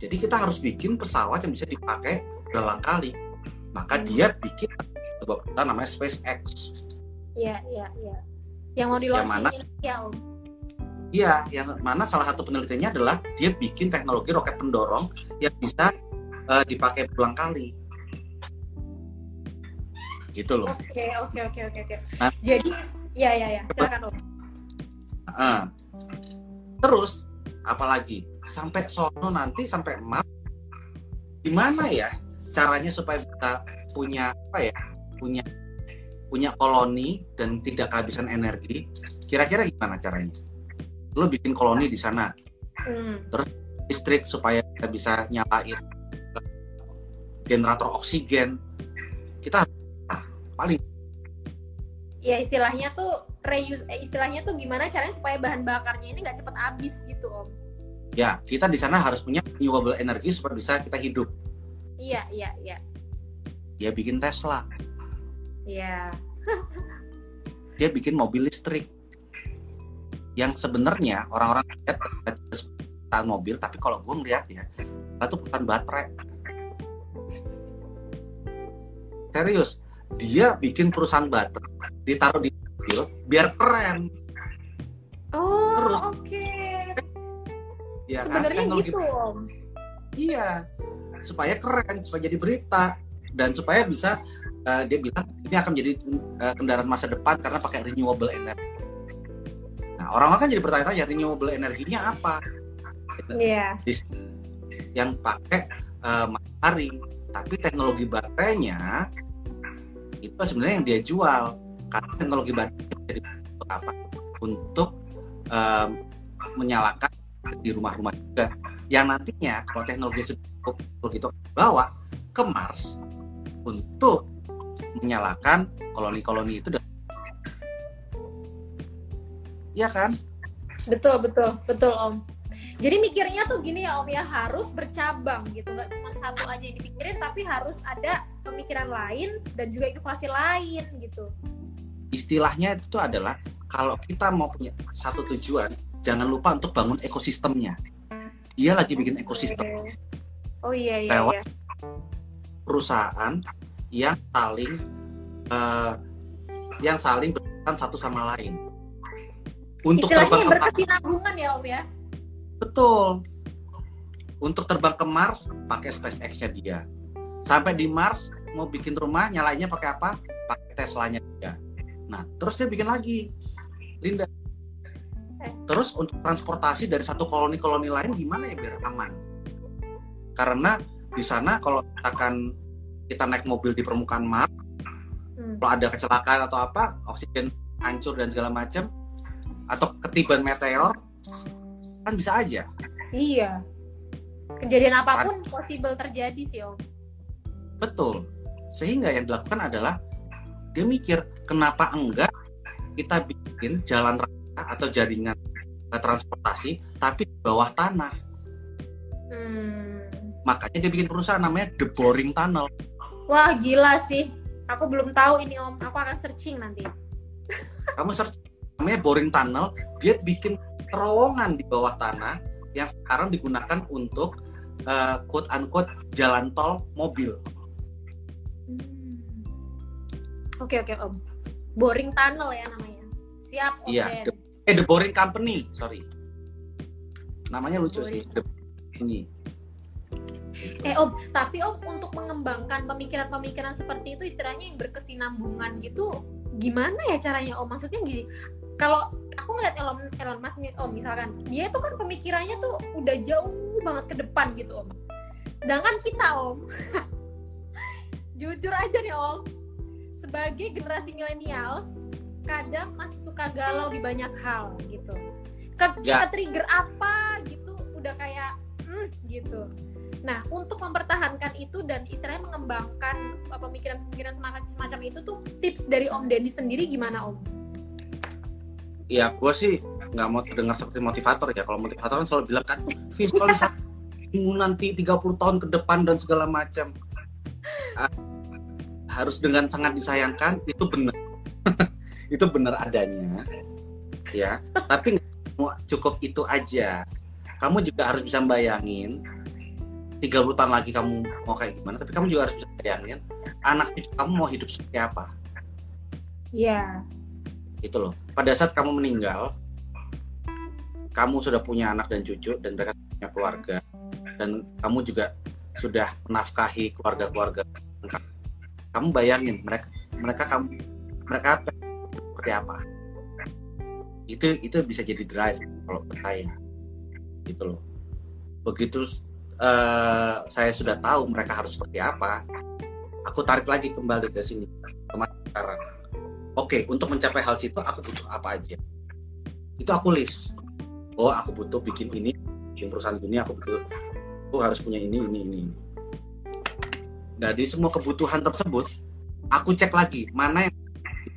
jadi kita harus bikin pesawat yang bisa dipakai berulang kali maka Hmm. dia bikin sebuah perusahaan namanya SpaceX Iya, iya, iya. Yang mau di Yang mana? ya, Om. Iya, yang mana salah satu penelitiannya adalah dia bikin teknologi roket pendorong yang bisa eh, dipakai berulang kali. Gitu loh. Oke, oke, oke, oke, oke. Nah. Jadi, ya, ya, ya. Silakan, Om. Ah. Terus, apalagi sampai sono nanti sampai Mars, gimana ya caranya supaya kita punya apa ya? Punya punya koloni dan tidak kehabisan energi. Kira-kira gimana caranya? Lo bikin koloni di sana, Hmm. listrik supaya kita bisa nyalain generator oksigen. Kita ah, paling Ya, istilahnya tuh reuse, eh, istilahnya tuh gimana caranya supaya bahan bakarnya ini nggak cepet habis gitu, Om. ya kita di sana harus punya renewable energy supaya bisa kita hidup. Iya, iya, iya. Dia bikin Tesla, Iya. dia bikin mobil listrik. Yang sebenarnya orang-orang lihat perusahaan mobil, tapi kalau gue ngeliat ya, itu bukan baterai. Serius, dia bikin perusahaan baterai, ditaruh di biar keren, Oh, Terus, oke. ya kan? Sebenarnya Teknologi gitu, Om. Iya, supaya keren, supaya jadi berita dan supaya bisa eh, dia bilang ini akan menjadi eh, kendaraan masa depan karena pakai renewable energy. Nah, orang-orang kan jadi bertanya-tanya renewable energinya apa? Gitu. Iya. Yang pakai eh, matahari, tapi teknologi baterainya itu sebenarnya yang dia jual karena teknologi baterai jadi untuk apa? Untuk em, menyalakan di rumah-rumah juga yang nantinya kalau teknologi sudah cukup begitu bawa ke Mars untuk menyalakan koloni-koloni itu Iya kan? Betul, betul, betul, Om. Jadi mikirnya tuh gini ya Om ya harus bercabang gitu, nggak cuma satu aja yang dipikirin, tapi harus ada pemikiran lain dan juga inovasi lain gitu. Istilahnya itu adalah kalau kita mau punya satu tujuan, jangan lupa untuk bangun ekosistemnya. Dia lagi bikin ekosistem. Oh iya iya Lewat iya. perusahaan yang saling eh, yang saling berkaitan satu sama lain. Untuk Istilahnya terbang yang ke Mars, berkesinambungan ya Om ya. betul. Untuk terbang ke Mars pakai SpaceX-nya dia. Sampai di Mars mau bikin rumah nyalainnya pakai apa? Pakai Teslanya dia. Nah, terus dia bikin lagi. Linda. Terus untuk transportasi dari satu koloni-koloni lain gimana ya biar aman? Karena di sana kalau misalkan kita naik mobil di permukaan Mars, Hmm. kalau ada kecelakaan atau apa, oksigen hancur dan segala macam, atau ketiban meteor, kan bisa aja. Iya. Kejadian apa pun possible terjadi sih Om. Betul. Sehingga yang dilakukan adalah dia mikir kenapa enggak kita bikin jalan raya atau jaringan eh, transportasi tapi di bawah tanah. Hmm. Makanya dia bikin perusahaan namanya The Boring Tunnel. Wah gila sih. Aku belum tahu ini Om. Aku akan searching nanti. Kamu search namanya Boring Tunnel, dia bikin terowongan di bawah tanah yang sekarang digunakan untuk eh, quote unquote jalan tol mobil. Hmm. Oke oke Om. Boring tunnel ya namanya. Siap Om. Iya, the- Eh The Boring Company, sorry. Namanya lucu sih, The Boring Company. Eh Om, tapi Om untuk mengembangkan pemikiran-pemikiran seperti itu istilahnya yang berkesinambungan gitu, gimana ya caranya Om? Maksudnya gini, kalau aku ngeliat Elon Elon Musk nih Om misalkan, dia tuh kan pemikirannya tuh udah jauh banget ke depan gitu Om. Sedangkan kita Om, jujur aja nih Om, sebagai generasi milenials, kadang masih suka galau di banyak hal gitu. Ke, Ya. ke trigger apa gitu, udah kayak hmm, gitu. Nah, untuk mempertahankan itu dan istilahnya mengembangkan pemikiran-pemikiran semacam, semacam itu tuh tips dari Om Denny sendiri gimana Om? Ya, gue sih nggak mau terdengar seperti motivator ya. Kalau motivator kan selalu bilang kan visualisasi nanti 30 tahun ke depan dan segala macam. Ah, harus dengan sangat disayangkan itu benar. Itu benar adanya ya. Tapi cukup itu aja. Kamu juga harus bisa bayangin 30 tahun lagi kamu mau kayak gimana tapi kamu juga harus bisa bayangin anak cucu kamu mau hidup seperti apa. Iya. Yeah. itu loh. Pada saat kamu meninggal kamu sudah punya anak dan cucu dan mereka punya keluarga dan kamu juga sudah menafkahi keluarga-keluarga kamu bayangin mereka mereka kamu mereka seperti apa? Itu itu bisa jadi drive kalau saya gitu loh. Begitu uh, saya sudah tahu mereka harus seperti apa aku tarik lagi kembali ke sini ke sekarang. Oke untuk mencapai hal situ aku butuh apa aja? Itu aku list. Oh aku butuh bikin ini bikin perusahaan ini aku butuh aku harus punya ini ini ini di semua kebutuhan tersebut aku cek lagi mana yang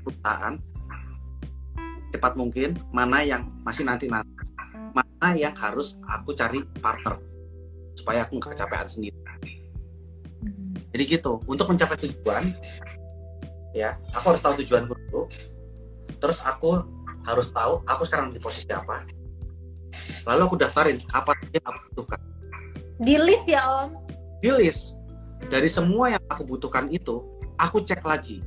perusahaan cepat mungkin mana yang masih nanti nanti mana yang harus aku cari partner supaya aku nggak kecapean sendiri. Jadi gitu untuk mencapai tujuan ya aku harus tahu tujuan dulu. Terus aku harus tahu aku sekarang di posisi apa. Lalu aku daftarin apa yang aku butuhkan. Di list ya om? Di list dari semua yang aku butuhkan itu aku cek lagi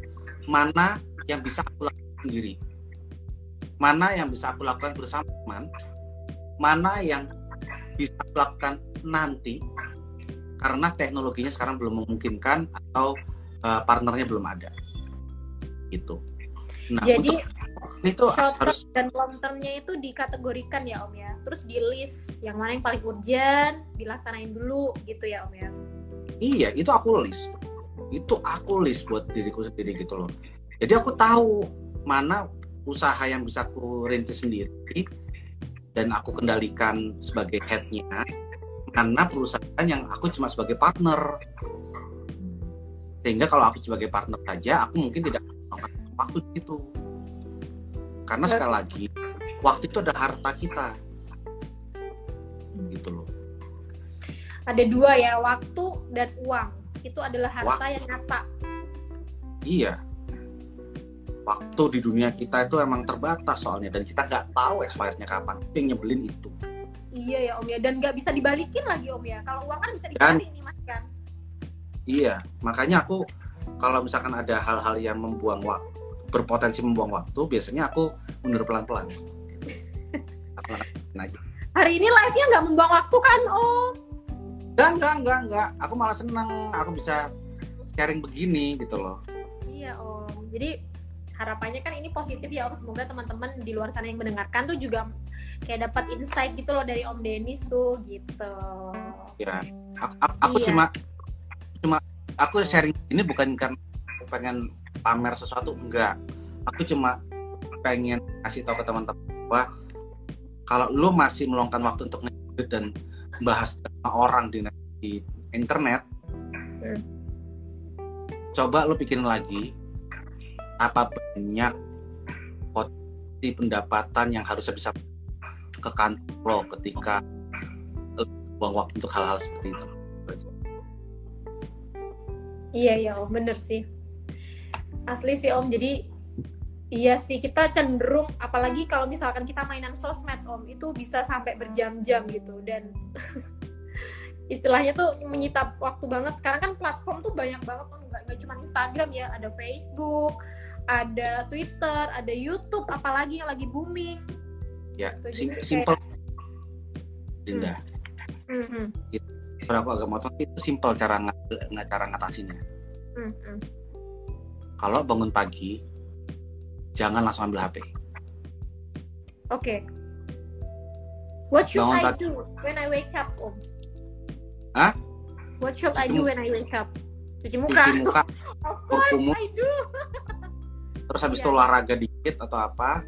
mana yang bisa aku lakukan sendiri. Mana yang bisa aku lakukan bersama teman. Mana yang bisa aku lakukan nanti. Karena teknologinya sekarang belum memungkinkan atau uh, partnernya belum ada. Gitu. Nah jadi untuk, itu harus dan long termnya itu dikategorikan ya om ya. Terus di list yang mana yang paling urgent dilaksanain dulu gitu ya om ya iya itu aku list. Itu aku list buat diriku sendiri gitu loh. Jadi aku tahu mana usaha yang bisa aku rintis sendiri dan aku kendalikan sebagai headnya karena perusahaan yang aku cuma sebagai partner. Sehingga kalau aku sebagai partner saja aku mungkin tidak waktu itu karena sekali lagi waktu itu ada harta kita. Gitu loh ada dua ya waktu dan uang. Itu adalah harta waktu. yang nyata. Iya. Waktu di dunia kita itu emang terbatas soalnya dan kita nggak tahu expirednya kapan. Yang nyebelin itu. Iya ya om ya. Dan nggak bisa dibalikin lagi om ya. Kalau uang kan bisa dibalik nih mas kan? Iya. Makanya aku kalau misalkan ada hal-hal yang membuang waktu berpotensi membuang waktu biasanya aku mundur pelan-pelan. Hari ini live-nya nggak membuang waktu kan om enggak enggak enggak enggak aku malah seneng aku bisa sharing begini gitu loh iya om jadi harapannya kan ini positif ya Om. Semoga teman-teman di luar sana yang mendengarkan tuh juga kayak dapat insight gitu loh dari Om Denis tuh gitu. Ya, aku, aku iya. cuma cuma aku sharing ini bukan karena pengen pamer sesuatu enggak. Aku cuma pengen kasih tahu ke teman-teman bahwa kalau lu masih meluangkan waktu untuk ngedit dan bahas sama orang di, di internet, hmm. coba lu pikirin lagi apa banyak potensi pendapatan yang harusnya bisa ke kantor lo ketika buang waktu untuk hal-hal seperti itu. Iya ya om bener sih asli sih om jadi iya sih kita cenderung apalagi kalau misalkan kita mainan sosmed om itu bisa sampai berjam-jam gitu dan istilahnya tuh menyita waktu banget sekarang kan platform tuh banyak banget tuh nggak cuma Instagram ya ada Facebook ada Twitter, ada YouTube, apalagi yang lagi booming. Ya, sim simple. Dinda. Hmm. Hmm. Itu, aku agak motor itu simple cara nggak cara ngatasinnya. Hmm. Kalau bangun pagi, jangan langsung ambil HP. Oke. Okay. What should bangun I do when I wake up, Om? Hah? What should I do when I wake up? Cuci muka. Cuci muka. of course I do. terus habis itu iya. olahraga dikit atau apa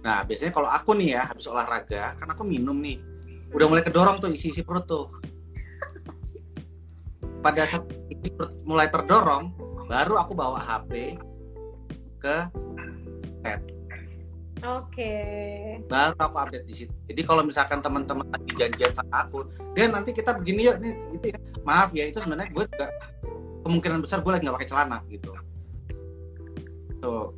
nah biasanya kalau aku nih ya habis olahraga kan aku minum nih udah mulai kedorong tuh isi isi perut tuh pada saat ini mulai terdorong baru aku bawa HP ke pet Oke. Okay. Baru aku update di situ. Jadi kalau misalkan teman-teman lagi janjian sama aku, dia nanti kita begini yuk nih gitu ya. Maaf ya itu sebenarnya gue juga kemungkinan besar gue lagi nggak pakai celana gitu so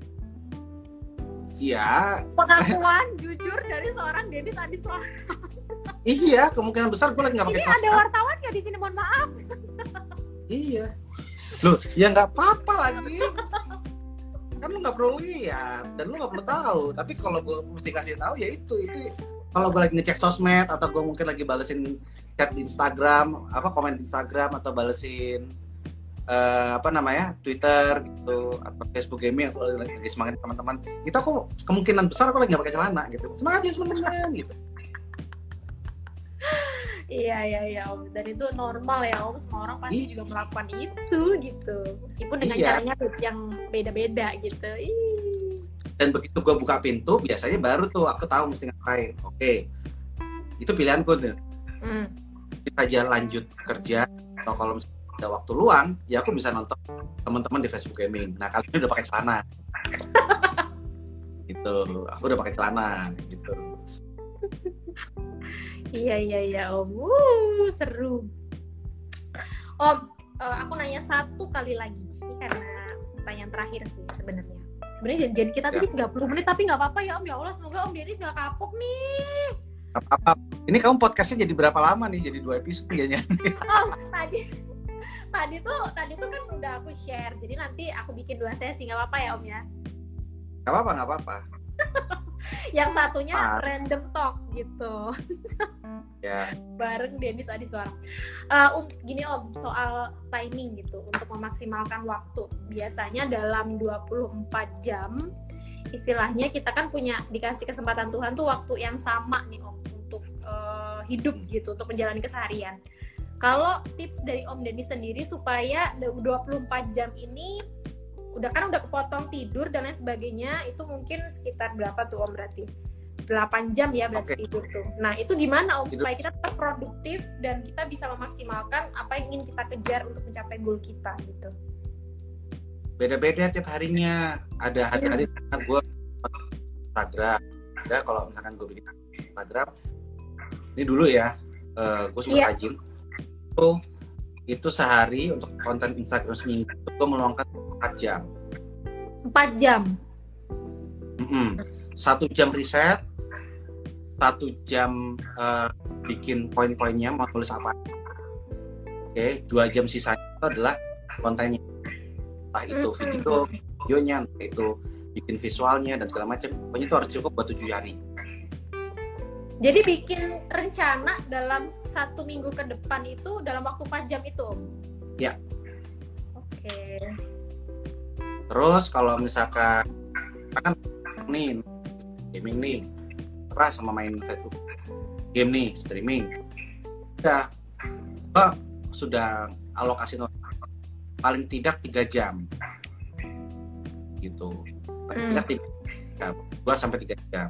ya pengakuan jujur dari seorang Denis Adiswa iya kemungkinan besar gue lagi nggak pakai ini celana ada wartawan nggak di sini mohon maaf iya loh ya nggak apa-apa lagi kan lu nggak perlu lihat dan lu nggak perlu tahu. Tapi kalau gue mesti kasih tahu ya itu itu. Kalau gue lagi ngecek sosmed atau gue mungkin lagi balesin chat di Instagram apa komen di Instagram atau balesin eh, apa namanya Twitter gitu atau Facebook gaming aku lagi, lagi semangat teman-teman. Itu aku kemungkinan besar aku lagi nggak pakai celana gitu. Semangat ya teman-teman gitu iya iya iya om. Dan itu normal ya om. Semua orang pasti Iya. juga melakukan itu gitu. Meskipun dengan Iya. caranya yang beda-beda gitu. Ih. dan begitu gue buka pintu biasanya baru tuh aku tahu mesti ngapain. Oke. Itu pilihanku tuh. Hmm. bisa aja lanjut kerja atau kalau misalnya ada waktu luang ya aku bisa nonton teman-teman di Facebook Gaming. Nah kali ini udah pakai celana. Gitu. Aku udah pakai celana gitu Iya iya iya om, Wuh, seru. Om, eh, aku nanya satu kali lagi. Ini karena pertanyaan terakhir sih sebenarnya. Sebenarnya janjian kita tadi 30 menit tapi nggak apa-apa ya om. Ya Allah semoga om Dennis nggak kapok nih. apa, ini kamu podcastnya jadi berapa lama nih jadi dua episode kayaknya Om, tadi tadi tuh tadi tuh kan udah aku share. Jadi nanti aku bikin dua sesi nggak apa-apa ya om ya. nggak apa-apa nggak apa-apa Yang satunya Pas. random talk gitu. ya bareng Denis Adiswara. Eh, um, gini Om, soal timing gitu untuk memaksimalkan waktu. Biasanya dalam 24 jam istilahnya kita kan punya dikasih kesempatan Tuhan tuh waktu yang sama nih Om untuk eh, hidup gitu, untuk menjalani keseharian. Kalau tips dari Om Denis sendiri supaya 24 jam ini udah kan udah kepotong tidur dan lain sebagainya itu mungkin sekitar berapa tuh Om berarti? 8 jam ya berarti Oke. tidur tuh. Nah, itu gimana Om Tidur. supaya kita tetap produktif dan kita bisa memaksimalkan apa yang ingin kita kejar untuk mencapai goal kita gitu. beda-beda tiap harinya ada hari-hari gue Instagram ada kalau misalkan gue bikin Instagram ini dulu ya gue sempat Iya. rajin itu itu sehari untuk konten Instagram seminggu gue meluangkan 4 jam 4 jam. Mm-mm. satu jam riset satu jam eh, bikin poin-poinnya mau tulis apa oke dua jam sisanya itu adalah kontennya entah itu video videonya entah itu bikin visualnya dan segala macam pokoknya itu harus cukup buat tujuh hari Jadi bikin rencana dalam satu minggu ke depan itu dalam waktu 4 jam itu? Ya. Oke. Terus kalau misalkan kan nih gaming nih apa sama main Facebook? Game nih streaming. Udah gua sudah alokasi paling tidak tiga jam. Gitu. Paling Hmm. tidak tiga jam. Dua sampai tiga jam.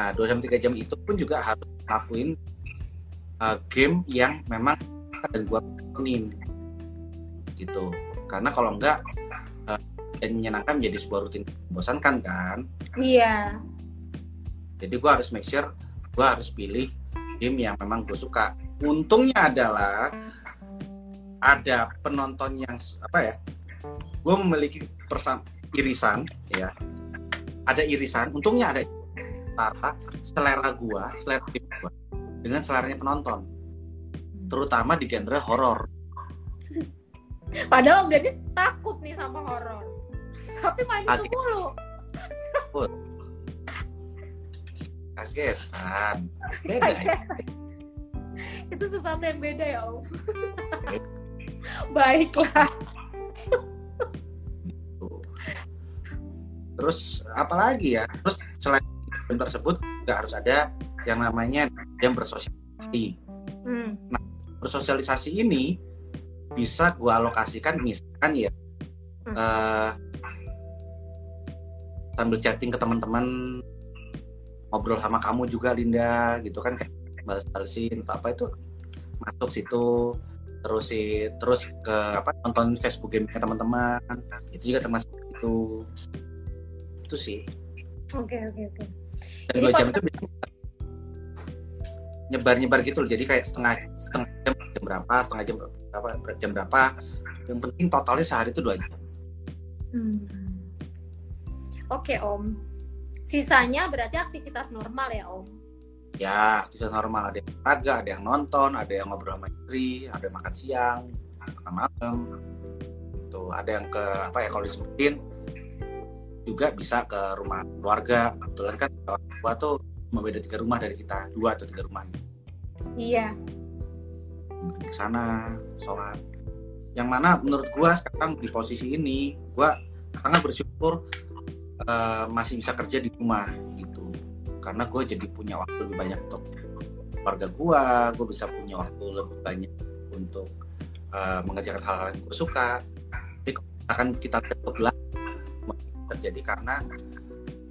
Nah dua sampai tiga jam itu pun juga harus lakuin uh, game yang memang dan gua mainin gitu. Karena kalau enggak dan menyenangkan menjadi sebuah rutin membosankan kan? Iya. jadi gue harus make sure gue harus pilih game yang memang gue suka. Untungnya adalah ada penonton yang apa ya gue memiliki persam irisan ya. Ada irisan untungnya ada antara selera gue selera tim gue dengan seleranya penonton. Terutama di genre horor. Padahal Om Dennis takut nih sama horor. Tapi main itu mulu. kagetan beda ya itu sesuatu yang beda ya Om. Baiklah. Terus apalagi ya? Terus selain game tersebut juga harus ada yang namanya jam bersosialisasi. Hmm. Bersosialisasi ini bisa gua alokasikan misalkan ya Hmm. eh, sambil chatting ke teman-teman ngobrol sama kamu juga Linda gitu kan kayak balas-balesin apa itu masuk situ terus si terus ke apa nonton Facebook game teman-teman itu juga termasuk itu. Itu sih. Oke oke oke. dan dua jam itu biasanya nyebar-nyebar gitu loh. Jadi kayak setengah setengah jam jam berapa setengah jam berapa jam berapa. Yang penting totalnya sehari itu dua jam. Hmm. Oke Om, sisanya berarti aktivitas normal ya Om? ya aktivitas normal. Ada yang olahraga ada yang nonton ada yang ngobrol sama istri ada yang makan siang makan malam. Itu ada yang ke apa ya kalau disebutin juga bisa ke rumah keluarga. Kebetulan kan orang tua tuh membeda tiga rumah dari kita dua atau tiga rumah. Iya. mungkin ke sana sholat. Yang mana menurut gua sekarang di posisi ini gua sangat bersyukur eh, masih bisa kerja di rumah gitu. Karena gue jadi punya waktu lebih banyak untuk keluarga gua gue bisa punya waktu lebih banyak untuk eh, mengerjakan hal-hal yang gue suka. Tapi misalkan kita terbelah terjadi karena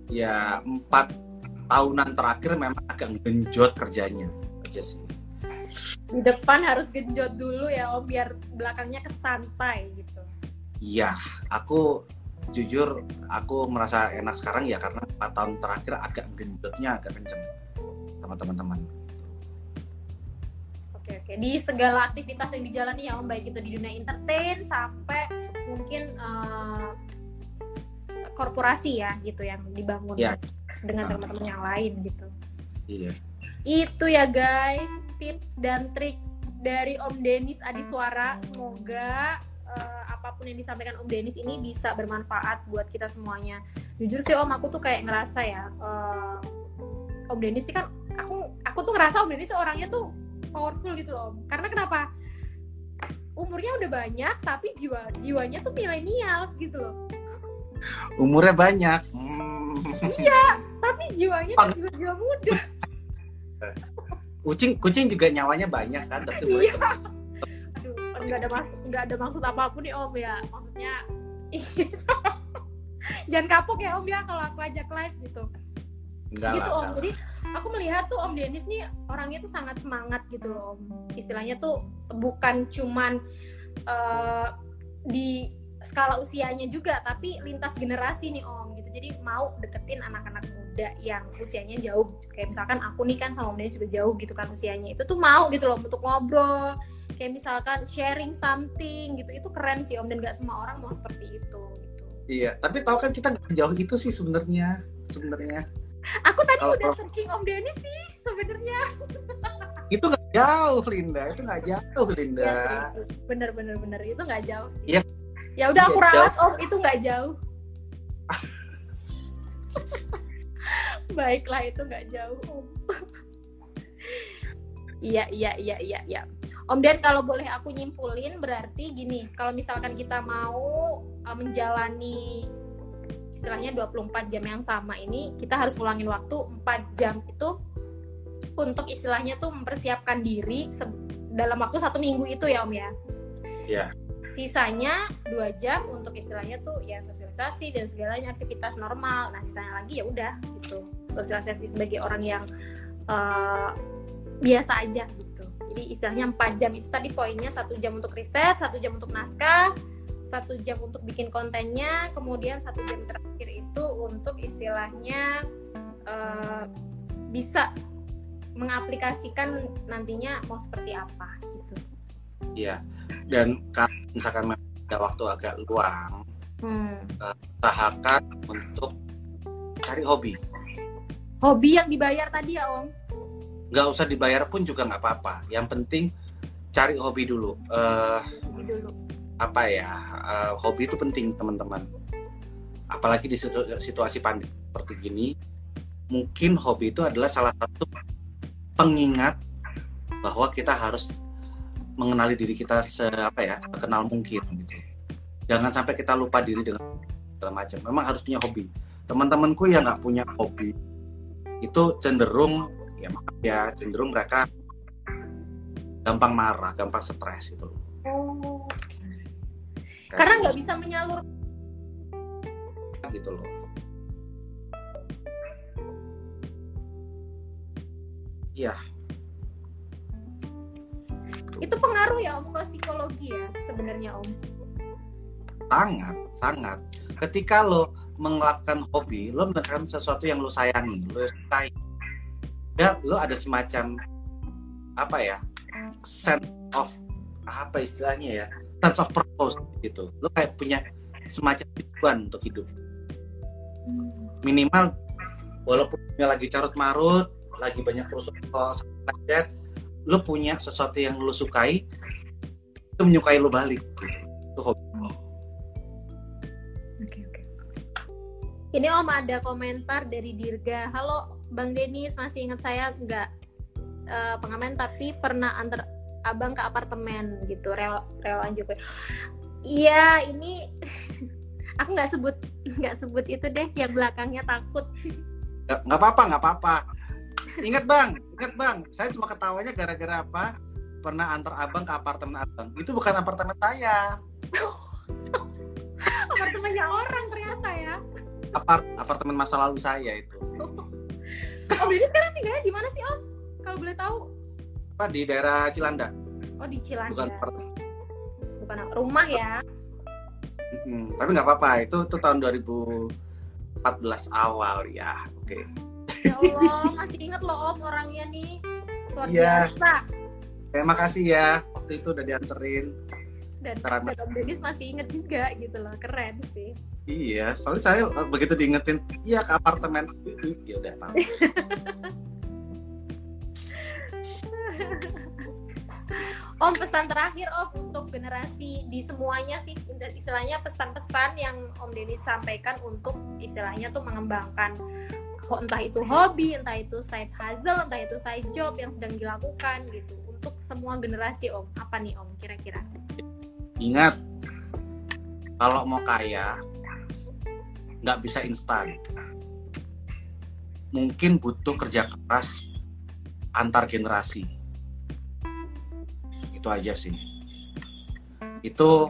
ya empat tahunan terakhir memang agak genjot kerjanya. Aja sih. Di depan harus genjot dulu ya Om, biar belakangnya kesantai gitu. Iya, aku jujur aku merasa enak sekarang ya karena 4 tahun terakhir agak gendutnya agak kenceng sama teman-teman. Oke oke. Di segala aktivitas yang dijalani ya Om, baik itu di dunia entertain sampai mungkin eh, korporasi ya gitu yang dibangun Iya. dengan Ah. teman-teman yang lain gitu. Iya. Itu ya guys, tips dan trik dari Om Denis Adiswara. Semoga eh, apa pun yang disampaikan Om Denis ini bisa bermanfaat buat kita semuanya. Jujur sih Om, aku tuh kayak ngerasa ya, eh, Om Denis sih kan, aku aku tuh ngerasa Om Denis orangnya tuh powerful gitu loh Om. Karena kenapa? Umurnya udah banyak, tapi jiwa jiwanya tuh milenial gitu loh. Umurnya banyak. Hmm. Tapi jiwanya tuh jiwa-jiwa muda. Kucing kucing juga nyawanya banyak kan, tapi Iya. Nggak ada maksud nggak ada maksud apa pun nih Om ya. Maksudnya jangan kapok ya Om ya kalau aku ajak live gitu. enggak gitu lah. Om. Jadi aku melihat tuh Om Denis nih orangnya tuh sangat semangat gitu loh Om. Istilahnya tuh bukan cuman eh, di skala usianya juga tapi lintas generasi nih Om gitu. Jadi mau deketin anak-anak muda yang usianya jauh. Kayak misalkan aku nih kan sama Om Denis juga jauh gitu kan usianya. Itu tuh mau gitu loh untuk ngobrol. Kayak misalkan sharing something gitu. Itu keren sih Om dan gak semua orang mau seperti itu gitu. Iya, tapi tahu kan kita nggak jauh itu sih sebenarnya. Sebenarnya Aku tadi Kalau udah searching Om Denis sih sebenarnya. itu nggak jauh, Linda. Itu nggak jauh, Linda. Iya bener bener bener itu nggak jauh sih. Iya. Ya udah Iya, aku ralat om itu nggak jauh. Baiklah itu nggak jauh om. iya iya iya iya iya. Om Dan kalau boleh aku nyimpulin berarti gini, kalau misalkan kita mau uh, menjalani istilahnya 24 jam yang sama ini, kita harus ngulangin waktu 4 jam itu untuk istilahnya tuh mempersiapkan diri dalam waktu satu minggu itu ya Om ya. Iya. Sisanya dua jam untuk istilahnya tuh ya sosialisasi dan segalanya aktivitas normal. Nah sisanya lagi ya udah gitu sosialisasi sebagai orang yang eh, biasa aja gitu. Jadi istilahnya 4 jam itu tadi poinnya satu jam untuk riset, satu jam untuk naskah, satu jam untuk bikin kontennya, kemudian satu jam terakhir itu untuk istilahnya eh, bisa mengaplikasikan nantinya mau seperti apa gitu. Iya. Dan kalau misalkan ada waktu agak luang, Hmm. usahakan untuk cari hobi. Hobi yang dibayar tadi ya Om? Nggak usah dibayar pun juga nggak apa-apa. Yang penting cari hobi dulu. Eh, Hobi dulu. apa ya? eh, hobi itu penting teman-teman. Apalagi di situ- situasi pandemi seperti gini, mungkin hobi itu adalah salah satu pengingat bahwa kita harus mengenali diri kita se apa ya kenal mungkin gitu. Jangan sampai kita lupa diri dengan segala macam. Memang harus punya hobi. Teman-temanku yang nggak punya hobi itu cenderung ya ya cenderung mereka gampang marah, gampang stres gitu. Oh. Karena nggak bisa menyalur. gitu loh. Iya, Itu pengaruh ya Om ke psikologi ya sebenarnya Om. sangat, sangat. Ketika lo melakukan hobi, lo melakukan sesuatu yang lo sayangi, lo sukai. Ya, lo ada semacam apa ya? sense of apa istilahnya ya? sense of purpose gitu. Lo kayak punya semacam tujuan untuk hidup. Minimal walaupun lagi carut marut lagi banyak perusahaan like lo punya sesuatu yang lo sukai itu menyukai lo balik gitu. Itu hobi oke oke. Ini om ada komentar dari Dirga. Halo Bang Denis masih ingat saya? Nggak uh, pengamen tapi pernah antar abang ke apartemen gitu rel relawan Jokowi iya ini aku nggak sebut nggak sebut itu deh yang belakangnya takut. Nggak apa-apa nggak apa-apa. Ingat bang ingat bang. Saya cuma ketawanya gara-gara apa? Pernah antar abang ke apartemen abang. Itu bukan apartemen saya. Apartemennya orang ternyata ya. Apart apartemen masa lalu saya itu oh jadi sekarang tinggalnya di mana sih om? Kalau boleh tahu? Apa di daerah Cilanda? Oh di Cilanda. Bukan bukan rumah ya? Hmm, tapi nggak apa-apa itu itu tahun 2014 awal ya oke. Okay. ya Allah masih inget loh om orangnya nih. Luar ya. biasa. Terima kasih ya waktu itu udah dianterin. Dan, dan Om Dennis masih inget juga gitu loh. Keren sih iya soalnya saya eh, begitu diingetin iya ke apartemen itu ya udah tahu Om pesan terakhir Om untuk generasi di semuanya sih istilahnya pesan-pesan yang Om Denny sampaikan untuk istilahnya tuh mengembangkan entah itu hobi, entah itu side hustle, entah itu side job yang sedang dilakukan gitu untuk semua generasi Om. Apa nih Om kira-kira? Ingat kalau mau kaya nggak bisa instan. Mungkin butuh kerja keras antar generasi. Itu aja sih. Itu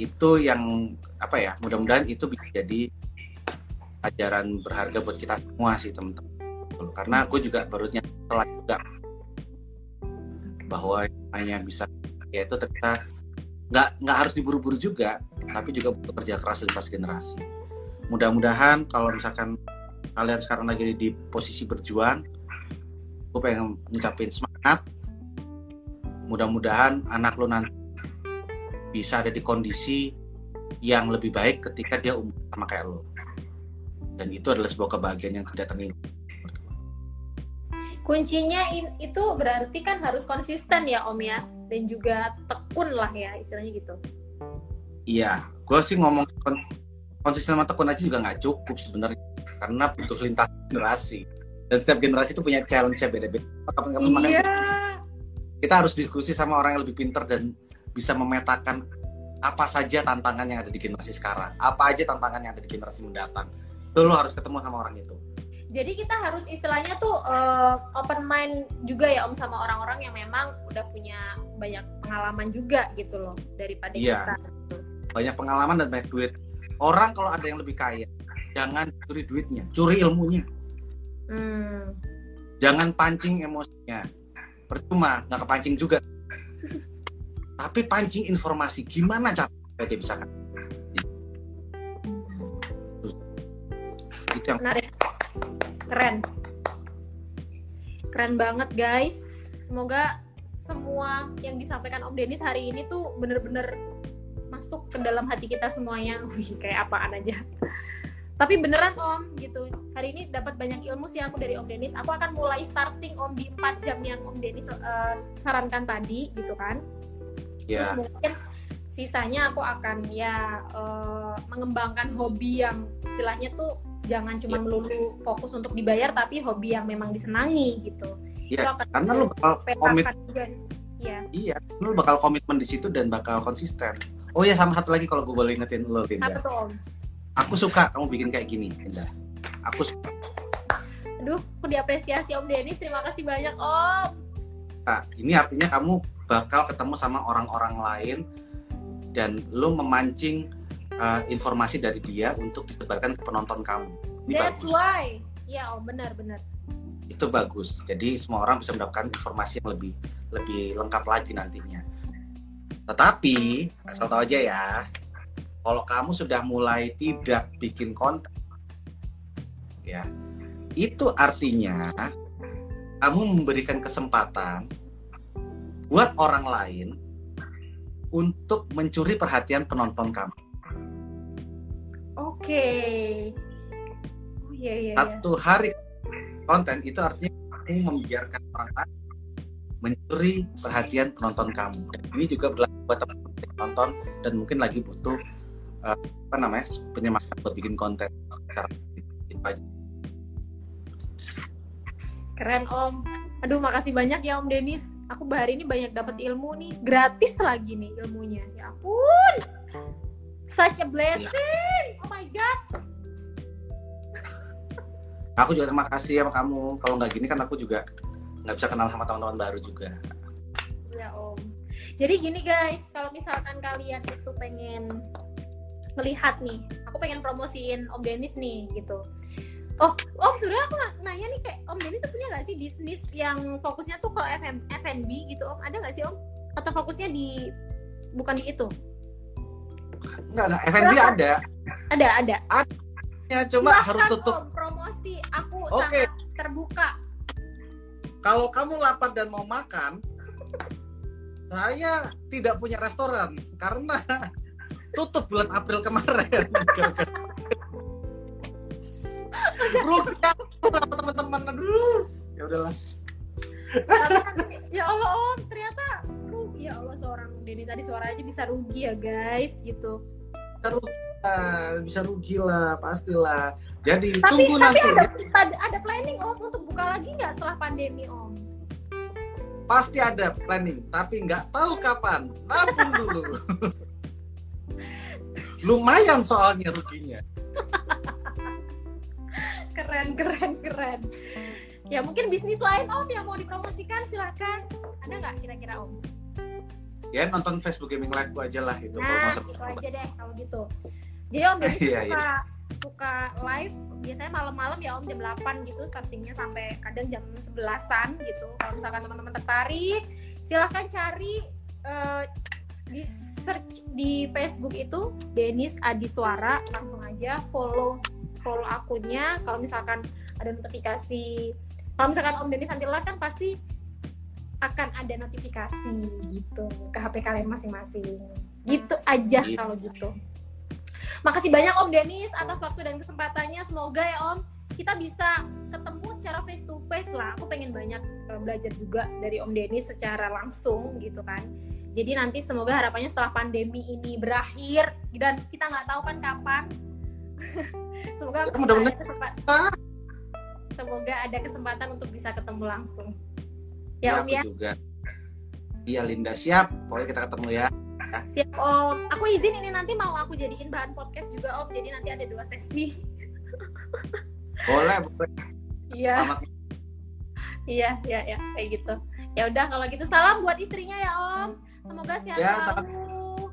itu yang apa ya mudah-mudahan itu bisa jadi ajaran berharga buat kita semua sih teman-teman. Karena aku juga baru nyata juga. Bahwa hanya bisa ya itu ternyata nggak nggak harus diburu-buru juga tapi juga butuh kerja keras lintas generasi. Mudah-mudahan kalau misalkan kalian sekarang lagi di posisi berjuang gue pengen ngucapin semangat. Mudah-mudahan anak lo nanti bisa ada di kondisi yang lebih baik ketika dia umur sama kayak lo dan itu adalah sebuah kebahagiaan yang tidak ternilai kuncinya itu berarti kan harus konsisten ya om ya dan juga tekun lah ya istilahnya gitu. Iya gue sih ngomong konsisten sama tekun aja juga nggak cukup sebenarnya. Karena butuh lintas generasi. Dan setiap generasi itu punya challenge beda-beda. Kapan-kapan iya. kita harus diskusi sama orang yang lebih pinter dan bisa memetakan apa saja tantangan yang ada di generasi sekarang, apa aja tantangan yang ada di generasi mendatang. Itu lo harus ketemu sama orang itu. Jadi kita harus istilahnya tuh uh, open mind juga ya Om sama orang-orang yang memang udah punya banyak pengalaman juga gitu loh daripada iya. kita. Banyak pengalaman dan banyak duit. Orang kalau ada yang lebih kaya, jangan curi duitnya, curi ilmunya. Hmm. Jangan pancing emosinya percuma nggak kepancing juga tapi pancing informasi gimana cara dia bisa kan itu yang menarik keren. Keren banget guys. Semoga semua yang disampaikan Om Denis hari ini tuh bener-bener masuk ke dalam hati kita semuanya. Wih kayak apaan aja. Tapi beneran om gitu. Hari ini dapat banyak ilmu sih aku dari om Denis aku akan mulai starting om di 4 jam yang om Denis uh, sarankan tadi gitu kan. Yeah. terus mungkin sisanya aku akan ya uh, mengembangkan hobi yang istilahnya tuh jangan cuma yeah. melulu fokus untuk dibayar tapi hobi yang memang disenangi gitu yeah, karena lu bakal komit juga. Ya. Iya, lu bakal komitmen di situ dan bakal konsisten. Oh ya sama satu lagi kalau gue boleh ingetin lo, Linda. Apa tuh, Om? aku suka kamu bikin kayak gini Indah aku suka aduh aku diapresiasi Om Denis terima kasih banyak Om nah, ini artinya kamu bakal ketemu sama orang-orang lain dan lo memancing uh, informasi dari dia untuk disebarkan ke penonton kamu. Ini that's bagus. why. Ya Om benar benar. Itu bagus. Jadi semua orang bisa mendapatkan informasi yang lebih lebih lengkap lagi nantinya. Tetapi asal tahu aja ya kalau kamu sudah mulai tidak bikin konten ya itu artinya kamu memberikan kesempatan buat orang lain untuk mencuri perhatian penonton kamu. Oke. Okay. Oh, iya, iya, Satu iya. hari konten itu artinya kamu membiarkan orang lain mencuri perhatian penonton kamu. Dan ini juga berlaku buat teman-teman penonton dan mungkin lagi butuh uh, apa namanya penyemangat buat bikin konten. Keren Om. Aduh makasih banyak ya Om Denis. Aku hari ini banyak dapat ilmu nih, gratis lagi nih ilmunya. Ya ampun. Such a blessing. Ya. Oh my god. Aku juga terima kasih sama kamu. Kalau nggak gini kan aku juga nggak bisa kenal sama teman-teman baru juga. Ya Om. Jadi gini guys, kalau misalkan kalian itu pengen melihat nih, aku pengen promosiin Om Denis nih gitu Oh, Om sebenarnya aku nanya nih kayak Om Denny tuh punya nggak sih bisnis yang fokusnya tuh ke FM, F&B gitu Om? Ada nggak sih Om? Atau fokusnya di bukan di itu? Enggak, enggak. F&B ada. Ada, ada. Ada. Ya, coba Silahkan, harus tutup. Om, promosi. Aku okay. sangat terbuka. Kalau kamu lapar dan mau makan, saya tidak punya restoran karena tutup bulan April kemarin. rugi sama teman-teman aduh ya udahlah ya Allah om ternyata ya Allah seorang Denny tadi suara aja bisa rugi ya guys gitu. Bisa rugi lah, bisa rugi lah pastilah. Jadi tapi, tunggu tapi nanti ada, ada, ada planning om untuk buka lagi nggak setelah pandemi om? Pasti ada planning tapi nggak tahu kapan. Nabung dulu. Lumayan soalnya ruginya. Keren keren keren. Ya mungkin bisnis lain om yang mau dipromosikan silahkan ada nggak kira-kira om ya nonton Facebook Gaming Live aja lah itu nah itu aja deh kalau gitu. Jadi om jadi iya, suka iya. suka live biasanya malam-malam ya om jam 8 gitu startingnya sampai kadang jam 11an gitu. Kalau misalkan teman-teman tertarik silahkan cari uh, di search di Facebook itu Denis Adiswara langsung aja follow follow akunnya. Kalau misalkan ada notifikasi kalau misalkan Om Denis nanti live kan pasti akan ada notifikasi gitu ke HP kalian masing-masing. Gitu aja gitu. kalau gitu. Makasih banyak Om Denis atas waktu dan kesempatannya. Semoga ya Om kita bisa ketemu secara face to face lah. Aku pengen banyak uh, belajar juga dari Om Denis secara langsung gitu kan. Jadi nanti semoga harapannya setelah pandemi ini berakhir dan kita nggak tahu kan kapan. Semoga ya, mudah ada kesempatan semoga ada kesempatan untuk bisa ketemu langsung ya, ya om ya. juga. Iya Linda. Siap. Pokoknya kita ketemu ya. Siap om. Aku izin ini nanti mau aku jadiin bahan podcast juga om. Jadi nanti ada dua sesi. Boleh boleh. Iya. Iya iya ya kayak gitu. Ya udah kalau gitu salam buat istrinya ya om. Semoga sehat ya, selalu.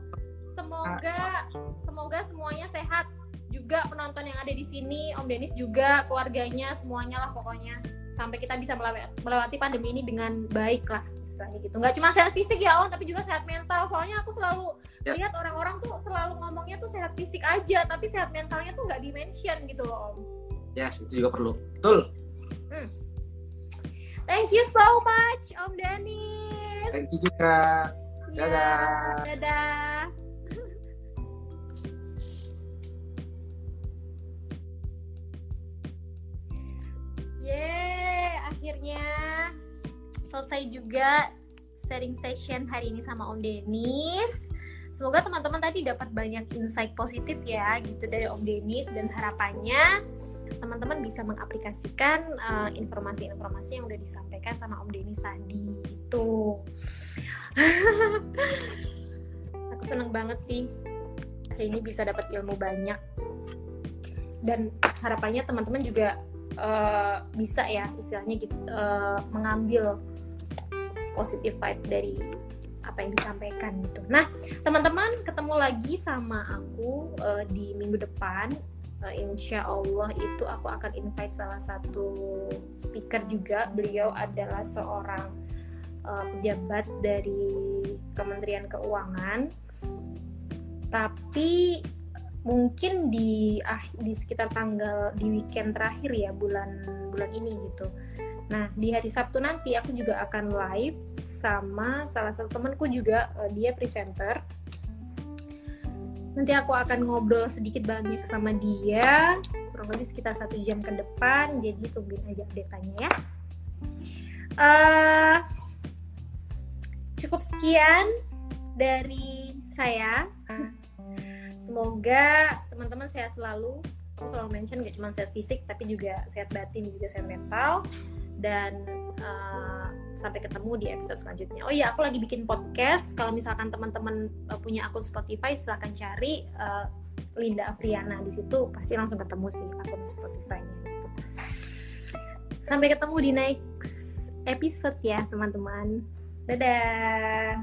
semoga semoga semuanya sehat. Juga penonton yang ada di sini, Om Denis juga, keluarganya, semuanya lah pokoknya. Sampai kita bisa melewati pandemi ini dengan baik lah istilahnya gitu. Nggak cuma sehat fisik ya Om, tapi juga sehat mental. Soalnya aku selalu ya. lihat orang-orang tuh selalu ngomongnya tuh sehat fisik aja, tapi sehat mentalnya tuh nggak dimention gitu loh Om. Ya, yes, itu juga perlu. Betul. Hmm. Thank you so much Om Denis. Thank you juga. Ya, dadah. Ya, dadah. Yeay, akhirnya selesai juga sharing session hari ini sama Om Denis. Semoga teman-teman tadi dapat banyak insight positif ya gitu dari Om Denis dan harapannya teman-teman bisa mengaplikasikan uh, informasi-informasi yang udah disampaikan sama Om Denis tadi gitu. Aku seneng banget sih hari ini bisa dapat ilmu banyak dan harapannya teman-teman juga uh, bisa ya istilahnya gitu uh, mengambil positif vibe dari apa yang disampaikan gitu. Nah, teman-teman ketemu lagi sama aku uh, di minggu depan. Uh, insya Allah itu aku akan invite salah satu speaker juga. Beliau adalah seorang uh, pejabat dari Kementerian Keuangan. Tapi mungkin di ah di sekitar tanggal di weekend terakhir ya bulan bulan ini gitu Nah, di hari Sabtu nanti aku juga akan live sama salah satu temanku juga, uh, dia presenter. Nanti aku akan ngobrol sedikit banyak sama dia, kurang lebih sekitar satu jam ke depan, jadi tungguin aja update-nya ya. Uh, cukup sekian dari saya. Semoga teman-teman sehat selalu. Aku selalu mention gak cuma sehat fisik, tapi juga sehat batin, juga sehat mental dan uh, sampai ketemu di episode selanjutnya. Oh iya, aku lagi bikin podcast. Kalau misalkan teman-teman uh, punya akun Spotify, silahkan cari uh, Linda Afriana di situ pasti langsung ketemu sih akun Spotify-nya. Gitu. Sampai ketemu di next episode ya teman-teman. Dadah.